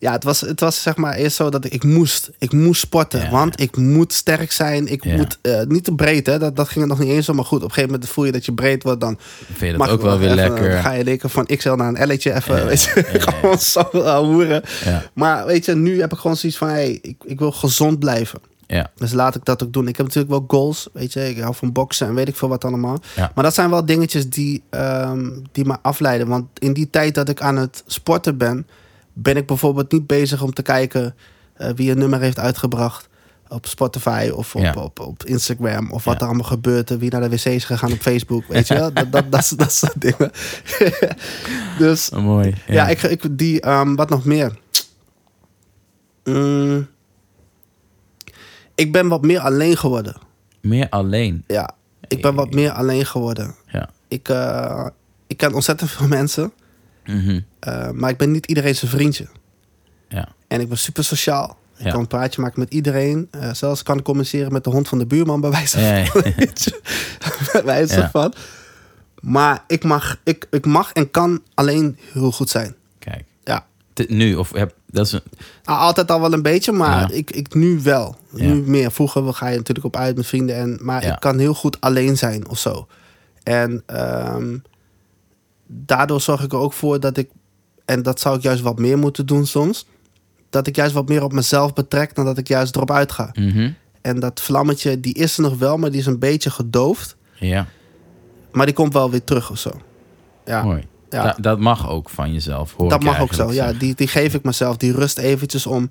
Speaker 3: ja, het was, het was zeg maar eerst zo dat ik, ik moest, ik moest sporten,
Speaker 2: Ja,
Speaker 3: want ik moet sterk zijn, ik
Speaker 2: Ja.
Speaker 3: moet, eh, niet te breed hè, dat, dat ging het nog niet eens om, maar goed, op een gegeven moment voel je dat je breed wordt, dan
Speaker 2: Vind je dat ook wel weer
Speaker 3: even-
Speaker 2: lekker?
Speaker 3: dan ga je denken van XL naar een L'tje even,
Speaker 2: Ja,
Speaker 3: weet je, gewoon zo uh, hoeren. Maar weet je, nu heb ik gewoon zoiets van, hey, ik, ik wil gezond blijven.
Speaker 2: Ja.
Speaker 3: Dus laat ik dat ook doen. Ik heb natuurlijk wel goals, weet je. Ik hou van boksen en weet ik veel wat allemaal.
Speaker 2: Ja.
Speaker 3: Maar dat zijn wel dingetjes die, ehm, die me afleiden. Want in die tijd dat ik aan het sporten ben... ben ik bijvoorbeeld niet bezig om te kijken... eh, wie een nummer heeft uitgebracht op Spotify of op,
Speaker 2: Ja.
Speaker 3: op, op Instagram... of wat
Speaker 2: Ja.
Speaker 3: er allemaal gebeurt, en wie naar de wc is gegaan op Facebook, weet je wel? Dat, dat, dat, dat soort dingen. dus
Speaker 2: Oh, mooi.
Speaker 3: ja, ik, ik die, ehm, wat nog meer? Mm, ik ben wat meer alleen geworden.
Speaker 2: Meer alleen.
Speaker 3: Ja, ik ben wat meer alleen geworden.
Speaker 2: Ja.
Speaker 3: Ik, eh, ik ken ontzettend veel mensen, Eh, maar ik ben niet iedereen zijn vriendje.
Speaker 2: Ja.
Speaker 3: En ik ben super sociaal. Ik
Speaker 2: Ja.
Speaker 3: kan een praatje maken met iedereen. Eh, zelfs kan ik communiceren met de hond van de buurman bij wijze van.
Speaker 2: Ja,
Speaker 3: bij wijze van. Maar ik mag, ik, ik mag en kan alleen heel goed zijn.
Speaker 2: Kijk.
Speaker 3: Ja.
Speaker 2: Nu, of heb, dat is een,
Speaker 3: Nou, altijd al wel een beetje, maar ik, ik nu wel.
Speaker 2: Ja.
Speaker 3: Nu meer. Vroeger ga je natuurlijk op uit met vrienden. En, maar ik kan heel goed alleen zijn of zo. En ehm, daardoor zorg ik er ook voor dat ik... En dat zou ik juist wat meer moeten doen soms. Dat ik juist wat meer op mezelf betrek dan dat ik juist erop uitga.
Speaker 2: Mhm.
Speaker 3: En dat vlammetje, die is er nog wel, maar die is een beetje gedoofd.
Speaker 2: Ja,
Speaker 3: Maar die komt wel weer terug of zo. Ja,
Speaker 2: mooi.
Speaker 3: ja.
Speaker 2: Da- dat mag ook van jezelf, hoor
Speaker 3: dat mag ook zo. Ja, die, die geef ik mezelf. Die rust eventjes om.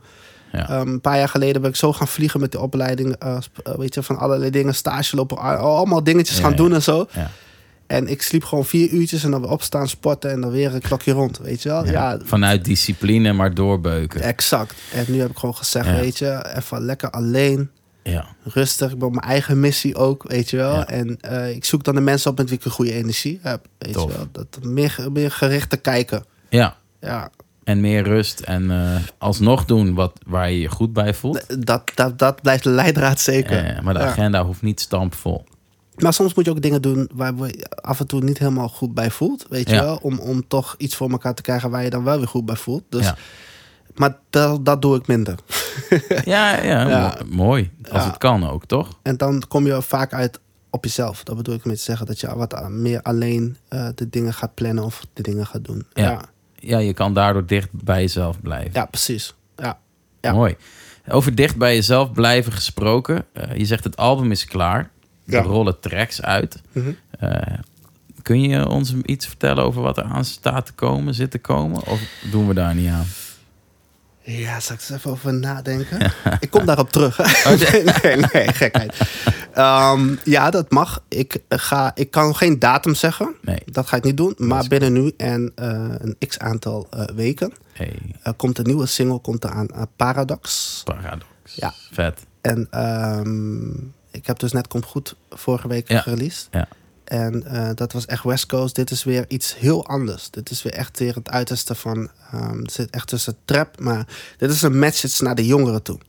Speaker 2: Ja.
Speaker 3: Ehm, een paar jaar geleden ben ik zo gaan vliegen met de opleiding. eh, eh, weet je, van allerlei dingen. Stage lopen. al- Allemaal dingetjes
Speaker 2: Ja,
Speaker 3: gaan doen en zo.
Speaker 2: Ja.
Speaker 3: En ik sliep gewoon vier uurtjes en dan weer opstaan, sporten. En dan weer een klokje rond. Weet je wel?
Speaker 2: Ja.
Speaker 3: Ja,
Speaker 2: Vanuit discipline, maar doorbeuken.
Speaker 3: exact. En nu heb ik gewoon gezegd,
Speaker 2: Ja.
Speaker 3: weet je, even lekker alleen.
Speaker 2: Ja.
Speaker 3: Rustig. Ik ben mijn eigen missie ook, weet je wel.
Speaker 2: Ja.
Speaker 3: En eh, ik zoek dan de mensen op met wie ik een goede energie heb. Weet
Speaker 2: Tof.
Speaker 3: je wel. Dat, meer, meer gericht te kijken.
Speaker 2: ja.
Speaker 3: Ja,
Speaker 2: En meer rust en eh, alsnog doen wat, waar je je goed bij voelt.
Speaker 3: dat, dat, dat blijft de leidraad zeker.
Speaker 2: Maar de agenda hoeft niet stampvol.
Speaker 3: Maar soms moet je ook dingen doen waar je af en toe niet helemaal goed bij voelt. Weet je wel? Om, om toch iets voor elkaar te krijgen waar je dan wel weer goed bij voelt. Dus,
Speaker 2: Ja.
Speaker 3: Maar dat, dat doe ik minder.
Speaker 2: Ja, ja,
Speaker 3: Ja.
Speaker 2: mo- mooi. Als het kan ook, toch?
Speaker 3: En dan kom je vaak uit op jezelf. Dat bedoel ik met te zeggen dat je wat meer alleen eh, de dingen gaat plannen of de dingen gaat doen.
Speaker 2: Ja.
Speaker 3: Ja,
Speaker 2: Ja, je kan daardoor dicht bij jezelf blijven.
Speaker 3: ja precies. Ja. Ja.
Speaker 2: Mooi. Over dicht bij jezelf blijven gesproken. eh, je zegt het album is klaar. Er
Speaker 3: Ja.
Speaker 2: rollen tracks uit.
Speaker 3: Mhm.
Speaker 2: Eh, kun je ons iets vertellen over wat er aan staat te komen, zit te komen? Of doen we daar niet aan?
Speaker 3: Ja, zal ik eens even over nadenken? ik kom daarop terug.
Speaker 2: Oh,
Speaker 3: nee, nee, nee, gekheid. Ehm, ja, dat mag. Ik, ga, ik kan geen datum zeggen.
Speaker 2: Nee.
Speaker 3: Dat ga ik niet doen. Maar binnen nu en eh, een x aantal eh, weken
Speaker 2: Hey,
Speaker 3: komt een nieuwe single komt aan Paradox.
Speaker 2: paradox.
Speaker 3: Ja.
Speaker 2: Vet.
Speaker 3: En ehm, ik heb dus net Komt Goed vorige week
Speaker 2: Ja.
Speaker 3: gereleased.
Speaker 2: Ja.
Speaker 3: En eh, dat was echt West Coast. Dit is weer iets heel anders. Dit is weer echt weer het uiterste van... ehm het zit echt tussen trap, maar dit is een message naar de jongeren toe.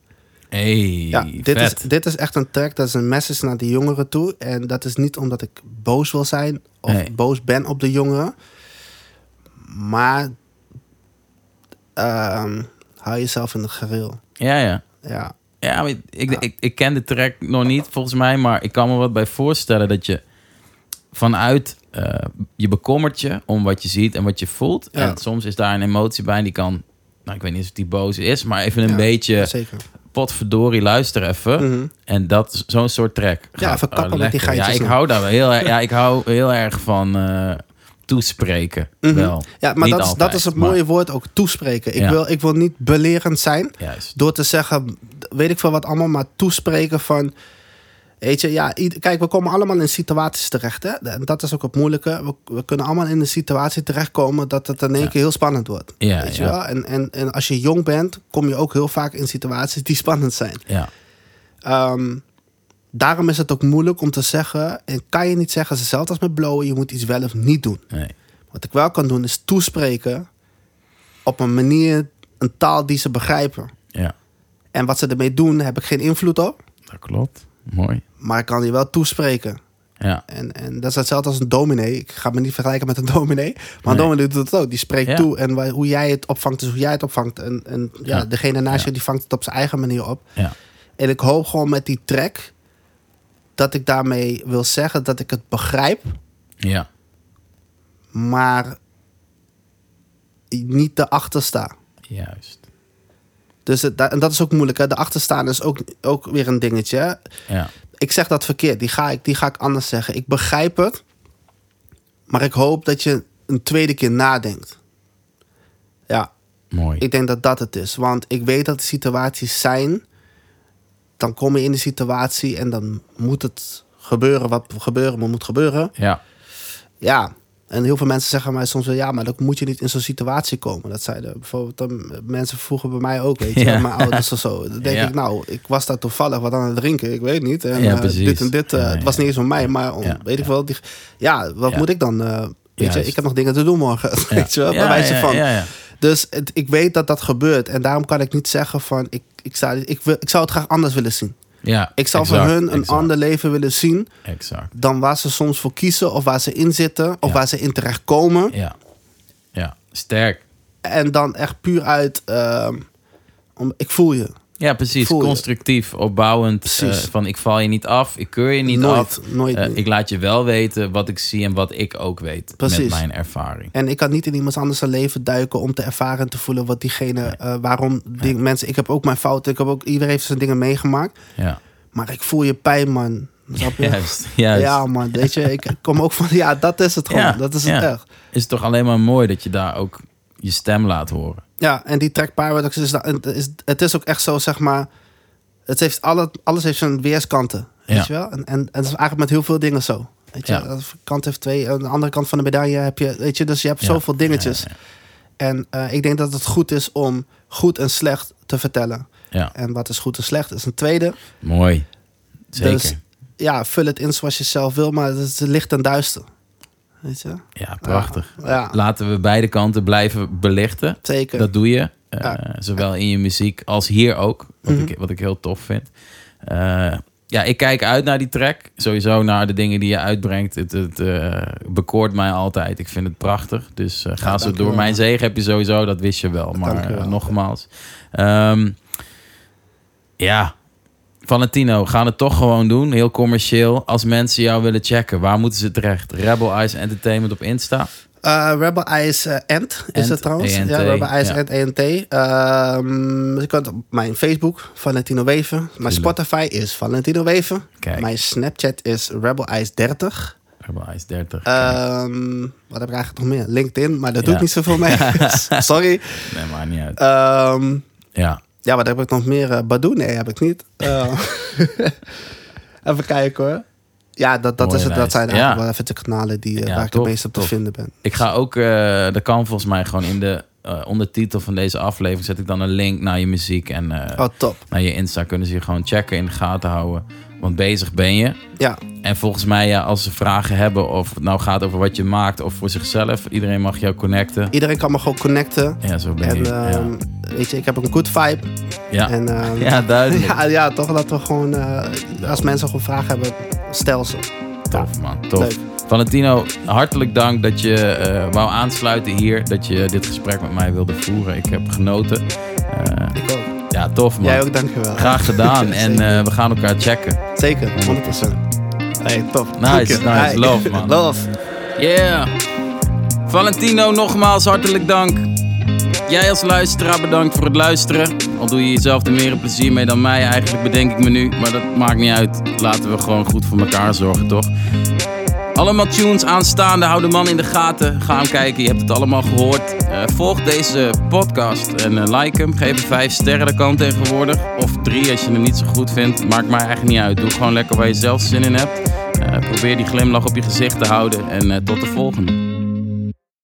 Speaker 2: Hey,
Speaker 3: Ja, dit is, dit is echt een track, dat is een message naar de jongeren toe. En dat is niet omdat ik boos wil zijn of boos ben op de jongeren. Maar ehm, hou jezelf in het gereel.
Speaker 2: Ja, ja.
Speaker 3: Ja,
Speaker 2: Ja, ik, ik, ik ken de track nog niet volgens mij, maar ik kan me wat bij voorstellen dat je vanuit eh, je bekommert je om wat je ziet en wat je voelt.
Speaker 3: Ja.
Speaker 2: En soms is daar een emotie bij en die kan, nou ik weet niet of die boos is, maar even een
Speaker 3: Ja,
Speaker 2: beetje
Speaker 3: zeker.
Speaker 2: potverdorie luister even.
Speaker 3: Mhm.
Speaker 2: En dat zo'n soort track.
Speaker 3: Ja, even kappen
Speaker 2: oh,
Speaker 3: met die
Speaker 2: lekker. Ja,
Speaker 3: geitjes
Speaker 2: ik hou daar wel heel erg, ja, ik hou heel erg van eh, toespreken.
Speaker 3: Mhm.
Speaker 2: Wel.
Speaker 3: Ja, maar
Speaker 2: Niet
Speaker 3: dat is, dat is het
Speaker 2: maar-
Speaker 3: mooie woord ook, toespreken. Ik,
Speaker 2: Ja.
Speaker 3: wil, ik wil niet belerend zijn
Speaker 2: Juist.
Speaker 3: door te zeggen, weet ik veel wat allemaal, maar toespreken van... Weet je, ja, kijk, we komen allemaal in situaties terecht. Hè? En dat is ook het moeilijke. We, we kunnen allemaal in een situatie terechtkomen dat het in één
Speaker 2: Ja.
Speaker 3: keer heel spannend wordt.
Speaker 2: Ja,
Speaker 3: weet je
Speaker 2: ja.
Speaker 3: wel? En, en, en als je jong bent, kom je ook heel vaak in situaties die spannend zijn.
Speaker 2: Ja,
Speaker 3: Ehm, daarom is het ook moeilijk om te zeggen, en kan je niet zeggen, hetzelfde als met blowen, je moet iets wel of niet doen.
Speaker 2: nee.
Speaker 3: Wat ik wel kan doen is toespreken op een manier, een taal die ze begrijpen.
Speaker 2: Ja,
Speaker 3: En wat ze ermee doen, heb ik geen invloed op.
Speaker 2: dat klopt. Mooi.
Speaker 3: Maar ik kan die wel toespreken.
Speaker 2: Ja,
Speaker 3: En, en dat is hetzelfde als een dominee. Ik ga me niet vergelijken met een dominee. Maar een
Speaker 2: Nee.
Speaker 3: dominee doet het ook. Die spreekt
Speaker 2: Ja.
Speaker 3: toe. En hoe jij het opvangt, is hoe jij het opvangt. En, en ja,
Speaker 2: Ja.
Speaker 3: degene naast je, die vangt het op zijn eigen manier op.
Speaker 2: ja.
Speaker 3: En ik hoop gewoon met die track... dat ik daarmee wil zeggen dat ik het begrijp...
Speaker 2: Ja,
Speaker 3: maar niet erachter sta.
Speaker 2: juist.
Speaker 3: Dus het, en dat is ook moeilijk. Hè? De achterstaan is ook, ook weer een dingetje. hè.
Speaker 2: Ja,
Speaker 3: Ik zeg dat verkeerd. Die ga, ik, die ga ik anders zeggen. Ik begrijp het. Maar ik hoop dat je een tweede keer nadenkt. Ja,
Speaker 2: mooi.
Speaker 3: ik denk dat dat het is. Want ik weet dat er situaties zijn. Dan kom je in de situatie en dan moet het gebeuren wat gebeuren maar moet gebeuren.
Speaker 2: Ja,
Speaker 3: Ja, en heel veel mensen zeggen mij soms wel... ja, maar dan moet je niet in zo'n situatie komen. Dat zeiden bijvoorbeeld dan mensen vroegen bij mij ook, weet je.
Speaker 2: Ja.
Speaker 3: Mijn ouders of zo. Dan denk
Speaker 2: Ja.
Speaker 3: ik, nou, ik was daar toevallig wat aan het drinken. Ik weet niet. En,
Speaker 2: Ja,
Speaker 3: eh, dit en dit, eh, het was niet eens van mij, maar om, weet ik wel. Die, ja, wat moet ik dan? eh, weet je, ik heb nog dingen te doen morgen.
Speaker 2: ja.
Speaker 3: Weet je wel, bij
Speaker 2: Ja,
Speaker 3: wijze
Speaker 2: ja,
Speaker 3: van. Dus het, ik weet dat dat gebeurt. En daarom kan ik niet zeggen van... ik, ik, sta, ik, wil, ik zou het graag anders willen zien.
Speaker 2: ja
Speaker 3: Ik zou
Speaker 2: exact,
Speaker 3: voor hun een
Speaker 2: exact,
Speaker 3: ander leven willen zien...
Speaker 2: Exact.
Speaker 3: dan waar ze soms voor kiezen... of waar ze in zitten... of
Speaker 2: Ja.
Speaker 3: waar ze in terechtkomen.
Speaker 2: Ja, ja. Sterk.
Speaker 3: En dan echt puur uit... ehm, om, ik voel je.
Speaker 2: Ja, precies.
Speaker 3: Voel.
Speaker 2: Constructief, opbouwend. Eh, van ik val je niet af, ik keur je niet
Speaker 3: Nooit,
Speaker 2: af.
Speaker 3: nooit
Speaker 2: Eh, ik laat je wel weten wat ik zie en wat ik ook weet. Met
Speaker 3: Precies.
Speaker 2: mijn ervaring.
Speaker 3: En ik kan niet in iemand anders zijn leven duiken... om te ervaren en te voelen wat diegene... eh, waarom mensen... Ik heb ook mijn fouten. Ik heb ook, iedereen heeft zijn dingen meegemaakt.
Speaker 2: Ja,
Speaker 3: Maar ik voel je pijn, man. Snap je?
Speaker 2: juist. juist.
Speaker 3: Ja, man. Weet je, ik kom ook van... Ja, dat is het gewoon.
Speaker 2: Ja,
Speaker 3: dat is het
Speaker 2: ja.
Speaker 3: echt.
Speaker 2: Is het toch alleen maar mooi dat je daar ook je stem laat horen.
Speaker 3: Ja, en die track Paradox is, is... Het is ook echt zo, zeg maar... Het heeft alle, alles heeft zijn weerskanten. Weet
Speaker 2: Ja.
Speaker 3: je wel? En, en, en dat is eigenlijk met heel veel dingen zo. Weet je,
Speaker 2: Ja.
Speaker 3: kant heeft twee. Aan de andere kant van de medaille heb je... Weet je, dus je hebt
Speaker 2: Ja.
Speaker 3: zoveel dingetjes. En eh, ik denk dat het goed is om goed en slecht te vertellen.
Speaker 2: ja.
Speaker 3: En wat is goed en slecht is een tweede.
Speaker 2: mooi. Zeker.
Speaker 3: Dus ja, vul het in zoals je zelf wil, maar het is licht en duister. Weet je?
Speaker 2: ja, prachtig.
Speaker 3: Ja,
Speaker 2: Laten we beide kanten blijven belichten.
Speaker 3: zeker.
Speaker 2: Dat doe je. eh,
Speaker 3: Ja.
Speaker 2: Zowel in je muziek als hier ook. Wat,
Speaker 3: Mhm.
Speaker 2: ik, wat ik heel tof vind. Eh, ja, ik kijk uit naar die track. Sowieso naar de dingen die je uitbrengt. Het, het eh, bekoort mij altijd. Ik vind het prachtig. Dus ga
Speaker 3: je
Speaker 2: door. Mijn zegen heb je sowieso, dat wist je wel. Maar
Speaker 3: je wel.
Speaker 2: nogmaals. Ehm, ja, Valentino, gaan het toch gewoon doen. Heel commercieel. Als mensen jou willen checken, waar moeten ze terecht? Rebel Eyes Entertainment op Insta.
Speaker 3: Eh, Rebel Eyes eh, Ent is
Speaker 2: Ent,
Speaker 3: het trouwens.
Speaker 2: ENT,
Speaker 3: ja, Rebel Eyes
Speaker 2: ja.
Speaker 3: Ent, ENT. Ehm, je kunt op mijn Facebook, Valentino Weven. Mijn Spotify is Valentino Weven.
Speaker 2: Kijk.
Speaker 3: Mijn Snapchat is Rebel Eyes 30.
Speaker 2: Rebel Eyes 30.
Speaker 3: Ehm, wat heb ik eigenlijk nog meer? LinkedIn, maar dat doe
Speaker 2: Ja.
Speaker 3: ik niet zoveel mee. Sorry.
Speaker 2: nee, maar niet uit.
Speaker 3: Ehm,
Speaker 2: ja.
Speaker 3: Ja, wat heb ik nog meer? Uh, Badoo? Nee, heb ik niet. Eh, even kijken hoor. Ja, dat, dat,
Speaker 2: Mooie
Speaker 3: is het, dat zijn eigenlijk
Speaker 2: Ja.
Speaker 3: wel even de kanalen die, eh,
Speaker 2: Ja,
Speaker 3: waar ik het meest op te vinden ben.
Speaker 2: Ik ga ook, eh dat kan volgens mij gewoon in de eh, ondertitel van deze aflevering zet ik dan een link naar je muziek en eh,
Speaker 3: Oh, top.
Speaker 2: naar je Insta. Kunnen ze je gewoon checken, in de gaten houden. Want bezig ben je.
Speaker 3: Ja,
Speaker 2: En volgens mij, ja, als ze vragen hebben of het nou gaat over wat je maakt of voor zichzelf, iedereen mag jou connecten.
Speaker 3: iedereen kan me gewoon connecten.
Speaker 2: Ja, zo ben
Speaker 3: En
Speaker 2: ik.
Speaker 3: ehm, weet je, ik heb een good vibe.
Speaker 2: ja.
Speaker 3: En,
Speaker 2: Ja.
Speaker 3: ehm,
Speaker 2: ja, duidelijk.
Speaker 3: ja, ja, toch dat we gewoon, eh, als mensen gewoon vragen hebben, stel ze.
Speaker 2: Tof man, tof.
Speaker 3: Leuk.
Speaker 2: Valentino, hartelijk dank dat je eh, wou aansluiten hier. Dat je dit gesprek met mij wilde voeren. Ik heb genoten. Eh,
Speaker 3: Ik ook.
Speaker 2: Ja, tof man.
Speaker 3: Jij ook, dankjewel.
Speaker 2: Graag gedaan. en eh, we gaan elkaar checken.
Speaker 3: Zeker, 100%. Hey, top.
Speaker 2: Nice, nice.
Speaker 3: Hey.
Speaker 2: Love, man.
Speaker 3: Love.
Speaker 2: Yeah. Valentino, nogmaals hartelijk dank. Jij als luisteraar bedankt voor het luisteren. Al doe je jezelf er meer plezier mee dan mij, eigenlijk bedenk ik me nu. Maar dat maakt niet uit. Laten we gewoon goed voor elkaar zorgen, toch? Allemaal tunes aanstaande. Hou de man in de gaten. Ga hem kijken. Je hebt het allemaal gehoord. Eh, volg deze podcast en eh, like hem. Geef hem vijf sterren. Dat kan tegenwoordig. Of drie als je hem niet zo goed vindt. Maakt mij eigenlijk niet uit. Doe gewoon lekker waar je zelf zin in hebt. Eh, probeer die glimlach op je gezicht te houden. En tot de volgende.